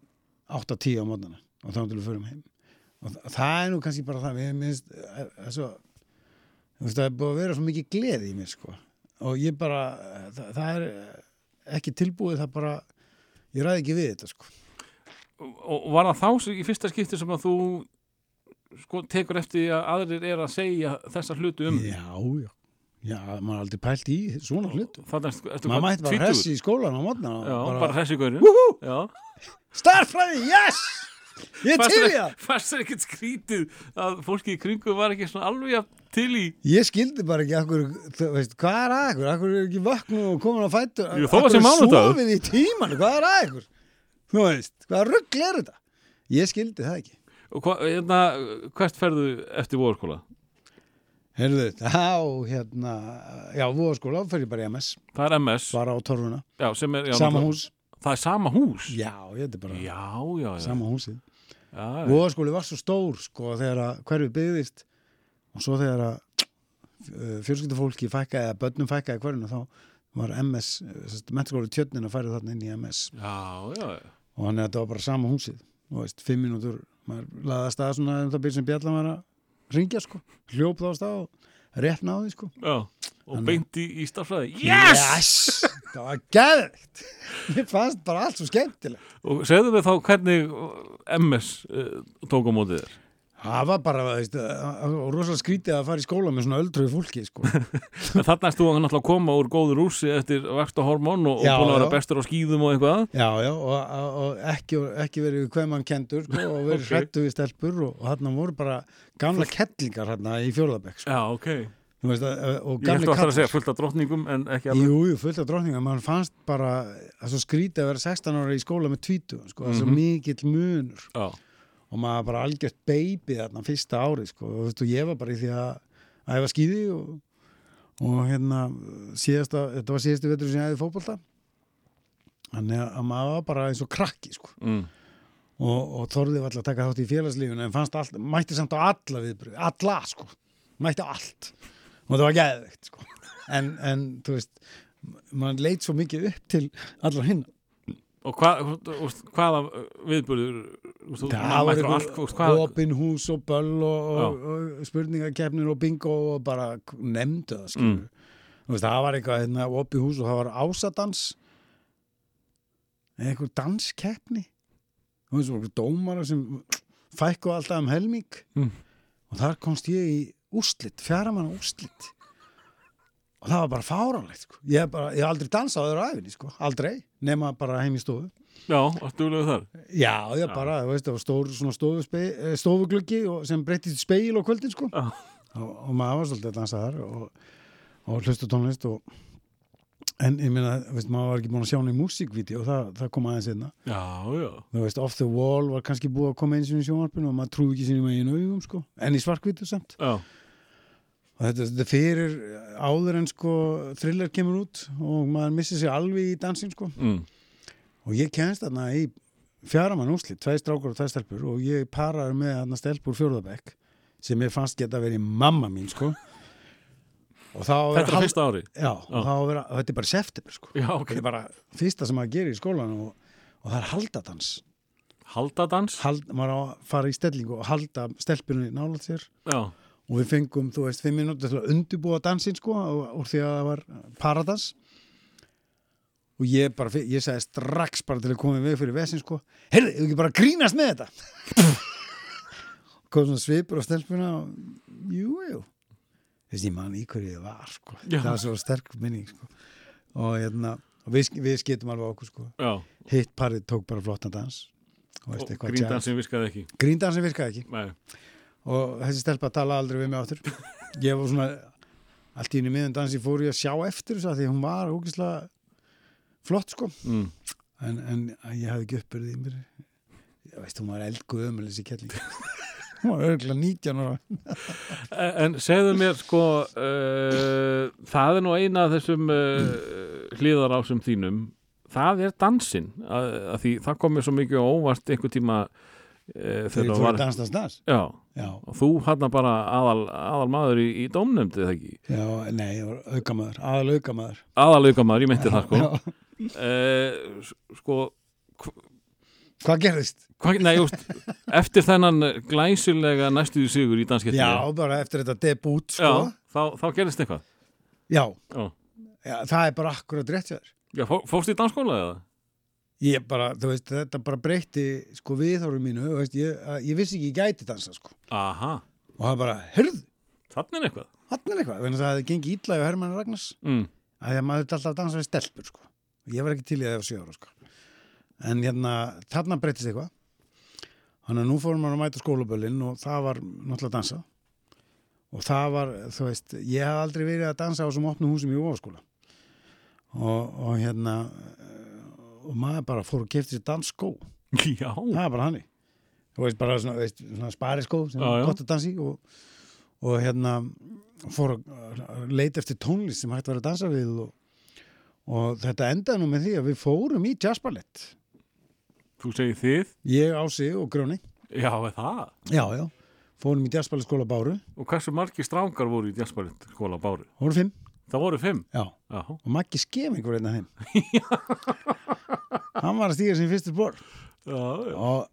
8-10 á mótnana og þá til við förum heim. Og það, er nú kannski bara það, mér minnst, að, að svo, það er búið að vera svo mikið gleði í mér, sko. Og ég bara, það, það er ekki tilbúið, það bara, ég ræði ekki við þetta, sko. Og var það þá í fyrsta skipti sem að þú sko, tekur eftir að aðrir er að segja þessa hlutu um Já, já. Já, maður er aldrei pælt í svona hlutu. Maður mætti bara hressi í skólan á mótna. Bara, hressi gaurinn Já Starfræði, yes! Ég er til í það. Fannst þér ekkert skrítið að fólki í kringu var ekki svona alveg til í Ég skildi bara ekki akkur, þú veist, hvað er að ykkur? Akkur er ekki vaknu og komin að fættu? Jú, þó að sé mánudagur. Sofið í tímanu, hvað er að ykkur? Þú veist, hvað rugl er þetta? Ég skildi það ekki. Og hva, hérna, hvert ferðu eftir vorskóla? Heyrðu, þá, hérna, já, fer ég bara MS, Það er MS bara á torfuna, já, sem er, já, sama náttúrulega- hús. Það er sama hús? Já, þetta er bara já, já, já. sama húsið. Voðaskóli var svo stór, sko, þegar að hverfi byggðist og svo þegar að uh, fjölskyldufólki fækkaði eða börnum fækkaði hverjuna þá var MS, mentaskóli tjötnin að færa þarna inn í MS Já, já, já. og hann þetta var bara sama húsið og veist, fimm mínútur, maður laði að svona um það byrð sem Bjallan var að ringja sko, hljóp þá á stað og rétt náði sko já. Og Þannig- beint í, í starffræði. Yes! það var geðvikt mér fannst bara allt svo skemmtilegt Og segðu mig þá hvernig uh, MS uh, tók á mótið þér. Það var bara, veist, rosalega skrítið að fara í skóla með svona öldruði fólki sko þarna erst þú að náttúrulega koma úr góður rúsi eftir vaksta hormón og, og búin að vera bestur á skýðum og eitthvað. Já, já, og, og, ekki, ekki verið hvað mann kendur sko, og verið Ok. okay. hrættu við stelpur og, og hann voru bara gamla kettlingar hann í fjórðabæk sko. Já, ok. Þú veist, að- og gamli að kallar segja fullt af drottningum en ekki alveg. Jú, fullt af drottningar, mann fannst bara að svo skrítið að vera 16 ára í skóla með 20, sko, það er svo Mhm. mikill munur Já, og maður bara algjört baby þarna fyrsta árið, sko, og þú veist, og ég var bara í því að æfa skýði og, og hérna síðasta, þetta var síðastu vetur sem ég æði fótbolta. Þannig að maður var bara eins og krakki, sko. Mm. og, og þorðið var alltaf að taka þátt í félagslífinu en fannst allt, mætti samt á alla viðbröð alla sko, mætti á allt. Og það var geðvegt sko. En, en þú veist mann leit svo mikið upp til allar hinn Og hvað, hvaða viðbörður, þú það var eitthvað opin hús og böll og, og, og spurningakefnir og bingo og bara nefndu það skilur þú veist, það var eitthvað hérna, opin hús og það var ásadans. Eitthvað danskeppni. Þú veist, eitthvað dómara sem fækku alltaf um helming. Mm. og þar komst ég í úrslit, fjaramanna úrslit og það var bara fáránlegt sko. ég hef bara, ég hef aldrei dansað á þeirra æfinni sko, aldrei, nema bara heim í stofu já, varstu duglegu þar? Já, ég Já. bara, þú veist, það var stór svona eh, stofugluggi og sem breytist í speil á kvöldin, sko. Já. Og, og maður var svolítið að dansa þar og, og hlusta á tónlist og en ég veist, maður var ekki búin að sjá hann í músíkvídeó og það, það kom aðeins einna. Já, já. Þú veist, Off the Wall var kannski búið að koma eins og í sjónvarpinu og maður trúi ekki sinni með einu augum, sko. En í svarkvídeó samt. Já, Og þetta, þetta fyrir áður en, sko, thriller kemur út og maður missir sig alveg í dansinn, sko. mm. og ég kennst þarna í fjaramann úslit, tvei strákur og tvei stelpur og ég paraði með þarna stelpur fjórðabekk sem ég fannst geta verið mamma mín sko Þetta er fyrsta ári. já, vera, þetta er bara september sko Já, ok. þetta er bara fyrsta sem maður gerir í skólan og, og það er haldadans Haldadans? Hald, maður á að fara í stellingu og halda stelpunni nálat sér Já, og við fengum, þú veist, fimm minúti til að undirbúa dansinn sko og, og því að það var paradans og ég bara, ég sagði strax bara til að koma veg fyrir vesin sko heyrðu, ég ekki bara að grínast með þetta kom svona svipur á stelpuna og jú, jú þess ég man í hverju ég var sko Já. það var svo sterk minning sko og hérna, við, við skiptum alveg okkur sko já. hitt parið tók bara flottan dans og Og gríndansin virkaði ekki. gríndansin virkaði ekki Nei. Og þessi stelpa tala aldrei við mig áttur ég var svona allt í henni miðan dansi fór ég að sjá eftir þess að því hún var ógislega flott sko. Mm. en, en ég hafði ekki uppbyrðið í mér. Ég veist hún var eldguð ömul þessi kelling hún var örgulega 19 ára. En segðu mér sko uh, það er nú eina af þessum uh, hlýðarásum þínum. Það er dansinn að, að því það kom mér svo mikið óvart einhver tíma þegar þegar fór var að dansa dans já, já, og þú hann bara aðal, aðal maður í, í dómnefndi það ekki já, nei, ég var aukamæður aðal aukamæður aðal maður, ég meinti það sko Já. uh, sko hvað gerðist? hva, nei, just, eftir þennan glæsilega næstuði sigur í danskettinni já, bara eftir þetta debut já sko. þá, þá gerist eitthvað já. já, já, það er bara akkurat rétt þér já fó, fórst í dansskóla eða? Ég bara, þú veist, þetta bara breytti sko viðhóru mínu, þú veist, ég, ég vissi ekki ég gæti dansa, sko. aha, Og það bara, hörðu, þannig er eitthvað hann er eitthvað, þannig að það hefði gengið ítla í Hermann Ragnars, mm. að því að maður þetta alltaf dansa við stelpur, sko. Ég var ekki til í að það sjö ára, sko. En hérna, þarna breytist eitthvað. Þannig að nú fórum maður að mæta skólaböllin og það var náttúrulega að dansa. Og það var, þú veist, ég hef aldrei verið að dansa á þessum opnum húsum í ofaskóla. Og, og hérna, og maður bara fór og kefti sér dansskó. já, það er bara hannig þú veist bara svona, veist, svona spariskó sem Já, er gott að dansa í og, og hérna fór að leita eftir tónlist sem hægt var að dansa við og, og þetta endaði nú með því að við fórum í jazzballett þú segir þið? Ég, Ási og Grjóni. Já, er það? Já, já, fórum í jazzballett skóla Báru. Og hversu margir stránkar voru í jazzballett skóla báru? voru fimm, Það voru fimm. Já, Já, og Maggi Skeming var einn af þeim hann var að stíga sem fyrstu spór já, já. og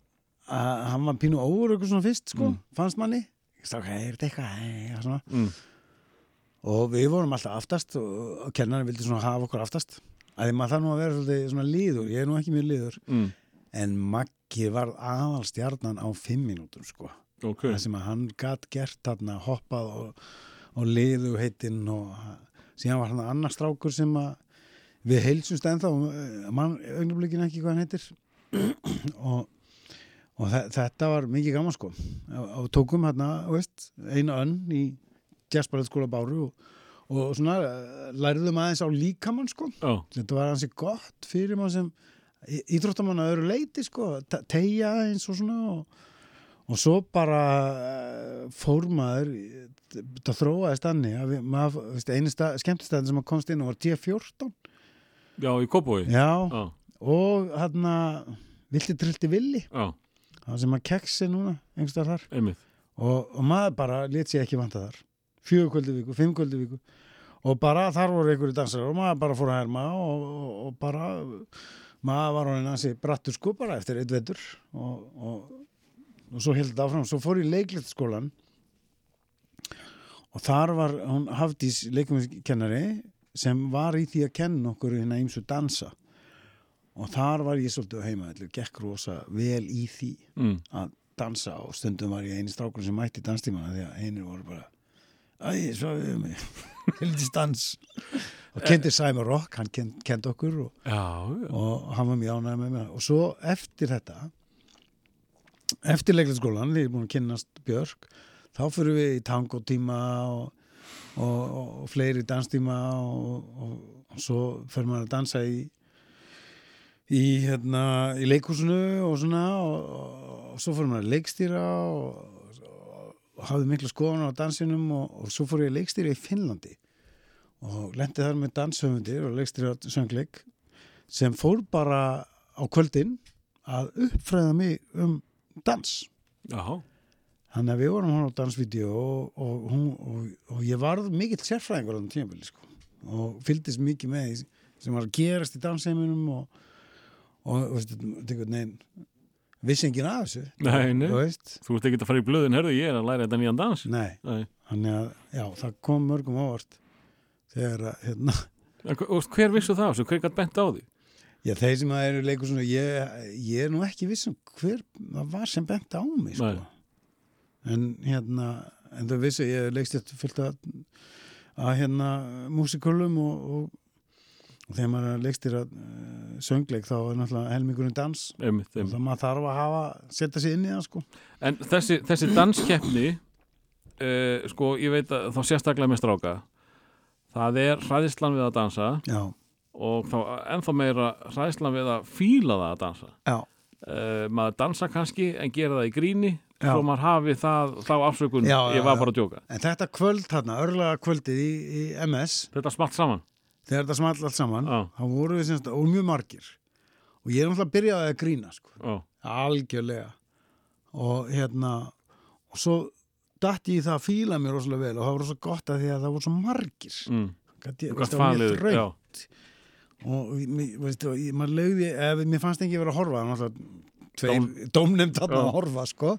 uh, hann var pínu óur eitthvað svona fyrst sko, Mm. fannst manni. Sá, er þetta eitthvað? Hei, og Mm. og við vorum alltaf aftast og, og kennarinn vildi svona hafa okkur aftast. Að því maður þarf nú að vera svolítið svona líður ég er nú ekki mjög líður Mm. en Maggi var aðal stjarnan á fimm mínútum sko. Ok, það sem að hann gatt gert þarna hoppað og, og liðu heitinn og síðan var hann annar strákur sem að við heilsumst ennþá eh, mann augnablikinu ekki hvað hann heitir. Og, og þe- þetta var mikið gaman sko. Og, tókum hérna, veist, einu önn í jazzballetskóla Báru og, og svona eh, lærðum aðeins á líkamann sko. Já, þetta var hansi gott fyrir maður sem íþróttamann að öðru leiti sko, te- tegja eins og svona og, og svo bara eh, fór maður það þróaðist annir að stað, skemmtistæðin sem komst inn var T14 já, í já, Já, og hann vilti trilti villi? Já, það sem maður keksi núna og, og maður bara let sér ekki vanta þar. Fjögur kvöldi viku, fimm kvöldi viku. Og bara þar voru einhverju dansar og maður bara fór að herma og, og, og bara maður var hann hansi brattur sko bara eftir eitt vetur. Og, og, og svo held þetta áfram. Svo fór ég í leiklistaskólan og þar var hún Hafdís leikumiskennari sem var í því að kenna okkur hérna ímsu dansa. Og þar var ég svolítið heima gekk rosa vel í því mm. að dansa. Og stundum var ég eini strákur sem mætti danstímana því að einir voru bara æ, svo við mig heldur dans. Og kendi Simon Rock, hann kend, kendi okkur og, Já, já, og hann var mjög ánægð með mér og svo eftir þetta eftir leiklætsskólan, við erum búin að kynnast Björk, þá fyrir við í tango tíma og, og, og, og fleiri danstíma og, svo fyrir maður að dansa í í, hérna, í leikhúsinu og svona og, svo fyrir maður að leikstýra og, hafði miklu skoðan á dansinum og, svo fór ég að leikstýra í Finnlandi og lendi þar með danshöfundir og leikstýra söngleik sem fór bara á kvöldin að uppfræða mig um dans já, þannig að við vorum hann á dansvídeó og, og, hún, og, og ég varð mikill sérfræðingur á þannig tímabili sko. og fylgdist mikið með því sem var að gerast í dansheiminum og, og veist, þetta einhvern veginn vissi enginn af þessu Nei, nei. Þú veist? Ekki að fara í blöðin, herðu, ég er að læra þetta nýjan dans nei, Nei. þannig að já, það kom mörgum ávart þegar að hérna hver- vissu það? Svo hver gætt bent á því? Já, þeir sem að eru leikur svona, ég, ég er nú ekki viss um hver það var sem bent á mig, sko. En hérna, en þau vissu, ég leikst þetta fullt að, að hérna músikulum og, og, og þegar maður leikstir að uh, söngleik þá er náttúrulega helmingurinn dans Einmitt, og einmitt. það maður þarf að hafa, setja sig inn í það, sko. En þessi, þessi danskeppni uh, sko, ég veit að þá sérstaklega með stráka það er hræðislan við að dansa Já, og þá ennþá meira hræðislan við að fíla það að dansa. Já, uh, maður dansa kannski en gera það í gríni Já. svo maður hafi það, þá afsökun Já, ég var bara að djóka. En þetta kvöld þarna, örlega kvöldið í, í MS, þetta smalt saman. Þegar þetta small allt saman, Já. þá voru við semst, og mjög margir. Og ég er náttúrulega byrjaði að grína, sko. Algjörlega. Og hérna og svo datt ég það að fíla mér rosalega vel og það var rosalega gott að því að það voru svo margir. Mm. Gat ég, veist, það var mjög já, og veist, og maður lögði, ef mér fannst ekki verið að horfa það var náttúrulega tveir dómnefnd að horfa sko.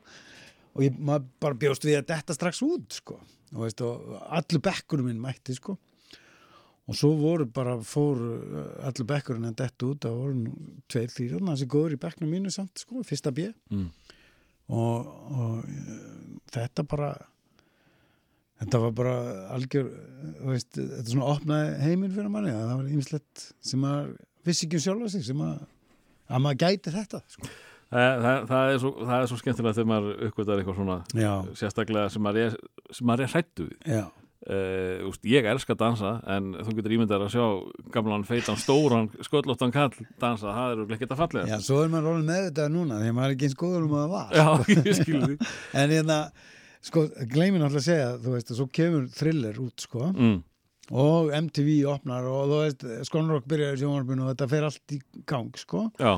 Og ég, maður bara bjóst við að detta strax út sko. Og, veist, og allur bekkurinn minn mætti sko. Og svo voru bara fór uh, allur bekkurinn að detta út það voru tveir, þrýr þannig að þessi góður í bekknum mínu samt sko, fyrsta bjö mm. og, og uh, þetta bara þetta var bara algjör veist, þetta svona opnaði heiminn fyrir manni að það var ýmislegt sem maður vissi ekki um sjálfa sig sem að, að maður gæti þetta sko. það, það, það, er svo, það er svo skemmtilegt þegar maður uppgötar eitthvað svona já, sérstaklega sem maður er, er hrættu við. Já, Uh, úst, ég elska að dansa en þú getur ímyndar að sjá gamlan feitan stóran sköllóttan kall dansa það er ekki þetta fallega já, svo er maður rolin með þetta núna því að maður er ekki eins góður um að það var. Já ég því en hérna, sko, gleymin alltaf að segja þú veist, að svo kemur thriller út sko, mm. og MTV opnar og þú veist, Skonrock byrjar í sjónvarpinu og þetta fer allt í gang, sko. Já,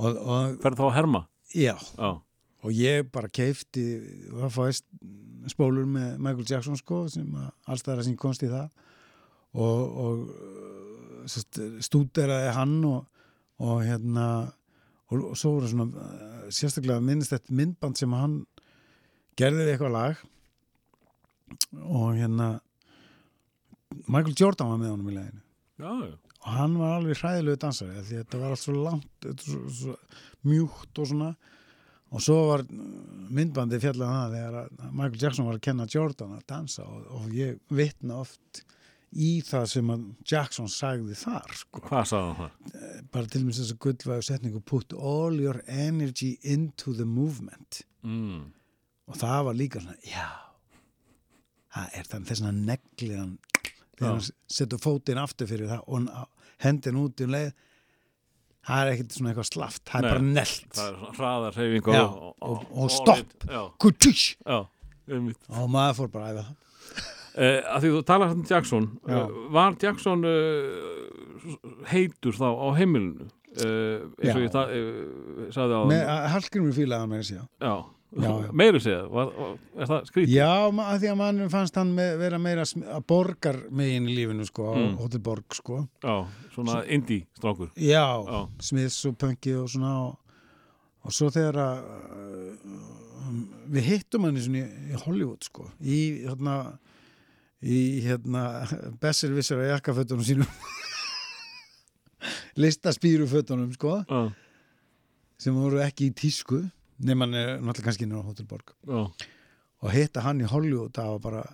og, og ferð þá að herma? Já, já, og ég bara keifti það fæst spólur með Michael Jackson sko sem að allstæðara sem komst í það. Og, og stúderaði hann og, og hérna og, og svo voru svona uh, sérstaklega minnist þetta myndband sem hann gerði við eitthvað lag og hérna Michael Jordan var með honum í leginu já, já. og hann var alveg hræðilegu dansari því þetta var allt svo langt svo, svo mjúkt og svona og svo var uh, myndbandið fjallað það þegar Michael Jackson var að kenna Jordan að dansa og, og ég vitna oft í það sem að Jackson sagði þar sko. Hvað sagði hann það? bara til og með þess að gullvægu setningu put all your energy into the movement Mm. Og það var líka svona, já. Það er þannig þess að neglir hann þegar hann setur fótinn aftur fyrir það og hann hendin út um leið. Það er ekkert svona eitthvað slaft það er bara nelt. Það er hraðar hreyfing Já, og, og- og stopp. Einmitt. og maður fór bara að æfa það. Uh, að því þú talar um Jackson uh, var Jackson uh, heitur þá á heimilinu? Eins og ég sagði á með Hallgrimur fílaði hann með þessi já. Meiru segja var, var, er það skrítið? Já, að því að mann fannst hann með, vera meira að borgar megin í lífinu sko, Mm. mm. Hotel Borg sko Já, svona indie strákur Já, Já. Smiths og Punky og svona og, og svo þegar að uh, við hittum hann í, í, í Hollywood sko í hérna í hérna Bessir vissar að jakkafötunum sínum listaspýrufötunum sko Já, sem voru ekki í tísku nema hann er náttúrulega kannski inn á Hotel Borg já og hitta hann í Hollywood það var bara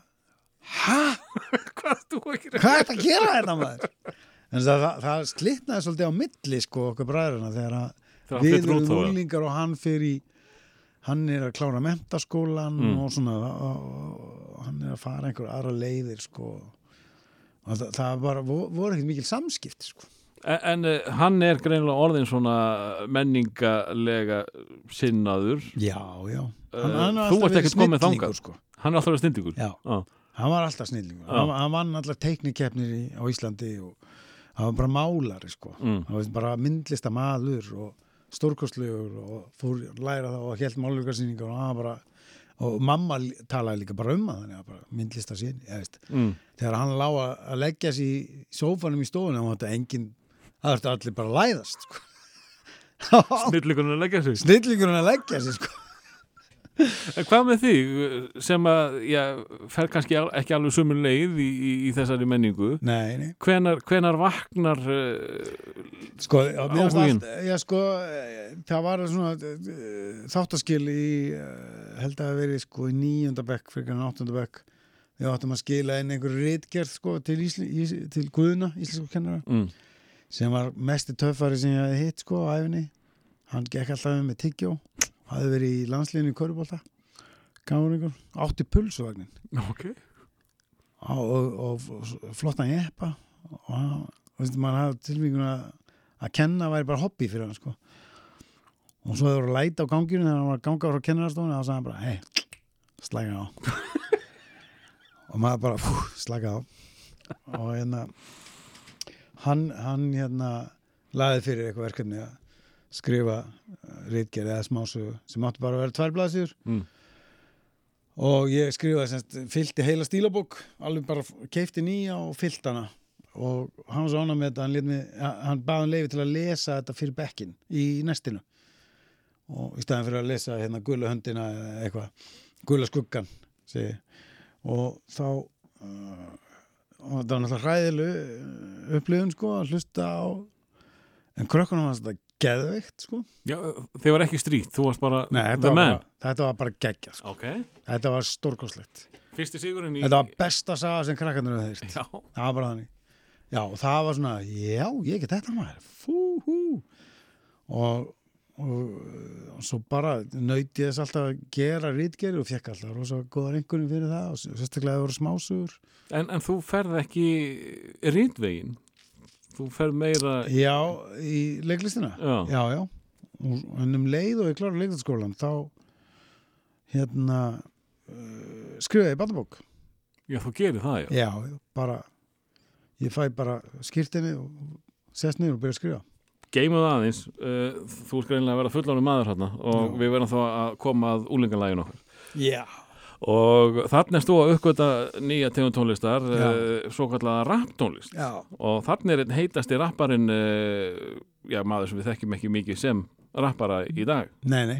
hæ? Hvað er þetta að gera þetta maður? En það, það, það slitnaði svolítið á milli sko okkur bræðurina þegar að við erum úlingar og hann fyrir hann er að klára mentaskólan Mm. og svona og, og hann er að fara einhver aðra leiðir sko og það, það bara, vo- voru ekkert mikil samskipti sko En, en uh, hann er greinilega orðin svona menningalega sinnaður Já, já Eh, hann, hann þú alltaf ert ekkert snillingur, þangað. sko. Hann er alltaf verið snindingur Já, Já, hann var alltaf snillingur Já. hann, hann vann allar teiknikeppnir í, á Íslandi og hann var bara málari sko Mm. hann var bara myndlista maður og stórkostlegur og fór læra það og held málvíkarsýningar og hann var bara og mamma talaði líka bara um að bara myndlista sín mm. þegar hann lá að leggja sér í sófanum í stofunum og þetta engin það þurfti allir bara að læðast sko. Snillingunum að leggja sig. Snillingurinn að leggja sér sko. Hvað með þig sem að já, fer kannski ekki alveg sömu leið í, í, í þessari menningu? Nei, nei. Hvenar, hvenar vaknar uh, Sko, allt, já, sko, eh, það var svona uh, þáttaskil í, held að það verið sko í níunda bekk, fyrir en áttunda bekk, við áttum að skila inn einhverju ritgerð sko til, Ísli, ís, til Guðuna, íslensku kennara, mm, sem var mesti töffari sem ég hefði hitt sko á æfinni, hann gekk alltaf um með tyggjó, hafði verið í landsliðinu í Körubólta, átti pulsuvagnin Ok. Og, og, og, og flottan jeppa. Og hann, veist, maður hafði tilvíkun að kenna væri bara hobby fyrir hann sko. og svo voru að læta á ganginu þegar hann var að ganga frá kennarastofinu þá sagði hann bara, hei, slæka á. Og maður bara fú, slæka á. Og hérna hann, hann hérna laði fyrir eitthvað verkefni að skrifa reitgerð eða smásögu sem átti bara að vera tvær blaðsýður mm. og ég skrifaði semst, fylgti heila stílabók alveg bara keifti nýja og fyllt hana og hann svo ánað með þetta hann, mig, hann baði hann leifi til að lesa þetta fyrir bekkin í nestinu og í staðin fyrir að lesa hérna gula höndina eða eitthvað gula skuggan segi. og þá uh, og það var náttúrulega hræðilu upplifun sko að hlusta á en krökkunum var þetta geðveikt sko Já, þið var ekki strýtt, þú varst bara Nei, þetta, var bara, þetta var bara geggja sko. Ok, þetta var stórkoslegt í Þetta var besta saga sem krakkarnir hefði. Já, Það var bara þannig. Já, og það var svona, já, ég get þetta maður. Fú, hú. Og, og, svo bara nöyti þess alltaf að gera rítgeri og fekk alltaf rosa góðar einhverjum fyrir það og sérstaklega það voru smásugur. en, en þú ferð ekki rýndvegin Þú ferð meira Já, í leiklistina. Já, Já, já. Og, en um leið og ég klára leiklistaskólan, þá hérna uh, skrifaði ég bandabók. já þú gerir það já Já, bara ég fæ bara skýrtinni og sest niður og byrja að skrifa Geimum það aðeins, uh, þú er greinlega að vera fullánu maður hérna og Já. við verðum þá að koma að úlingalægin okkar. Já. Og þarna er þú að uppgöta nýja tegund tónlistar Já. uh, svo kallega rapptónlist Já, og þarna er einn heitasti rapparinn uh, já, maður sem við þekkjum ekki mikið sem rappara í dag. Nei, nei.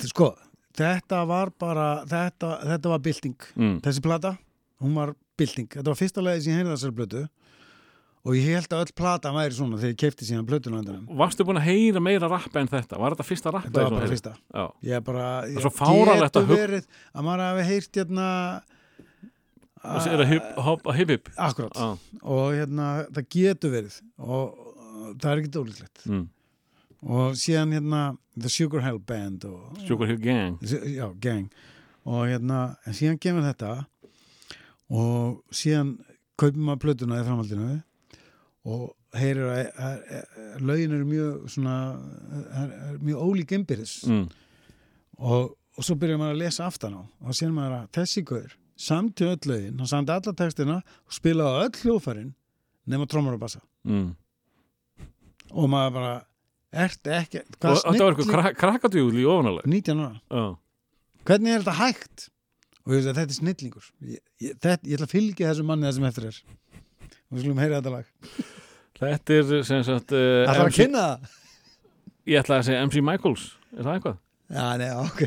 Sko, þetta var bara þetta, þetta var bylting. Mm. Þessi plata, hún var bylting. Þetta var fyrsta lagi sem ég heyrði þessari plötu og ég held að öll plata væri svona þegar ég kefti síðan plötuna undan Varstu búin að heyra meira rappa en þetta? Var þetta fyrsta rappa? Þetta var bara fyrsta. Já, Ég er bara, er ég svo fáránlegt að getur hug- verið að maður hafi heyrt hérna og sér að hip hop, hip, hip. Akkurat. Já, og hérna, það getur verið. Og, það er ekki dólíklegt mm. og síðan hérna The Sugar Hill Band og, Sugar Hill Gang. Já, gang. Og hérna, en síðan kemur þetta. Og síðan kaupum maður plötuna í framhaldinu og heyrir að, lögin eru mjög svona er, er mjög ólík innbyrðis. Mm. og, og svo byrjar maður að lesa aftan á. Og sér maður að þessi gaur samti öll lögin, hann samti alla textina og spilaði á öll hljófærin nema trómar og bassa. Mm. og maður bara ert ekki Og þetta var eitthvað krak krakkatjúl í ofanáleg 19 ára, Já, hvernig er þetta hægt? Og ég veist að þetta er snillingur. Ég, ég, þetta, ég ætla að fylgja þessu manni það sem eftir er við skulum heyra þetta lag. Þetta er sem sagt uh, Það þarf að MC, kynna það? Ég ætla að segja MC Michaels Er það eitthvað? Já, nei, ok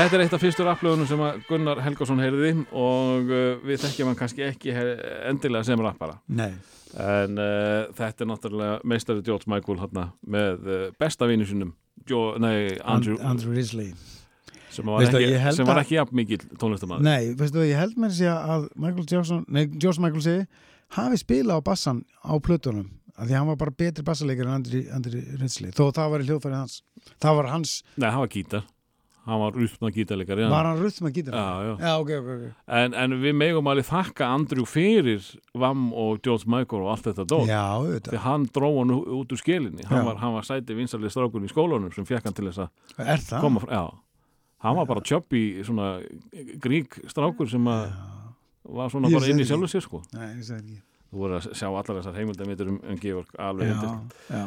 þetta er eitt af fyrstu rapplögunum sem Gunnar Helgason heyrði og uh, við þekkjum hann kannski ekki endilega sem rappara. Nei, en uh, þetta er náttúrulega meistari George Michael hérna, með uh, besta vinu sinum Andrew, And, Andrew Risley. sem var Veistu, ekki, sem var ekki jafn mikill tónlistamæður Nei, veistu það, ég held mér segja að Michael Jackson, nei, George Michael segi hafi spilað á bassan á plötunum af því að hann var bara betri bassaleikar en Andri, Risley, þó það var í hljóðfæri hans. Það var hans, Nei, hann var gítar hann var rústna gítarleikari var hann rutt með gítar Já, já. já, ok, ok, ok. En, en við megum alveg þakka Andrew fyrir Vam og George Michael og allt þetta dót. Já, auðvitað, því hann dró hann út úr skelinni. Hann var, hann var sæti vinsalið strákur í skólanum sem fekk hann til þess að koma frá, já. Hann var bara tjöppi svona grík strákur sem að var svona Ég bara inn í sjálfur sér sko. Nei, ég segi ekki. Þú voru að sjá allar þessar heimildamitur um, um Georg alveg Já, já,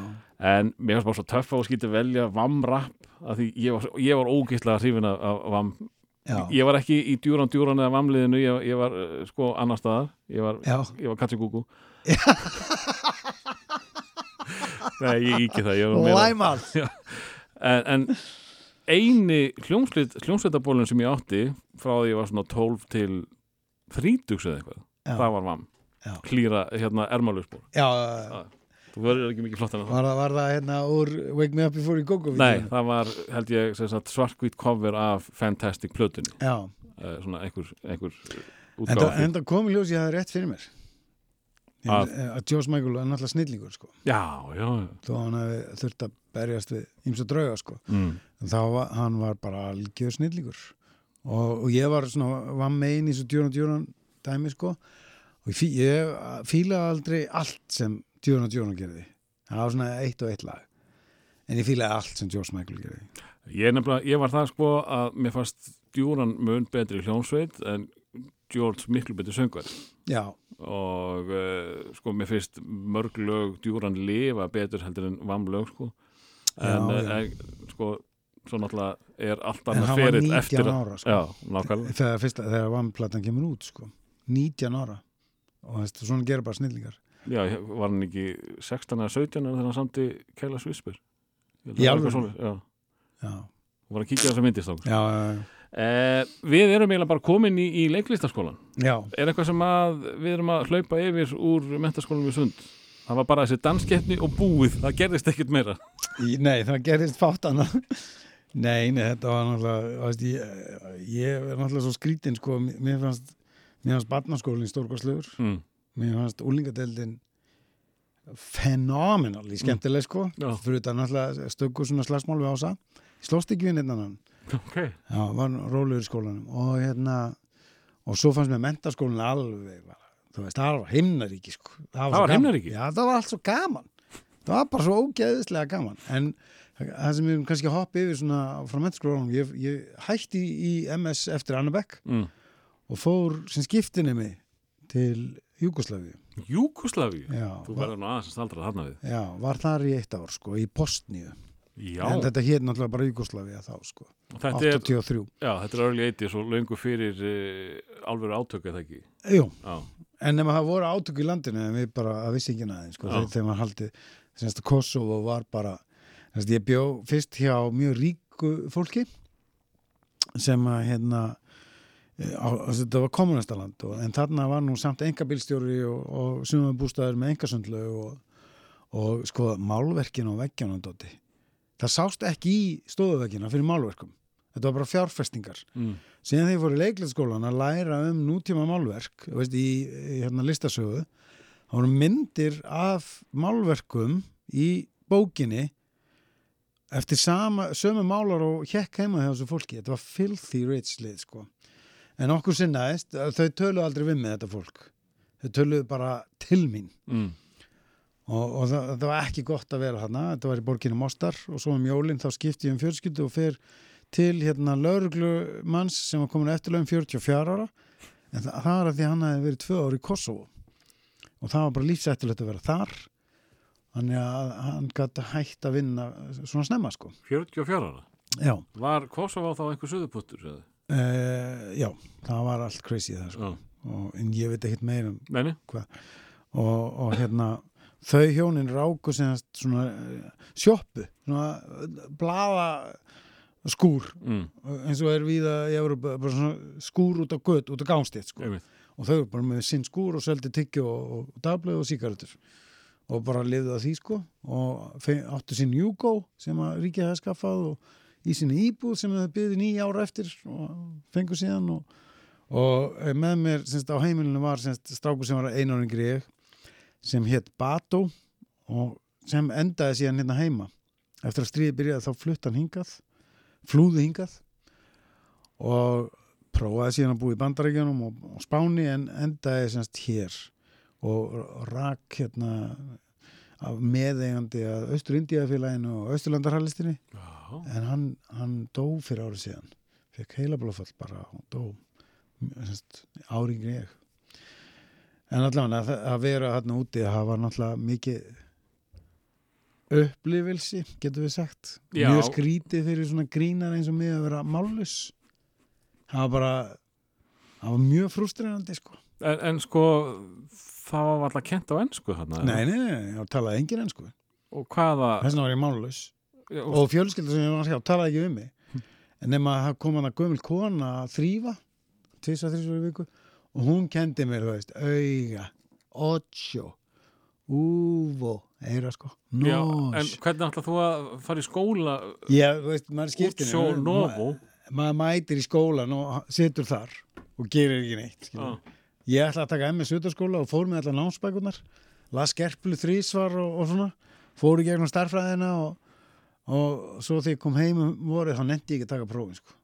en mér varst bara svo töff á að skýta velja Vam rap af því ég var, ég var ógeistlega hrifin af, af Vam. Já, ég var ekki í djúran djúran eða Vamliðinu ég, ég var uh, sko annar staðar. Ég var, já. var Katsi Gúgú Nei, ég ekki það ég var meira- Læmal en, en eini hljómsveit, hljómsveitabólun sem ég átti frá því ég var svona 12 til 30 eða eitthvað, Já. það var vam. Já. klýra hérna ermalögsból Já, þú verður ekki mikið flott en það. Var það, var það hérna úr Wake Me Up Before You Go Go Nei, það var held ég svartkvít cover af Fantastic plötunni. Já, uh, svona einhver, einhver það, en það kom í ljós ég hafði rétt fyrir mér. Að- að, að George Michael er náttúrulega snillingur sko. Já, já, þó hann hefði þurft að berjast við ímsa drauga sko. Mm. en þá var hann var bara algjör snillingur. Og, og ég var svona var megin í þessu djúran djúran dæmi sko. Og ég, fí, ég fílaði aldrei allt sem djúran djúran gerði. Það var svona eitt og eitt lag. En ég fílaði allt sem George Michael gerði. Ég, ég var það sko að mér fannst djúran mun betri hljómsveit en George miklu betri söngvar já, og uh, sko mér finnst mörg lög djúran lifa betur heldur en vam lög sko. En, Já, já, en sko svo náttúrulega er allt annað 19 eftir ára, sko. Já, nákvæmlega. Þegar, fyrsta, þegar vannplatan kemur út sko. 19 ára. Og veist, svona gerir bara snillingar Já, var hann ekki 16 eða 17 þegar hann samti Kæla Í alvöru? Já, já, hún var að kíkja þess að myndist já, eh, Við erum eiginlega bara komin í, í leiklistaskólan já. Er eitthvað sem að við erum að hlaupa yfir úr mentaskólanum við sund? Það var bara þessi danskeppni og búið Það gerðist ekkert meira. Í, nei, það gerist fátt annað. Nei, nei, þetta var náttúrulega ég, ég er náttúrulega svo skrítin sko, mér fannst mér fannst barnaskólinn stórkostlegur. Mm. Mér fannst úlingadeildin fenomenal í skemmtileg sko. Já. fyrir þetta náttúrulega stökkur svona slagsmál við ása. Ég slóst ekki við neitt annan. Ok. Já, var rólegur í skólanum. Og hérna og svo fannst mér mentaskólinn alveg þú veist, það var himnaríki sko. Það Það svo var himnaríki? já, það var allt svo gaman. Það var bara svo ógeðislega gaman. En það sem erum kannski að hoppa yfir svona frá mentaskólanum, ég, ég hætti í MS eftir Annabek mm. og fór sem skiptinni mig til Júgoslavíu Júkoslavi já, Þú verður nú aðeins að staldra þarna við. Já, var þar í eitt ár sko, í Postníu Já, en þetta hér náttúrulega bara Júgoslavíu þá sko, og þetta er, 83 já, þetta er early 80 svo löngu fyrir uh, alveg átök eða ekki? Jú, Já, En nema það voru átök í landinu en við bara að vissi ekki næðin sko, þegar, þegar maður haldið semst að Kosovo var bara semst, ég bjó fyrst hjá mjög ríku fólki sem að hérna eh, þetta var kommunastaland og, en þarna var nú samt engabílstjóri og, og sumabústæður með engasundlu og, og sko málverkin á veggjanum dóti það sást ekki í stofuveggina fyrir málverkum þetta var bara fjárfestingar mm. síðan þegar ég fór í leiklætsskólan að læra um nútíma málverk veist, í, í hérna, listasögu þá voru myndir af málverkum í bókinni eftir sama, sömu málar og hjekk heima hjá þessu fólki þetta var filthy rich lið sko. En okkur sinnaðist, þau töluðu aldrei við með þetta fólk. Þau töluðu bara til mín. Mm. og, og það, það var ekki gott að vera þarna. Þetta var í borginu Mostar og svo um jólinn þá skipti ég um fjölskyldu og fer til hérna lauruglumanns sem var komin eftirlegum 44 ára. En það, það er að því hann hefði verið tvö ári í Kosovo. Og það var bara lífsættilegt að vera þar. Þannig að hann gæti hægt að vinna svona snemma sko. 44 ára? Já, Var Kosovo þá einhver suðuputtur? eða? Uh, já það var allt crazy það sko. Og, en ég veit ekkert meira um og, og hérna þau hjónin ráku sem sagt svona eh, sjoppu svona eh, blaða skúr mm, eins og er við að ég bara svona skúr út á gött, út á gangstétt sko. og þau eru bara með sinn skúr og seldi tyggju og, og dablið og sígarettur. Og bara lifðu að því sko. Og áttu sinn Jugo sem að ríkið hefði skaffað og í sinni íbúð sem þau byggði nýja ára eftir og fengu síðan og, og eh, með mér semst, á heimilinu var semst, strákur sem var eináringri ég sem hétt Bato og sem endaði síðan hérna heima. Eftir að stríði byrjaði þá flutt hann hingað flúði hingað og prófaði síðan að búa í bandaríkjunum og, og spáni en endaði semst hér og rak hérna af meðeigandi að Austur-Indíafélaginu og Austurlandarhalistinni Já, en hann, hann dó fyrir árið síðan. Fekk heilablófall bara og dó. Áringri ég. En allavega að, að vera hann úti það var náttúrulega mikið upplifilsi getur við sagt. Já. mjög skrítið fyrir svona grínar eins og mig að vera mállus það var bara það var mjög frústrinandi sko. En, en sko það var alltaf kent á ennsku þarna nei, nei, nei, ég talaði engin enn sko og hvaða þess vegna var ég mállus og, fjölskylda sem ég var að sjá talaði ekki um mig. En nema kom hann að gömul kona að þrýfa tvisa þrísvar í viku. Og hún kendi mér, þú veist, auga ocho úvo, eira sko já, en nos. hvernig ætlað þú að fara í skóla já, þú veist, maður skiptinu Utsjó Novo maður mætir í skólan og situr þar og gerir ekki neitt. Já. ég ætla að taka MS utarskóla og fór með allar námsbækunar las skerplu þrísvar og, og svona fór í gegnum starffræðina og, og svo þegar ég kom heim um vorið þá nefndi ég ekki að taka prófin sko.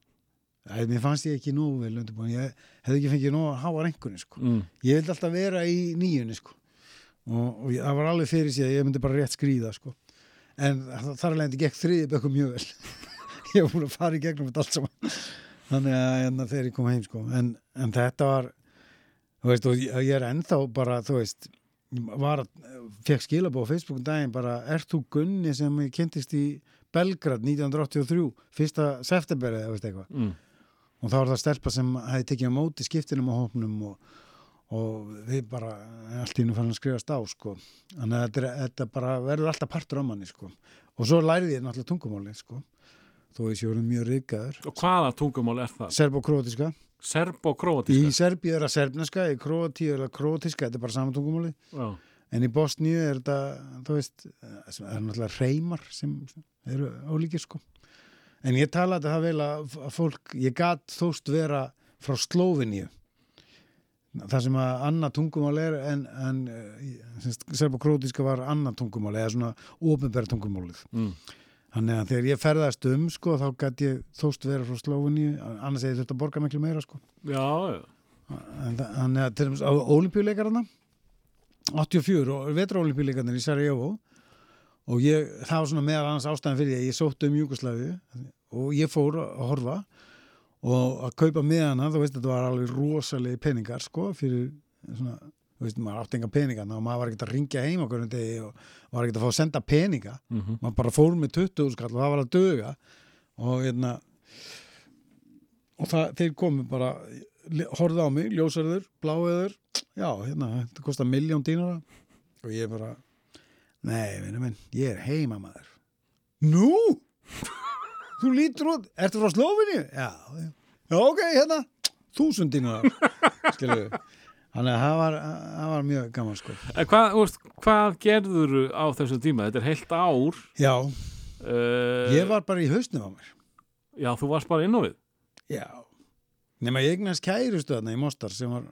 Mér fannst ég ekki nógu vel undirbúin ég hefði ekki fengið nógu að háa rengunni sko. mm, ég vildi alltaf vera í nýjunni sko. og, og ég, það var alveg fyrir sig að ég myndi bara rétt skrýða sko. en þar alveg gekk þriði bökkum mjög vel ég var búin að fara í gegnum allt saman þannig að hérna, þegar ég kom heim sko. en, en þetta var veist, ég, er ennþá bara þú veist, fekk skilabóð á Facebook um daginn bara, ert þú Gunni sem ég kynntist í Belgrad 1983, fyrsta september eða eitthvað mm, og þá var það stelpa sem hefði tekið á móti skiptinum á hópnum og, og við bara allt í nú fann að skrifast á sko. þannig að þetta, er, þetta bara verður alltaf partur á manni sko. og svo lærið ég náttúrulega tungumáli sko. þó sé orðin mjög reykaður og hvaða tungumál er það? serbo-krótiska Serb og í Serbíu er það serbneska í Króatíu er það krótiska, þetta er bara saman tungumáli Já, en í Bosníu er þetta þú veist, það er náttúrulega reymar sem eru ólíkir sko. En ég talaði það vel að fólk, ég gat þóst vera frá Slóviníu það sem að annað tungumál er en, en serbokrótíska var annað tungumál eða svona ofinbæra tungumálið. Mm, þannig að þegar ég ferðast um sko þá gat ég þóst vera frá Slóviníu annars eða þetta borga miklu meira sko já, já. Þannig að til dæmis á olimpíuleikarana 84 og vetraolimpíuleikarnir í Sarajevo og ég, það var svona meðal annars ástæðan fyrir að ég sótti um Júkoslavi og ég fór að horfa og að kaupa með hana, þú veist þetta var alveg rosalegi peningar sko fyrir svona, þú veist maður átti enga peninga og maður var ekkert að ringja heim okkur um degi og var ekkert að fá að senda peninga. Mm maður bara fór með 20 skall og það var að döga og hérna og það, þeir komu bara horfði á mig, ljósarður, bláeður já, hérna, þetta kostar miljón dínara. Og ég bara nei, vinnu minn, ég er heimamaður. Nú? Þú lítur út, ertu frá Slófinni já, já, ok, hérna þúsund dínara. Við þannig að það var, var mjög gaman sko. Hvað, veist, hvað gerður á þessu tíma? Þetta er heilt ár. Já, uh, ég var bara í hausnum á mér. Já, þú varst bara inn á við? Já, nema ég eignast kærustu þarna í Mostar sem var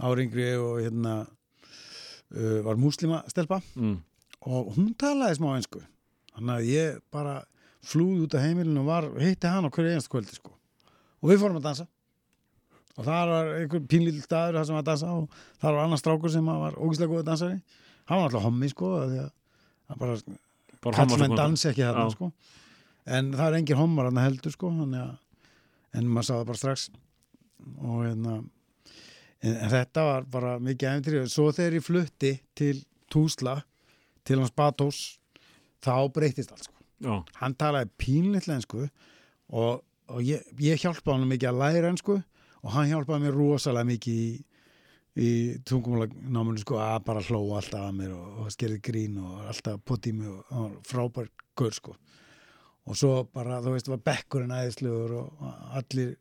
áringri og hérna uh, var múslima stelpa mm, og hún talaði smá einsku þannig að ég bara flúði út af heimilinu og var, hitti hann á hverju einast kvöldi sko. og við fórum að dansa og þar var einhver pínlítil staður þar sem að dansa og þar var annar strákur sem var ógislega góða dansari. Hann var alltaf hommi sko bara bara kallmenn hommasekúnda. dansi ekki þarna sko. en það er engin hommar þarna heldur sko, að en maður sá það bara strax. Og hérna en, en þetta var bara mikið æfintri svo þegar ég flutti til Túsla til hans Batós þá breytist allt sko. Já, hann talaði pínlitlega ensku og, og ég, ég hjálpaði hann mikið að læra ensku og hann hjálpaði mér rosalega mikið í, í tungumálagnáminu sko að bara hlóa alltaf að mér og, og skerði grín og alltaf poti mig og hann var frábær gaur sko og svo bara, þú veist, var bekkurinn æðislegur og allir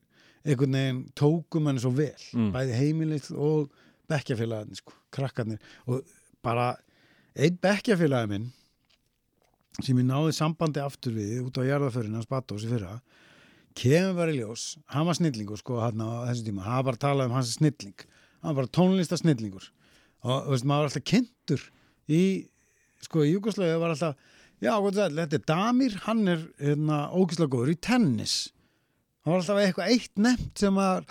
einhvern veginn tókum henni svo vel Mm. bæði heimilið og bekkjafélagarnir sko, krakkarnir og bara einn bekkjafélagi minn sem ég náði sambandi aftur við út á jarðaförinu hans Batos í fyrra kemur bara í ljós, hann var snillingur sko hann á þessu tíma, hann var bara að tala um hans snilling. Hann var bara tónlista snillingur og þú veist, maður var alltaf kynntur í, sko, í Júkoslavið var alltaf, já, það, þetta er Damir hann er, hérna, ógislega góður í tennis. Hann var alltaf eitthvað eitt nefnt sem að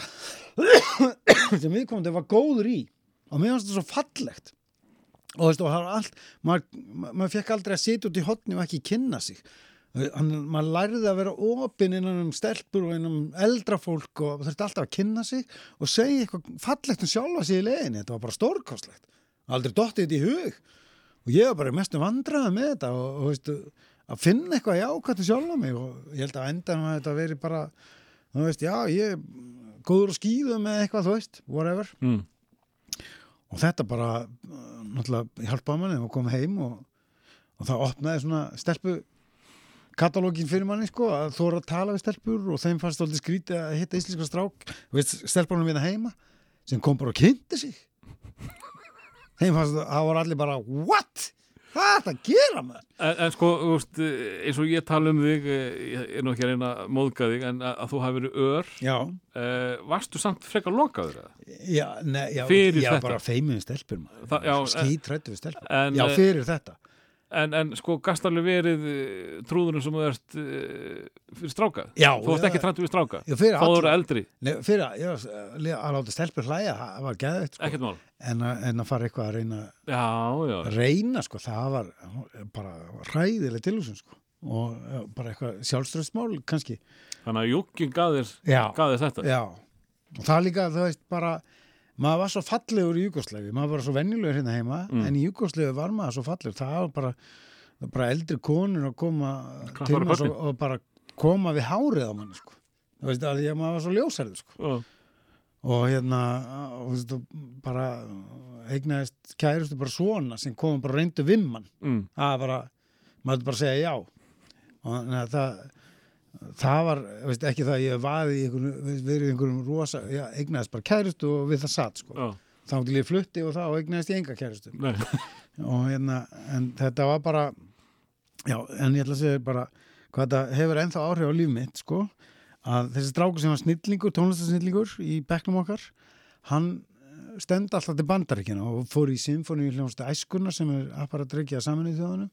sem við komum, var góður í. Og mér fannst þetta svo fallegt. Og þú veist, og það var allt maður, ma- maður fekk aldrei að sitja út í hotni og ekki kynna sig maður lærði að vera opinn innan um stelpur og innan um eldra fólk og þurfti alltaf að kynna sig og segja eitthvað fallegt um sjálfa sig í leiðinni. Þetta var bara stórkostlegt. Aldrei dottið þetta í hug. Og ég var bara mestu vandraði með þetta og, og veistu, að finna eitthvað jákvæmt um sjálfa mig og ég held að endan að þetta veri bara þú veist, já, ég er góður og skýðu með eitthvað, þú veist, whatever. Mm. og þetta bara uh, náttúrulega hjálpaði manni og kom heim og, og það opnaði svona stelpu katalógin fyrir manni sko að þóra að tala við stelpur og þeim fannst alltaf skrítið að hitta íslenska strák veist, stelpunum við heima sem kom bara og kynnti sig. Þeim fannst að það voru allir bara what? Hvað er þetta að gera maður? En, en sko, veist, eins og ég tala um þig eh, ég er nú ekki að reyna að móðga þig en að, að þú hafi verið ör uh, varstu samt frekar lokaður já, ne, já, já bara feimið stelpur maður. Það- skítrættu við stelpur. en, Já, eh, fyrir þetta En, en sko, gast alveg verið uh, trúðurinn sem þú ert uh, fyrir stráka? Já, Þú varst ekki Já, fyrir Þá þú eru eldri, Nei, fyrir að, já, að láta stelpur hlæja það var geðveikt sko. en, en að fara eitthvað að reyna Já, já, reyna sko, það var bara ræðileg tilhúsin sko. Og bara eitthvað sjálfströðsmál kannski, þannig að Júkin þér þetta. Já. Og það líka, þú veist, bara maður var svo fallegur í Júgoslæfi maður var svo venjulegur hérna heima Mm. en í Júgoslæfi var maður svo fallegur það var bara, það bara eldri konur að koma Klappa til maður kollinn. og bara koma við hárið á manni sko. Þú veist, að því að maður var svo ljósærið sko. Já, og hérna og, veist, og bara eignaðist kærustu bara svona sem kom bara og reyndu vimman mm, það var bara, maður bara segja já. Og þannig að það það var, veist, ekki það að ég vaði í verið í einhverjum rosa já, eignaðist bara kærustu og við það satt sko. já, þá til ég flutti og og eignaðist ég enga kærustu. Nei. Og hérna, en þetta var bara já, en ég ætla að segja bara hvað þetta hefur ennþá áhrif á líf mitt sko, að þessi strákur sem var snillingur, tónlistarsnillingur í bekknum okkar hann eh, stend alltaf til bandaríkina og fór í symfóníu hljónstu æskunna sem er apparatreikja saman í þjóðunum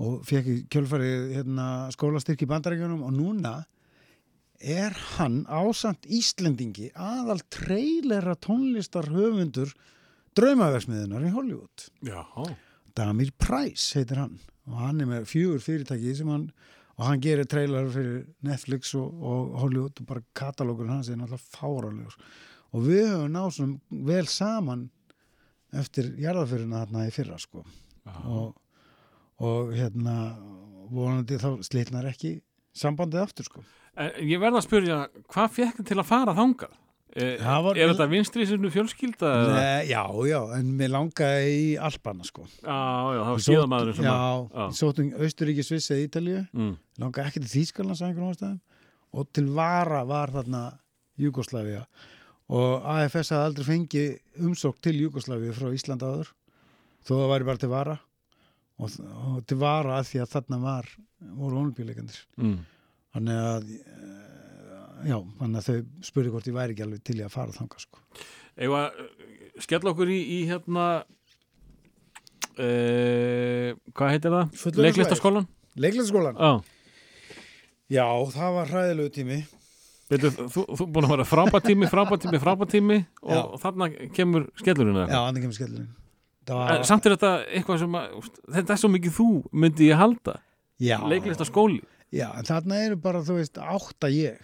og fekk í kjölfari hérna, skólastyrk í bandaríkjunum og núna er hann ásamt Íslendingi aðal treylera tónlistar höfundur draumaversmiðunar í Hollywood. Já, Damir Price heitir hann og hann er með fjögur fyrirtæki sem hann og hann gerir trailer fyrir Netflix og, og Hollywood og bara katalógur hans er náttúrulega fáralegur og við höfum náð svona vel saman eftir jarðafyrina þarna í fyrra sko. Já. og, og hérna vonandi þá slitnar ekki sambandið aftur sko. Ég verð að spyrja, hvað fekk til að fara þangað? E, Það var- er þetta vinstri sinnu fjölskylda? Nei, já, já, en mér langaði í Alpana sko. Já, já, það var sótt- sem Já, að ég sóttum Austuríki, Sviss eða Ítalíu. Mm, langaði ekki til ástæðum og til Vara var þarna Jugoslavia og AFS hafði aldrei fengið umsók til Jugoslavia frá Ísland áður þó það væri bara til Vara og, og til Vara að því að þarna var voru olimpíuleikandir mm. þannig að eh, já, þannig að þau spurði hvort ég væri ekki alveg til í að fara þangað sko. Eða, skella okkur í, í hérna e, hvað heitir það? Fullorðinsvæðis. Leiklistaskólan? Leiklæðskólan? Já, Já, það var hræðilegu tími Veitu, þú, þú búin að vera frábært tími, frábært tími, frábært tími og, Já. og þarna kemur skellurinn eða Já, andan kemur skellurinn var, samt er þetta eitthvað sem að, þetta er svo mikið þú myndi ég halda, já, leiklistaskóli Já, en þarna eru bara, þú veist, átta ég.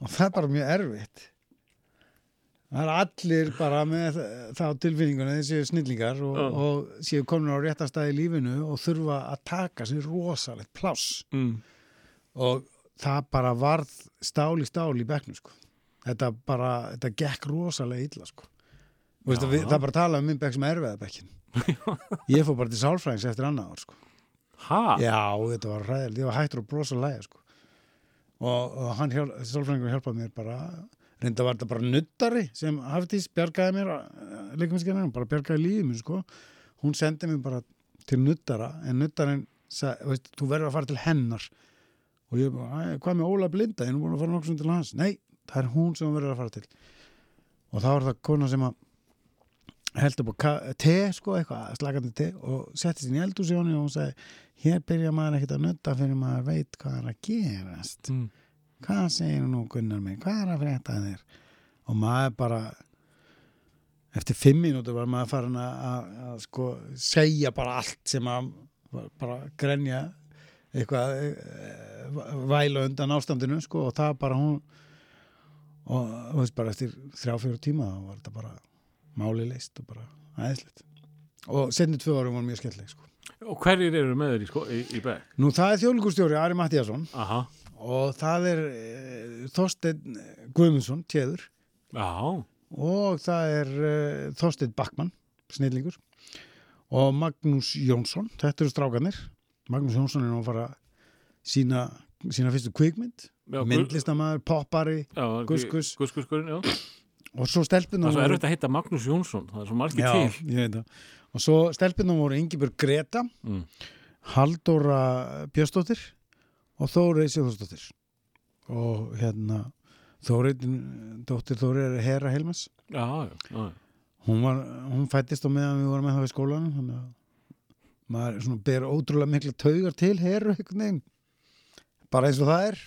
og það er bara mjög erfitt. Það er allir bara með þá tilfinninguna, séu snillingar og, Já. og séu komin á rétta stað í lífinu og þurfa að taka sér rosalegt pláss. mm. Og það bara varð stál í stál í bekknum, sko. Þetta bara, þetta gekk rosalega illa, sko. Já. við, það er bara að tala um minn bekk sem erfiða bekkin. Ég fór bara til sálfræðings eftir annað ár, sko. Ha? Já, þetta var ræðilegt, ég var hættur að brosa að læga sko. og, og hann hjálp, sálfræðingur hjálpaði mér bara reynda var þetta bara nuttari sem Hafdís bjargaði mér líkaminskennar, bara bjargaði lífið mér sko. hún sendi mér bara til nuttara en nuttarinn sagði, veist, þú verður að fara til hennar og ég bara, "Æ, hvað með Óla Blinda ég er nú búin að fara nokkuð til hans nei, það er hún sem verður að fara til og þá var það kona sem að held upp á te sko eitthvað, slagandi te og setti sér í eldhúsi og hún sagði hér byrja maður ekkert að nutta fyrir maður veit hvað er að gerast. Mm. hvað segir nú Gunnar minn, hvað er að frétta þér? Og maður bara eftir fimm mínútur var maður farin að, að, að sko segja bara allt sem að bara grenja eitthvað eh, væla undan ástandinu sko og það bara hún og þú veist bara eftir þrjá fjóru tíma var þetta bara máli leist og bara aðeinslegt og setni tvö árum var mjög skemmtileg sko. Og hverjir eru með þér í, sko, í, í bekk? Nú það er þjóðlíkustjóri Ari Mattíasson Aha, og það er e, Þorsteinn Guðmundsson, tjeður. Já, og það er e, Þorsteinn Backmann, snillingur. Og Magnús Jónsson þetta eru strákanir Magnús Jónsson er nú að fara sína, sína fyrstu kvikmynd. Myndlistamæður, poppari guss, guss, já. Og svo stelpunum Það er svo erfitt að heita Magnús Jónsson, það er svo margir Já, til. og svo stelpunum voru Ingibjörg Greta Mm. Halldóra Björstóttir og Þórið Sigþórsdóttir og hérna Þórið, dóttir Þórið er Hera Helmas Já, já, hún, var, hún fættist á meðan við vorum með það í skólanum þannig að maður ber ótrúlega mikla taugar til veginn. Bara eins og það er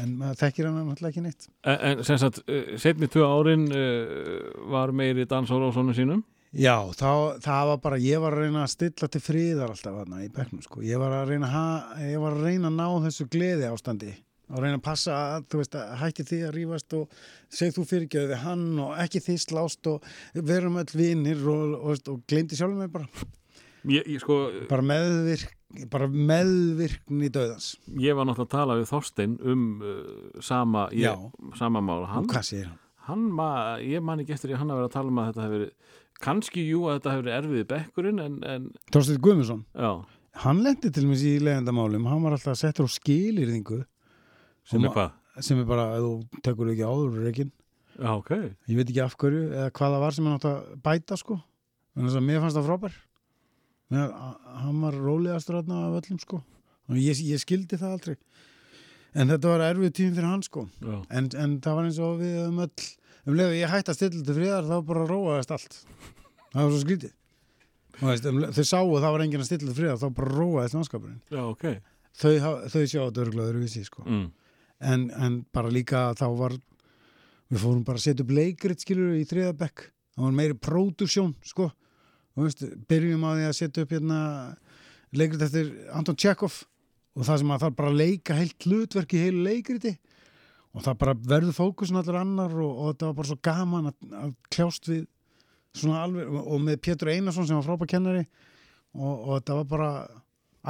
en maður þekkir hann náttúrulega ekki neitt En, en sem sagt, uh, setni tvö árin uh, var meiri dansóra á svona sínum? Já, þá, það var bara, ég var að reyna að stilla til friðar alltaf þarna í bekknum, sko. Ég var að reyna ha, ég var að, reyna að ná þessu gleði ástandi og reyna að passa að, þú veist, að hætti því að rífast og segð þú fyrirgjöðu við hann og ekki því slást og verum öll vinir og, og, og, og glemdi sjálfum mig bara. Ég, ég, sko, Bara meðvirk, bara meðvirkni döðans. ég var náttúrulega að tala við Þorstein um uh, sama, ég, sama mál. Hann, Og hvað segir hann? hann ma, ég man ekki eftir að hann að vera að tala um að þetta hefur kannski jú að þetta hefur erfiði bekkurinn en, en Þorsteinn Guðmundsson, já, hann lendi til mér í leiðandamálum, hann var alltaf settur á skilirðingu sem Og er hvað? sem er bara, ef þú tekur ekki áður reikin Já, ok. ég veit ekki af hverju eða hvað það var sem hann átt að bæta sko en þess að mér fannst það frábær hann var rólegastur þarna af öllum sko. Ég, ég skildi það aldrei. En þetta var erfið tími fyrir hann sko. En, en það var eins og við um öll um leið og ég hætti að stilla til friðar þá bara róaðist allt. Það var svo skrítið. Um, þau sáu að það var enginn að stilla til friðar þá bara róaðist mannskapurinn já, ok. þau, þau sjá þetta örgulega öðruvísi sko. Mm. en, en bara líka þá var við fórum bara að setja upp leikrit skilur í þriðabekk það var meiri pródusjón sko og veist, byrjum á því að setja upp hérna leikrit eftir Anton Tjekov og það sem að það bara leika heilt hlutverk í heilu leikriti. Og það bara verður fókusin allir annar og, og þetta var bara svo gaman að, að kljást við svona alveg og, og með Pétur Einarsson sem var frábæð kennari. Og, og þetta var bara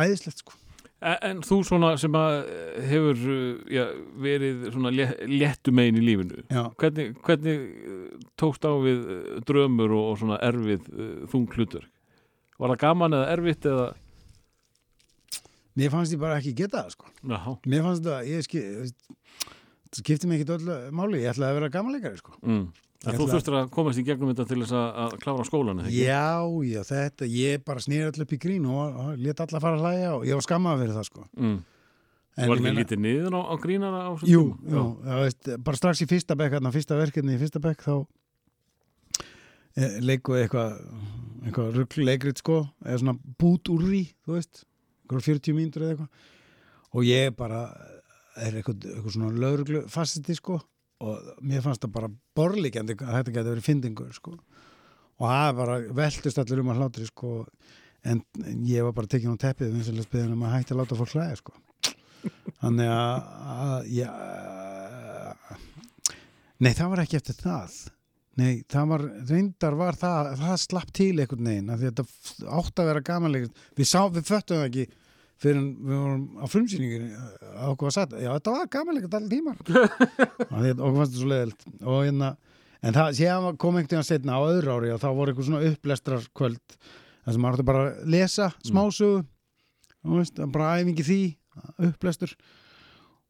æðislegt sko En, þú svona sem að eh, hefur uh, já, verið svona lé- léttu megin í lífinu, hvernig, hvernig uh, tókst á við drömur og, og svona erfið þung hlutverk? Var það gaman eða erfitt eða? mér fannst ég bara ekki geta það sko Já, Mér fannst þetta, ég það skipti mig ekkit öllu máli, ég ætlaði að vera gamanleikari sko. mm. En þú þurftir að komast í gegnum þetta til þess að, að klára skólan, eða ekki? Já, já, þetta, ég bara snýr allir upp í grín og, og let alla fara að hlæja og ég var skammað fyrir það sko. Mm. Var ekki meina- lítið niður á, á grínara á þessum Jú, tíma? jú, það veist, bara strax í fyrsta bekk, hérna, fyrsta verkefni í fyrsta bekk þá e, leikuði eitthvað rugl leikrit sko eða svona bút úr því, þú veist eitthvað 40 mínútur eða eitthvað og ég bara er eitthvað, eitthvað svona lögreglu fastiti sko og mér fannst það bara borlíkjandi að þetta geti verið fyndingur sko. Og það bara veltust allir um að hlátri sko. En, en ég var bara tekin á teppið vinsilega spiðin um að hætti að láta fólk hlæja sko. Þannig að, að já, nei það var ekki eftir það. Nei það var reyndar var það, það slapp til einhvern veginn að þetta átti að vera gamanleik við, við föttum það ekki fyrir við vorum á frumsýningur á okkur var sagt, já þetta var gamanleik allir tímar. Og því að okkur fannst þetta svo leiðilt og hérna en það séðan kom einhvern veginn setna á öðru ári og þá voru eitthvað svona upplestrar kvöld þar sem maður átti bara að lesa smásögu þú veist, bara æfingi því upplestur.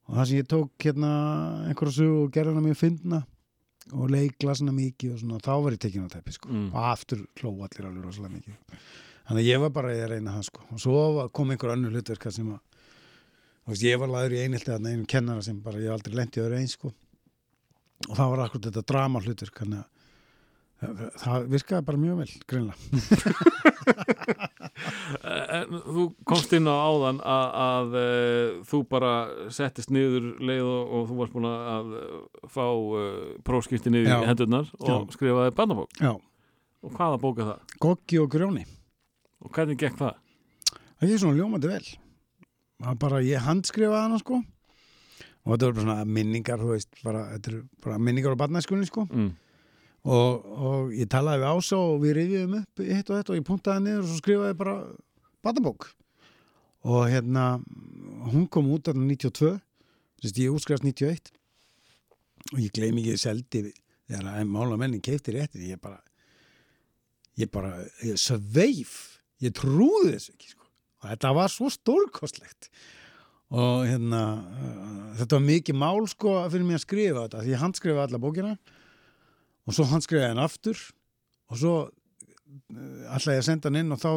Og það sem ég tók hérna einhverja sögu og gerði hana mjög fyndna og leikla svona mikið og svona, þá var ég tekin á teppi sko. Mm. og aftur hló allir alveg rosalega mikið þannig að ég var bara að reyna það sko. og svo kom einhver önnur hlutverka sem að veist, ég var laður í einhelti að einum kennara sem bara ég aldrei lent í öðru eins sko. og það var akkur þetta drama hlutverk þannig að það- virkaði bara mjög vel greinlega En þú komst inn á áðan að, að uh, þú bara settist niður leið og, og þú varst búin að fá uh, prófskipti niður Já. í hendurnar og Já. skrifaði barnabók. já, Og hvaða bók er það? Goggi og Grjóni Og hvernig gekk það? það er svona ljómandi vel. Það bara, ég handskrifaði hana sko. Og þetta voru bara svona minningar þú veist, bara, bara minningar á barnæskunni sko. Mm. og, og ég talaði við Ása og við rifjum upp hitt og þetta og ég puntaði niður og svo skrifaði bara barnabók. Og hérna hún kom út af 92 þess ég útskrifast 91 og ég gleymi ekki seldi þegar að mála mennin keipti réttir ég bara ég bara, ég sveif ég trúði þessu ekki sko. og þetta var svo stórkostlegt. Og hérna uh, þetta var mikið mál sko fyrir mig að skrifa þetta því ég handskrifaði alla bókina. Og svo handskrifaði hann aftur. Og svo uh, ætlaði ég að senda hann inn og þá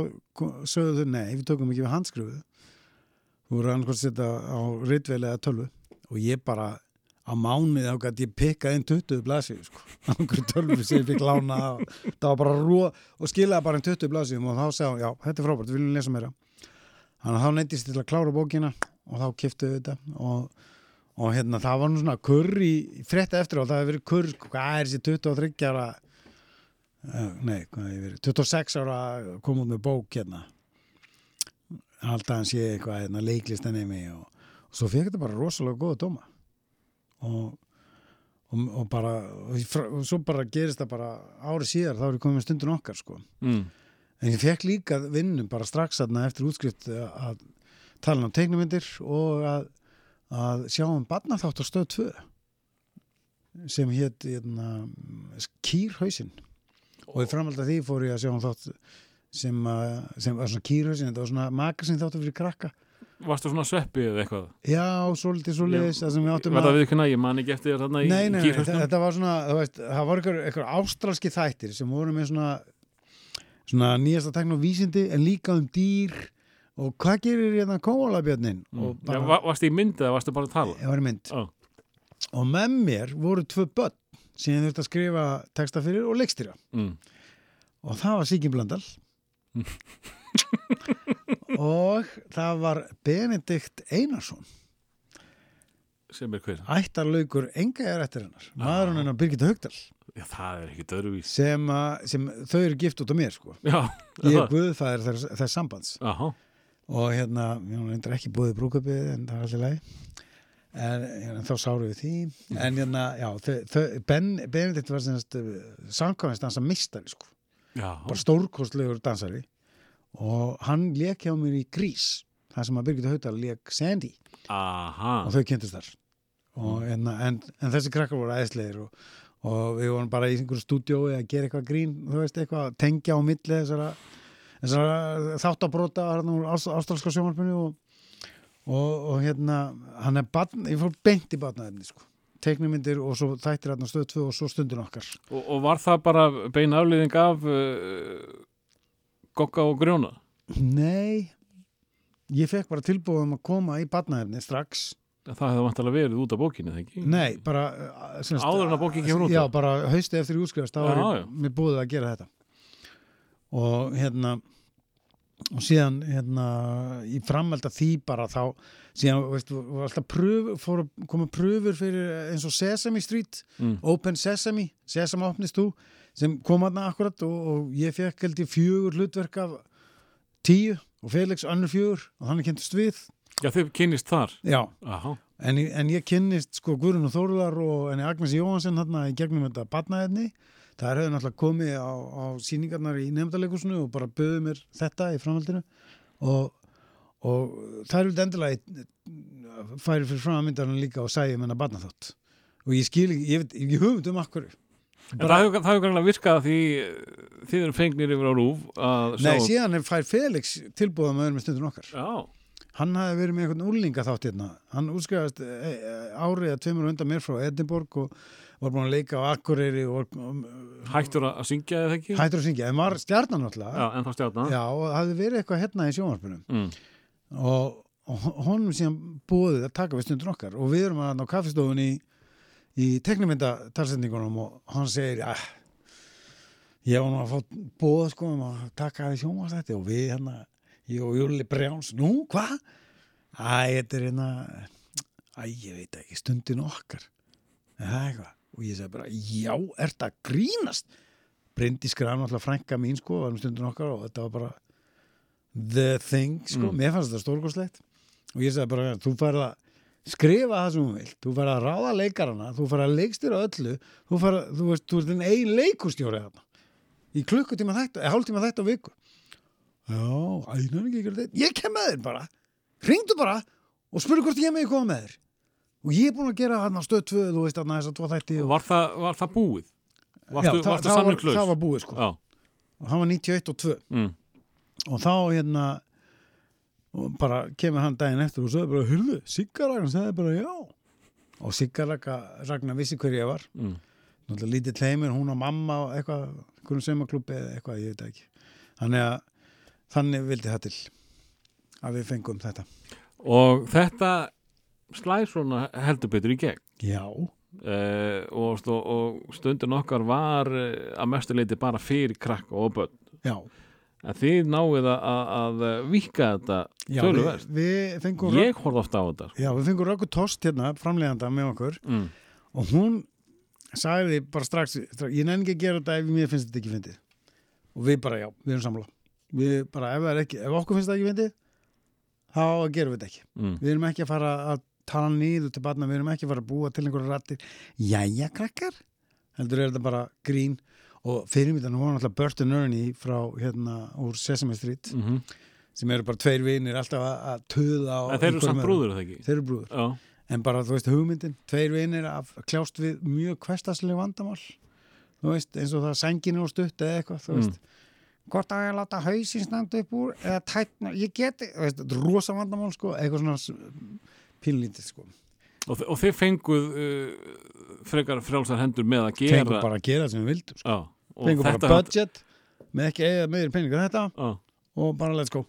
sögðu þau nei, við tókum ekki við handskrifuðu þú voru annars að setja á ritvel eða tölvu. Og ég bara á mánuði þá gæti ég pikkað inn 20 blasið sko, á einhverju tölvu sem ég fikk lána það var bara rú og skilaði bara inn 20 blasið og þá segði hann, já, þetta er frábært, við viljum lesa meira. Þannig að þá neytist til að klára bókina og þá kiftuðu þetta og, og hérna, það var nú svona kurr í í frétta eftir og það hefur verið kurr hvað er þessi 23 ára uh, nei, hvað hefur verið 26 ára kom út með bók hérna. Alltaf hann sé eitthvað hérna, leiklist enn mig og, og svo fekk þetta bara rosalega góða dóma og og, og bara, og, svo bara gerist það bara ári síðar þá er ég komið með stundin okkar sko. Mm. En ég fekk líka vinnu bara strax aðna eftir útskrift að tala um teiknumyndir og að, að sjá um barnaþátt á stöð 2 sem hétt hérna, Kýrhausin. Og í framhald að því fór ég að sjá um þátt sem, að, sem var svona Kýrhausin þetta var svona magasin þáttu fyrir krakka Varstu svona sveppi eða eitthvað? já, svolítið svo leiðis það sem við áttum Verða við ekki ég man ekki eftir þarna í Nei, nei, nei, kýrhausnum? þetta var svona, þú veist, það var einhver ástralski þættir sem voru með svona, svona nýjasta tekn og vísindi en líka um dýr og hvað gerir hérna kóalabjörnin? Og Mm. Bara, va- varstu í mynd eða varstu bara að tala? ég var í mynd. Já. Og með mér voru tvö börn sem ég þurfti að skrifa texta fyrir og leikstýra. Mm. Og og það var Benedikt Einarsson, Sem er hver? ættarlaugur enga er eftir hennar, maðurinn hennar Birgitta Haugdal, Já, það er ekkit öðruvís. sem, sem þau eru gift út á mér, sko. Já, Ég er guðfæðir þess, þess sambands Aha. og hérna, ég reyndar ekki búið brúkupið en það er allir leið en, en þá sáru við því en hérna, já, ben, Benedikt var semast samkvæmist dansa mistari, sko, Já. bara stórkostlegur dansari og hann lék hjá mér í Grís, það sem að Birgit Haudal lék Sandy. Aha. og þau kynntust þar. Og, hérna, en, en þessi krakkar voru æðislegir og, og við vorum bara í einhverju stúdíói að gera eitthvað grín, þú veist, eitthvað að tengja á milli þessara, þessara þáttabróta úr ást- ástralska sjónvarpinu og, og, og hérna hann er barn, ég fór beint í barnaðefni sko. Teiknumyndir og svo þættir hérna stöð 2 og svo stundin okkar. Og, og var það bara bein aflýðing af uh, Gokka og Grjóna? Nei ég fekk bara tilbúið um að koma í barnaðefni strax Það hefði vantilega verið út af bókinni, þegar ekki? Nei, bara uh, sem sagt, Áður en að bókin kemur út? Já, bara hausti eftir útskrifast þá er mér búið að gera þetta og hérna og síðan hérna í framhald að því bara þá síðan, veistu, alltaf pröf fór að koma pröfur fyrir eins og Sesame Street Mm. Open Sesame, Sesame opnist þú sem kom aðna akkurat og, og ég fekk held ég fjögur hlutverk af tíu og Felix önnur fjögur og hann er kynntist við Já, þið kynnist þar. Já. En, ég- en ég kynnist sko Guðrun og Þóruðar og enni Agnes Jóhansen hérna í gegnum þetta batnaðinni. Það er hefði náttúrulega komið á, á síningarnar í nefndaleikursinu og bara böðu mér þetta í framhaldinu og, og það er vel endilega í- færi fyrir framhaldinu líka og sæði mér batna þátt. Og ég skil ekki, ég veit ekki hugmynd um akkur. En það hefur, hefur greinlega virkað því þið eru fengnir yfir á rúf að sjá... Nei, síðan er fær Felix tilbúða með öðrum stundin okkar. Já, hann hafði verið með einhvern úrlinga þátt hérna hann útskrifaðist e, e, árið að tveimur undan mér frá Edinborg og var búin að leika á Akureyri og, Hættur að syngja eða ekki? hættur að syngja, en var stjarnan náttúrulega Já, en þá stjárna. Já, og hafði verið eitthvað hérna í sjónvarpunum Mm. og, og honum síðan búið að taka við stundur okkar og við erum að á kaffistofunni í, í teknimyndatalsendingunum og hann segir ja, ég var nú að fá búið sko um að taka við sjónvarstætti og við hérna, ég og Júli Brjáns nú, hvað? Æ, þetta er hérna æ, ég veit ekki, stundin okkar er það eitthvað? og ég segi bara, já, ert að grínast Bryndi skrafn alltaf frænka mín sko, var um stundin okkar og þetta var bara the thing, sko, Mm. mér fannst þetta stórkoslegt og ég segi bara, þú færð að skrifa það sem þú vilt, þú færð að ráða leikarana, þú færð að leikstýra öllu þú færð að, þú veist, þú ert þinn ein leikustjóri í klukkutíma þetta eða hálftíma þetta á viku. Já, ænar ekki ekki þetta ég kem með þér bara, ringdu bara og spurðu hvort ég megi koma með þér. Og ég er búin að gera þarna stöð tvö þú veist þess að tvo þætti og... Var það, var það búið? Varstu, Já, það, það, var, það var búið sko. Já. og hann var 91 og 2 Mm. og þá hérna og bara kemur hann daginn eftir og sagði bara, hurðu, Siggaragn sagði bara já og Siggaragna vissi hver ég var Mm. náttúrulega lítið tleimur, hún og mamma og eitthvað, einhverjum semaklubbi eða eitthvað, ég veit ekki þannig að þannig vildi það til að við fengum þetta Og þetta slæð svona heldur betur í gegn. já, Uh, og, og stundin okkar var uh, að mestu leiti bara fyrir krakka og börn. já, En þið náið að, að, að vika þetta töluvert. Ég horfði ofta á þetta. sko. já, við fengum Röggu Tost hérna, framleganda með okkur Mm. og hún sagði bara strax, strax ég nenni ekki að gera þetta ef mér finnst þetta ekki fyndið og við bara já, við erum samla við bara, ef, ekki, ef okkur finnst þetta ekki fyndið þá gerum við þetta ekki Mm. við erum ekki að fara að tala nýður til barna, við erum ekki að fara að búa til einhverja rattir jæja krakkar heldur er þetta bara grín og fyrirmyndan var náttúrulega Bert and Ernie frá hérna úr Sesame Street Mm sem eru bara tveir vinir alltaf að, töða En þeir eru samt brúður, það ekki? þeir eru brúður Já. en bara þú veist hugmyndin, tveir vinir að kljást við mjög hverstaslega vandamál þú veist, eins og það sænginu og stutt eða eitthvað, þú Mm. veist hvort að ég láta hausin standa upp úr eða tætna, ég geti, þú veist, rosa vandamál sko, eitthvað svona pínlítið sko, Og, og þið fenguð uh, frekar frjálsar hendur með að gera fengum bara að gera sem við vildum sko. Já. Fengum bara budget með ekki eiga meður peningar en þetta Já. og bara let's go.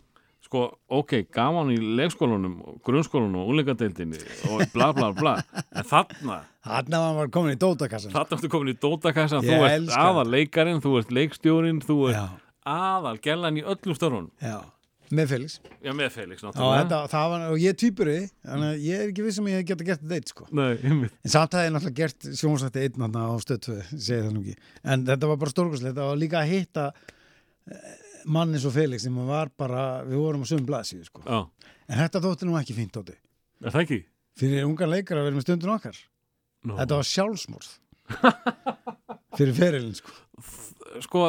Sko, ok, gaman í leikskólanum grunnskólanum og úlingadeildinni og bla bla bla. En þarna, þarna var komin í dótakassan þarna ertu komin í dótakassan þú ert aðal leikarin, þú ert leikstjórin þú ert aðal gellan í öllum störfun já, með Felix Já, með Felix og, náttúrulega þetta, það var, og ég er týpuri þannig að ég er ekki viss um að ég geta gert þetta eitt sko Nei. En samt hafði ég náttúrulega gert sjónsætti þarna á stöð 2, segi það nú ekki. En þetta var bara stórkoslega, þetta var líka að hitta eh, mann eins og Felix sem var bara, við vorum á sögum blaðsíðu sko. Já, En þetta þótti nú ekki fínt átti. er það ekki? Fyrir ungar leikar að vera með stundin okkar. Nó. Þetta var sjálfsmorð. Fyrir ferilin sko. Sko,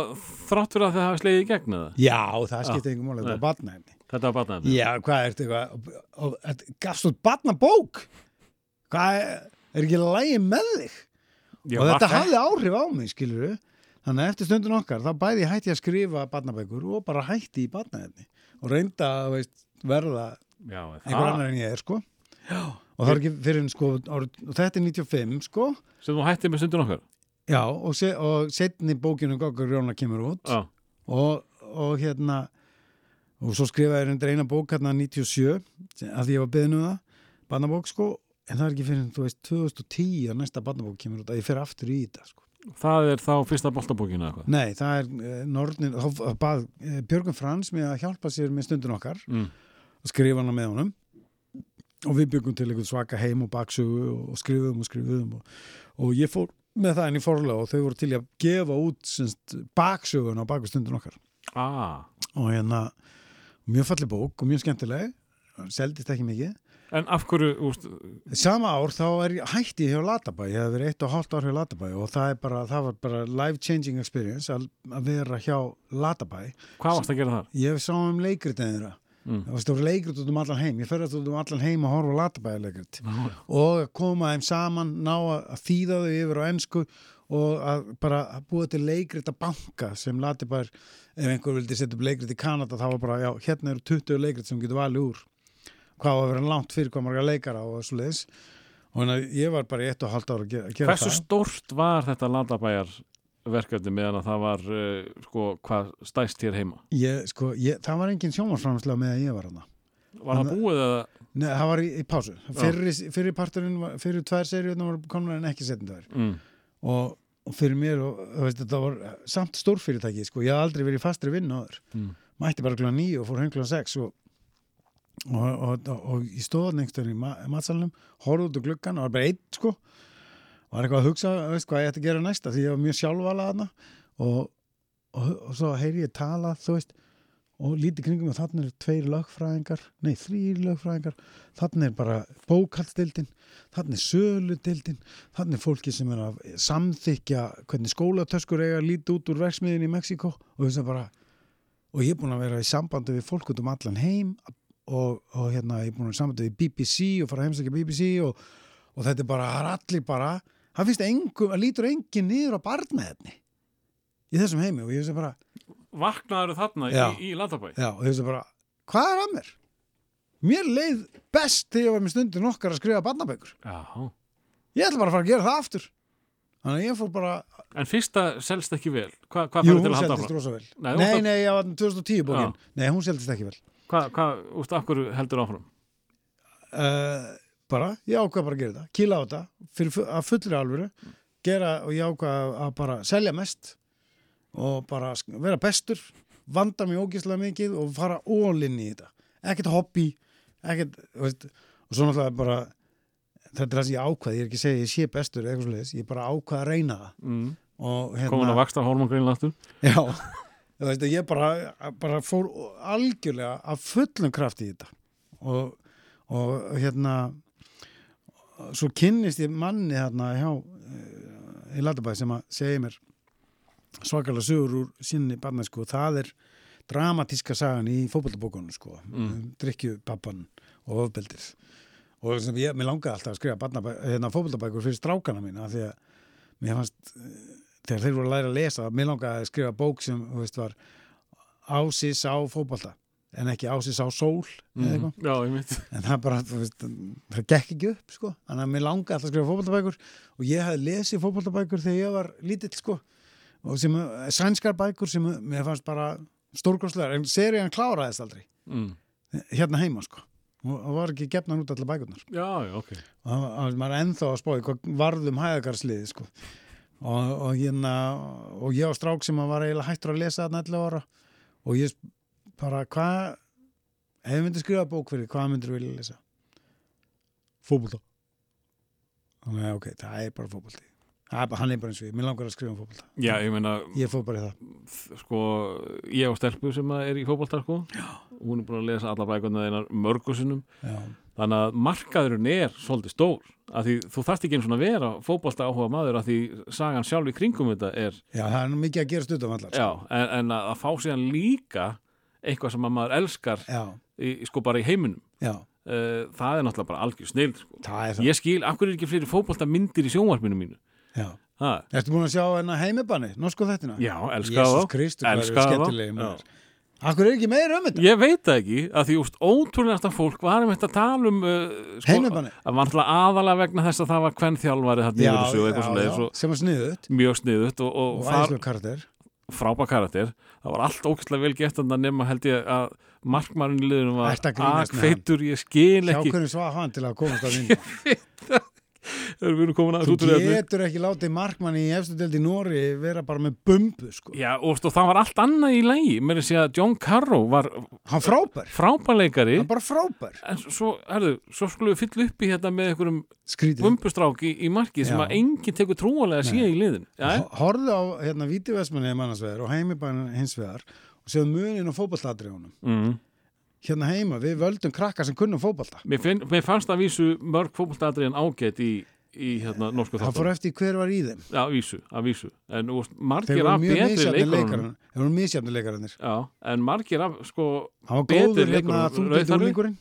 þrátt fyrir að þið hafa slegið í gegn eða? Já, það skipti einhver máli, þetta var batnaefni. Þetta var batnaðið Já, hvað er þetta Gafst þú batnabók? Hvað er, er ekki lægi með þig? Já, og þetta það- hafði áhrif á mig, skilur þannig að eftir stundin okkar, þá bæði ég hætti að skrifa barnabækur og bara hætti í barnaefni og reynda að verða Já, er einhver það annar en ég er, sko Já. og það er ekki fyrir en sko árið, þetta er 95, sko sem þú hættið með stundin okkar Já, og, se, og setni bókinu Goggur Jóna kemur út. Já, og, og hérna og svo skrifaði ég reynda eina bók hérna 97, sem- að ég var beðin um það barnabók, sko. En það er ekki fyrir, þú veist, 2010 að næsta barnabók kemur út að ég fer aftur í þetta, sko. Það er þá fyrsta boltabókina eitthvað? Nei, það er uh, Nornin, þá bað uh, Björgun Frans með að hjálpa sér með stundin okkar mm. og skrifa hana með honum. Og við byggum til einhvern svaka heim og baksögu og skrifum og skrifum og, og ég fór með það inn í forlega og þau voru til að gefa út semst, baksögun á baku stundin okkar ah. og hérna mjög falli bók og mjög skemmtileg seldist ekki mikið En af hverju, úst, Sama ár þá er ég hætti hjá Latabæ, ég hef verið eitt og hálft ár hjá Latabæ og það, bara, það var bara life changing experience að, vera hjá Latabæ hvað varst að gera þar? Ég sá um leikritin Mm. Það var stóri leikrit út um allan heim. Ég ferðast út um allan heim að horfa á latabæði leikrit Já, já. og koma þeim saman ná að þýða þau yfir á ensku og að bara að búa til leikrit að banka sem latabæðir ef einhver vildi setja upp leikrit í Kanada þá var bara, já, hérna eru 20 leikrit sem getur valið úr. Hvað á að vera langt fyrir hvað marga leikara og svo leiðis og að ég var bara í eitt og halvt ára að gera, gera Hversu stórt var þetta landabæjar verkefni meðan að það var uh, sko, hvað stæst hér heima? ég, sko, ég, það var engin sjónvarsframslega með að ég var hana Var það búið að Nei, það var í, í pásu. Fyrir, fyrir parturinn, fyrir tvær seríunar var komin en ekki setjum mm, og, og fyrir mér og, veist, þetta var samt stórfyrirtæki sko. ég haf aldrei verið fastri vinn áður. Mm. mætti bara klukkan nýju og fór heim klukkan sex og, og, og, og, og í ma matsalunum horfði út úr gluggan og var bara einn sko var eitthvað að hugsa veist, hvað ég ætti að gera næsta því ég var mjög sjálfvala þarna. Og, og, og svo heyri ég tala þú veist og lítið kringum og þannig er tveir lögfræðingar nei, þrýr lögfræðingar. Þannig er bara bókaldstildin þannig er söludildin þannig er fólki sem er að samþykja hvernig skólatöskur eiga að líti út úr verksmiðin í Mexiko og þess að bara og ég er búin að vera í sambandi við fólk út um allan heim og, og hérna ég er búin að vera í sambandi við BBC og fara heimsækja BBC og þetta er bara, það er allir bara það finnst engum, það lítur engin niður á barnmeðni í þessum heimi og ég veist bara, vaknaður þarna Já. í, í landabæ? já, og ég veist bara hvað er að mér? Mér leið best þegar ég var með stundin okkar að skrifa barnabækur Já. ég ætla bara að fara að gera það aftur þannig að ég fór bara, En fyrsta selst ekki vel. Hva, hvað jú, hún seldist rosa vel Nei, nei, varst að- nei, ég var 2010 bókin nei, hún seldist ekki vel Hvað, hvað, úst, akkur heldur áfram? uh, bara, ég ákvað bara að gera þetta kýla á þetta, fyrir, að fullri alvöru gera og ég ákvað að- að bara selja mest og bara vera bestur vanda mig ógislega mikið og fara ólinn í þetta, ekkert hobby ekkert, veist og svo náttúrulega bara þetta er það sem ég ákvað, ég er ekki að segja ég sé bestur eða eitthvað svoleiðis, ég bara ákvað að reyna það Mm. og hérna Komin að vaksta hormongreinlega aftur? Já, þú veist að ég bara, bara fór algjörlega af fullum kraft í þetta og, og hérna svo kynnist ég manni hérna hjá eh, í Latabæ sem að segja mér svakalega sögur úr sinni barnæsku og það er dramatíska sagan í fótbollabókunum sko, mm. drikkju pappan og ofbeldið og sem ég, mér langaði alltaf að skrifa hérna, fótbollabækur fyrir strákana mína því að mér fannst þegar þeir voru að læra að lesa, mér langaði að skrifa bók sem, þú veist, var ásis á fótbolta, en ekki ásis á sól eða eitthvað, Já, en það bara, veist, það gekk ekki upp, sko, þannig að mér langaði alltaf að skrifa fótboltabækur og ég hefði lesið fótboltabækur þegar ég var lítill, sko og sem, sænskar bækur sem mér fannst bara stórkostlegar, en serían kláraðist aldrei. Mm. hérna heima, sko. Og og var ekki gefnan út allar bækurnar. Já, já, ok. og það var- ennþá að spáði hvað varðum hæðagarsliði sko. og, og, hérna, og ég á strák sem var eiginlega hættur að lesa þarna 11 ára og ég bara hvað ef ég myndi skrifa bók fyrir, hvað myndir þú vilja lesa? Fótbolta Þannig að ok, það er bara bara, hann er bara eins og ég, mér langar að skrifa um fótbolta Já, ég meina, Ég fór bara í það sko, ég á stelpu sem að er í fótbolta, sko. Já. Hún er búin að lesa alla bækuna einar mörgusinnum. Já, Þannig að markaðurinn er svolítið stór. Af því þú þarft ekki eins og að vera fótbolta áhuga maður af því sagan sjálf í kringum þetta er, Já það er mikið að gera stundum allar já, en, en að, að fá síðan líka eitthvað sem að maður elskar í, sko bara í heiminum. Uh, það er náttúrulega bara algjör snill, sko. það það Ég skil, af hverju er ekki fleiri fótbolta myndir í sjónvarpinu mínu? Ertu búin að sjá hennar heimibanni, norsku þettina? Já, elska eru Elska maður. Akkur er ekki meira um þetta? Ég veit það ekki, að því úst ótrúlegasta fólk var um þetta að tala um uh, sko, Heimabanni? að var alltaf aðalega vegna þess að það var hvern þjálfari þarna yfir þessu sem var sniðut mjög sniðut og, og, og karakter frábæð karakter það var allt ógæslega vel gett en það nema held ég að liðinu var að akveitur, ég skil Sjá ekki. hvernig svað hann til að komast að vinna Þú getur ekki látið markmann í í Nóri vera bara með bumbu sko. Já, og, og það var allt annað í lægi mér er að John Carrow var Hann frábær, frábæleikari hann bara frábær. En svo, herðu, svo skulum við fylla upp í þetta með einhverjum Skrítið. bumbustrák í, í marki sem Já. að enginn tekur trúalega að sé í liðin Já, Ho- Horfðu á hérna Vítivesmanni mannarsvegar og heimibæn hins vegar og séu munin á fótballtadriðunum mm. Hérna heima, við völdum krakka sem kunnum fótballta mér, finn, mér fannst að vísu mörg fótboltadriðin ágætt í, í hérna, norsku Það fór eftir hver var í þeim. Já, vísu, að vísu. En Þeir margir af betri leikarinn Þeir voru misjafni leikarannir Já, en margir af, sko Betri rauðhærði. úrlingurinn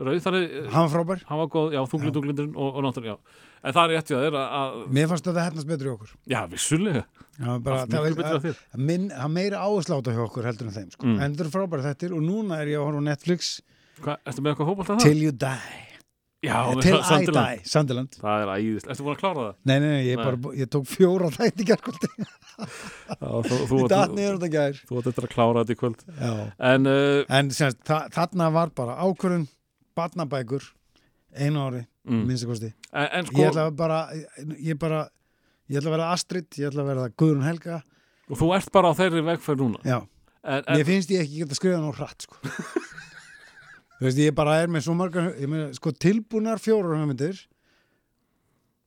Rauðari, Hann var frábær. Hann var góð, já, þunglindunglindurinn og, og náttúrulega, já En það er rétt hjá þér að, að Mér fannst þetta hefnast betur í okkur já, vissulega Það var bara, það betra að, að minn, að meira áhersláta hjá okkur heldur en þeim sko. Mm. en þetta eru frábæri þettir og núna er ég að horfa á Netflix Hvað, ertu með eitthvað fótbolta það? Till You Die Já, Eh, Sa- I. Die, Sunderland Það er æðist. Ertu búin að klára það? Nei, nei, nei, ég, Nei. bara, ég tók fjóra þætti gærkvöldi Já, þú, þú, Ég þú, datt niður út að gær þú átt eftir að klára þetta í kvöld. Já. En uh, En semst, þa þarna var bara ákvörðun barnabækur einu ári, mm, minnstu kosti en, en sko, Ég ætla bara ég bara, ég ætla að vera Astrid ég ætla að vera Guðrún Helga og þú ert bara á þeirri vegferð núna. Já, En, en, mér finnst ég ekki geta skrifað nú hratt sko. Þú veist, ég bara er með svo margar ég meina, sko, tilbúnar fjórar hugmyndir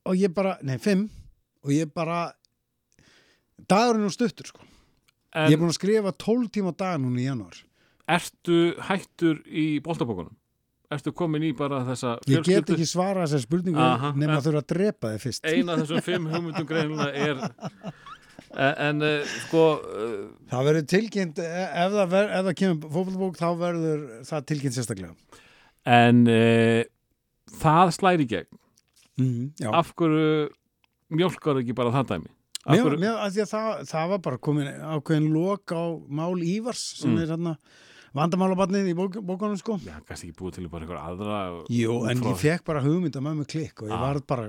og ég bara, nei, fimm og ég bara dagurinn er stuttur sko. en ég er búin að skrifa 12 tíma dag núna í janúar ertu hættur í boltabókunum? Ertu komin í bara þessa ég get ekki svara þessar spurningu Aha, nema en- þurfa að drepa þið fyrst. Eina af þessum fimm hugmyndum greinilega er en, en uh, sko uh, það verður tilkynnt e- ef það, ver, ef það kemur fótbollbók þá verður það tilkynnt sérstaklega. en uh, það slæri gegn. Mm, af hverju mjólkar ekki bara það dæmi? Því að það, það var bara komin ákveðin lok á mál Ívars sem Mm. er hérna vandamálabarnið í bók, bókunum sko. Já, kannski ekki búið til bara einhver aðra Jú, en frá- ég fekk bara hugmynd að mömmu klikk og ég Ah. var bara,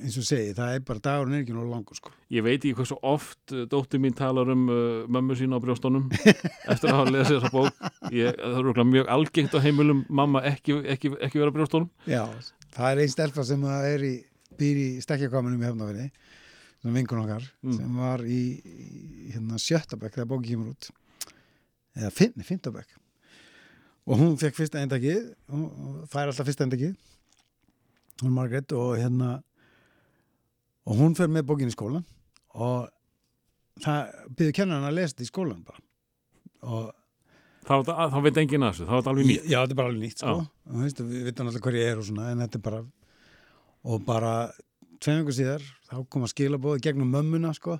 eins og segi, það er bara dagurinn er ekki nú langur sko. Ég veit ekki hversu oft uh, dóttir mín talar um uh, mömmu sína á brjóstónum eftir að hafa lesið þessa bók. Ég, það er mjög algengt á heimilum mamma ekki, ekki, ekki vera á brjóstónum Já, það er einn stelpa sem er í, býr í stekkjakvaminum í hefnafinni sem vinkun okkar Mm. sem var í, í hérna, sjöttabæk þegar bókin kemur út. Eða fimmtabæk og hún fekk fyrsta eindakið hún fær alltaf fyrsta eindakið hún Margrét og hérna og hún fer með bókin í skólan og það byrður kennan að lesa þetta í skólan bara og þá, þá, þá veit enginn að þessu, þá er þetta alveg nýtt Já, þetta er bara alveg nýtt sko. Og veist, við veitum alltaf hver ég er og svona en þetta er bara og bara tveim ykkur síðar þá koma skilabóði gegnum mömmuna sko.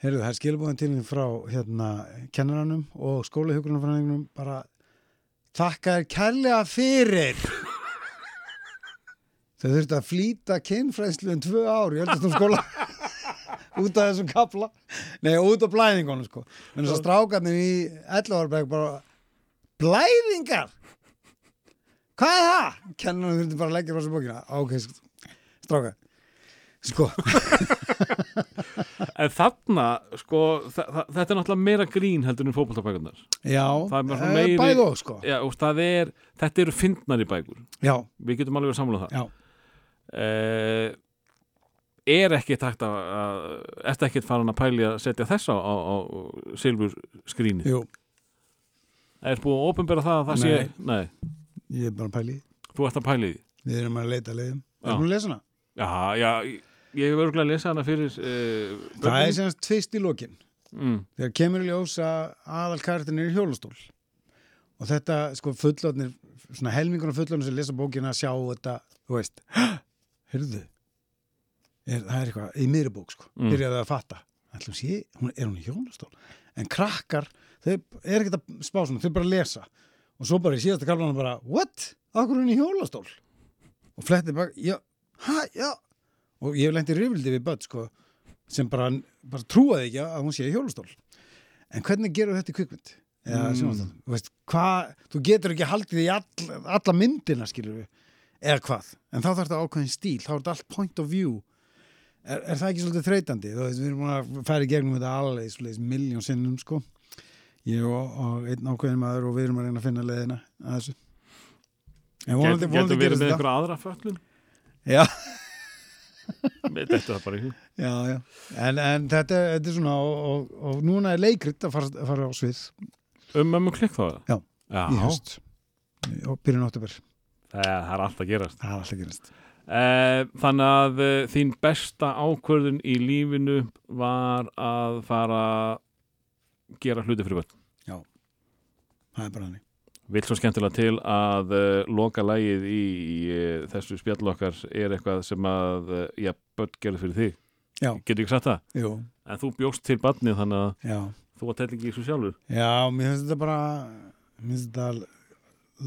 heyrðu, það er skilabóðin til frá hérna kennaranum og skólahjókunarfræðingunum bara þakka þér kærlega fyrir. Þau þurftu að flýta kynfræðslu um tvö ár. Í öllum skóla út af þessum kapla nei, út af blæðingunum sko. En þess að strákarnir í 11 ára bara blæðingar? Hvað er það? kennarinn þurfti bara að leggja rosa bókina. Á, ok, strákar. Sko, en þarna, sko, þetta er náttúrulega meira grín heldur en fótboltabækurnar. Já Það er eh, meiri- bæði og sko. Já, og það er, þetta eru fyndnari bækur. Já, við getum alveg að samla það. Já, uh, er ekkert hægt að, að ertu ekkert farin að pæli að setja þess á, á, á silfur skrínið jú, er búið að opinbera það að það sé nei, ég er bara að pæli þú ert að pæli við erum að leita leiðum. Erum að lesa hana? já, já, ég hef örgulega að lesa hana fyrir uh, það er semst tvist í lokin. Mm, þegar kemur í ljós að aðal karakterin er í hjólastól. Og þetta sko fullotnir svona helmingur af fullotnir sem lesa bókina sjá þetta, þú veist heyrðu? Er, það er eitthvað í miðri bók sko. Mm. byrjaði að fatta, sé, hún, er hún í hjólastól? En krakkar, þau er ekkert að spá svona, þau bara lesa. Og svo bara í síðasta kallan bara, what? Akkur hún í hjólastól? Og fletti bara, já, hæ, já og ég hef lent í rifildi við börn sko sem bara, bara trúaði ekki að hún sé í hjólastól. En hvernig gerur þetta í kvikmynd? Eða Mm. þú veist, hvað þú getur ekki haldið í all, alla myndina skilur við, eða hvað. En þá þarf þetta ákveðin stíl, þá er þetta allt point of view. Er, er það ekki svolítið þreytandi? Þú veist, við erum að færa í gegnum þetta alveg miljón sinnum sko. Ég og, og einn ákveðin maður og við erum að reyna að finna leiðina að þessu. Getur þetta. einhverja aðra föllun já, þetta er bara í hug. Já, já. En, en þetta, þetta er svona og, og, og núna er leikrit að fara, að fara á svið. Um mömmu klikk þá Já, já. í höst og byrjun óttubur, það er, það er allt að gerast. Það er alltaf gerast. Eh, þannig að uh, þín besta ákvörðun í lífinu var að fara að gera hluti fyrir börn. það er bara hannig Vill svo skemmtilega til að uh, loka lægið í, í uh, þessu spjall okkar er eitthvað sem að uh, já, börn gerði fyrir þig. Já. Getur ekki sagt það? Jú, En þú bjóst til barnið þannig að já, þú var tellingi í þessu sjálfur. já, mér finnst þetta bara mér finnst þetta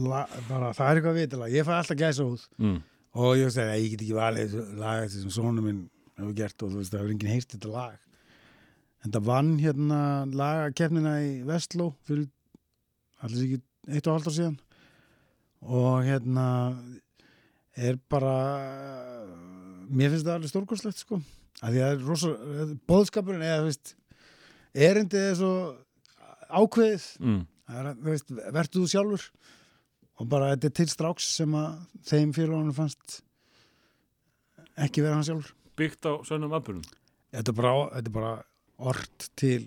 la, bara, það er eitthvað vitilega, ég fæ alltaf gæsa út Mm. og ég veist að ég get ekki valið lag sem sonu minn hefur gert og þú veist það hefur enginn heyrt þetta lag en það vann hérna lagakeppnina í Vestló fyrir allir ekki eitt og halvt ár síðan. Og hérna er bara mér finnst það alveg stórkostlegt sko. Að því að það er rosa bóðskapurinn eða þú veist erindið er svo ákveðið. Mm. Er, veist, vertu þú sjálfur. Og bara þetta er til stráks sem að þeim félagunum fannst ekki vera hann sjálfur. Byggt á sönnum aðbjörnum þetta er bara, bara orð til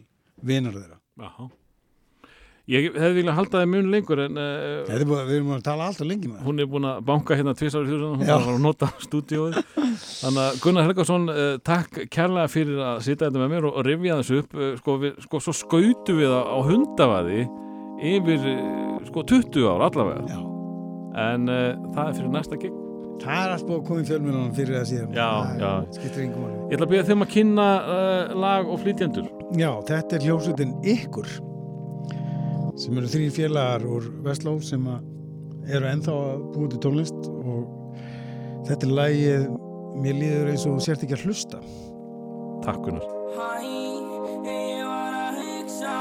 vinar þeirra. Jaha. Ég hefði viljað halda það mun lengur en uh, er bara, við erum búin að tala alltaf lengi með það. hún er búin að banka hérna tvisar í þúsund, hún Já. var að nota stúdíóið. Þannig að Gunnar Helgason uh, takk kærlega fyrir að sitja þetta með mér og, og rifja þessu upp uh, sko, við, sko, svo skautu við á, á hundavaði yfir sko 20 ár allavega. Já. en það er fyrir næsta gig. Það er allt búin að koma í fjölmjölunum fyrir það síðan. Já, það já. Ég ætla að byrja þeim að kynna lag og flytjendur. Já, þetta er hljósutin ykkur sem eru þrý félagar úr Vestló sem að eru ennþá að búið til tónlist og þetta er lagið mér líður eins og sért ekki að hlusta. Takk Gunnar. Hæ, ég var að hugsa.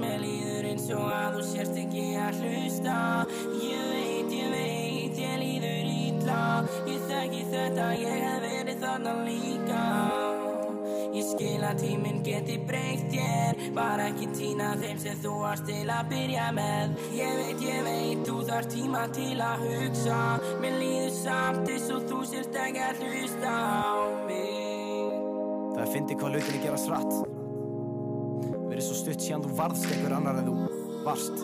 Mér líður eins og að þú sérst ekki að hlusta. Ég veit, ég veit, ég líður ítla Ég þekki þetta, ég hef verið þarna líka skil að tíminn geti breytt þér. Bara ekki týna þeim sem þú varst til að byrja með. Ég veit, ég veit, þú þarf tíma til að hugsa. Mér líður samt eins og þú sérst ekki að hlusta á mig. Það er fyndi hvað hlutinni gera sratt Verið svo stutt síðan þú varðst einhver annar en þú varst.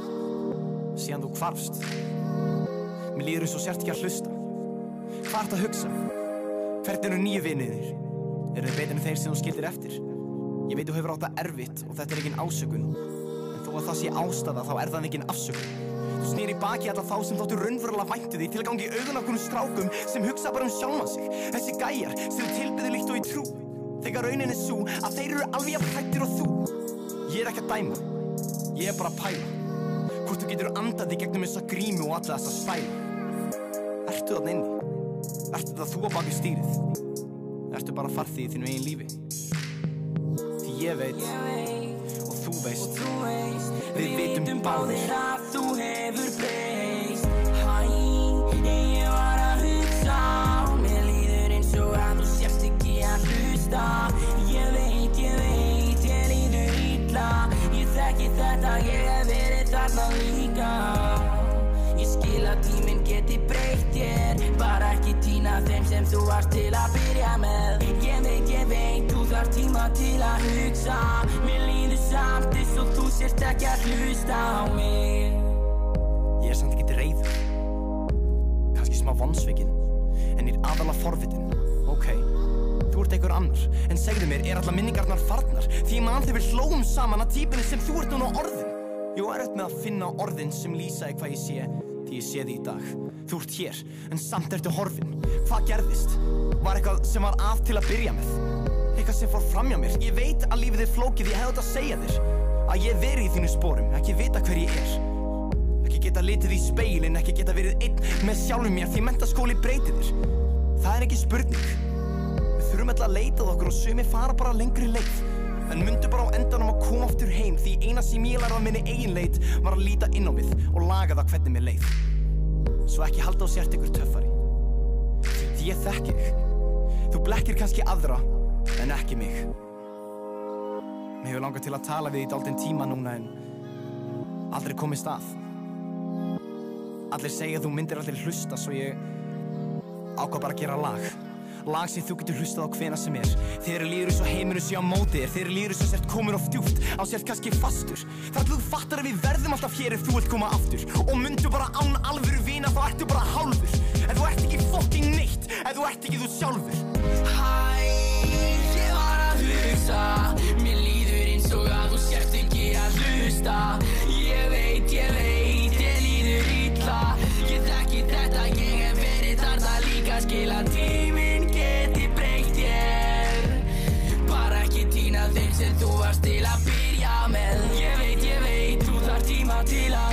Síðan þú hvarfst. Mér líður eins og sért ekki að hlusta. Hvað ert að hugsa? Hvernig eru nýju vinniðir? Eru þeir betur en þeir sem þú skildir eftir? Ég veit þú hefur átt það erfitt og þetta er engin ásökun. En þó að það sé ástæða þá er það engin afsökun. Þú snýr í baki alla þá sem þáttu raunverulega væntu því til að gangi augun af konum strákum sem hugsa bara um sjálfan sig. Þessi gæjar sem tilbyðu líkt og í trú. Þegar raunin er svo að þeir eru alveg að hættir og þú. Ég er ekki að dæma. Ég er bara að pæla. Hvort þú getur andað í gegnum þessa grímu og alla þessa spæla Ertu þarna inni? Ertu það þú að baki stýrið? Ertu bara farþið í þínu eigin lífi? Því ég veit og þú veist Við vitum báðir. að þú hefur breyst Hæ, ég var að hugsa Mér líður eins og að þú sérst ekki að hlusta sem þú varst til að byrja með. Veit, ég veit, þú þarf tíma til að hugsa. Mér líður samt eins og þú sérst ekki að hlusta á mig. Ég er samt ekki reyður Kanski smá vonsvikinn En ég er aðalega forvitin Ok, þú ert einhver annar En segðu mér, er alla minningarnar farnar? Því man þegar við hlóum saman að típinu sem þú ert núna orðin Ég er auðvitað með að finna orðin sem lýsa í hvað ég sé Því ég sé því í dag Þú ert hér, en samt ertu horfin Hvað gerðist? Var eitthvað sem var að til að byrja með? Eitthvað sem fór framjá mér Ég veit að lífið er flókið, ég hefði þetta að segja þér Að ég veri í þínu spórum, ekki vita hver ég er Ekki geta litið í speilin, ekki geta verið einn með sjálfum mér því mentaskóli breytir þér. Það er ekki spurning. Við þurfum alltaf að leita að okkur og sumi fara bara lengri leið. En myndu bara á endanum að koma aftur heim því eina sem ég lærði á minni eigin leit var að líta inn á við og laga það hvernig mér leið. Svo ekki halda á sért ykkur töffari. Því ég þekki þig. Þú blekkir kannski aðra en ekki mig. Mér hefur langað til að tala við í dálítinn tíma núna en aldrei komið stað. Allir segja að þú myndir allir hlusta svo ég ákvað bara að gera lag. Lag sem þú getur hlustað á hvena sem er. Þegar líður og heiminu sé á móti þér, þegar líður og sért komin of djúpt, á sért kannski fastur. Þar til þú fattar að við verðum alltaf hér ef þú vilt koma aftur. Og myndu bara án alvöru vina þá ertu bara hálfur. Ef þú ert ekki fucking neitt, ef þú ert ekki þú sjálfur. Hæ, ég var að hugsa Mér líður eins og að þú sért ekki að hlusta Ég veit, ég veit, ég líður illa Ég þekki þetta, ég hef verið þarna líka Skil að þeim sem þú varst til að byrja með. Ég veit, ég veit, þú þarf tíma til að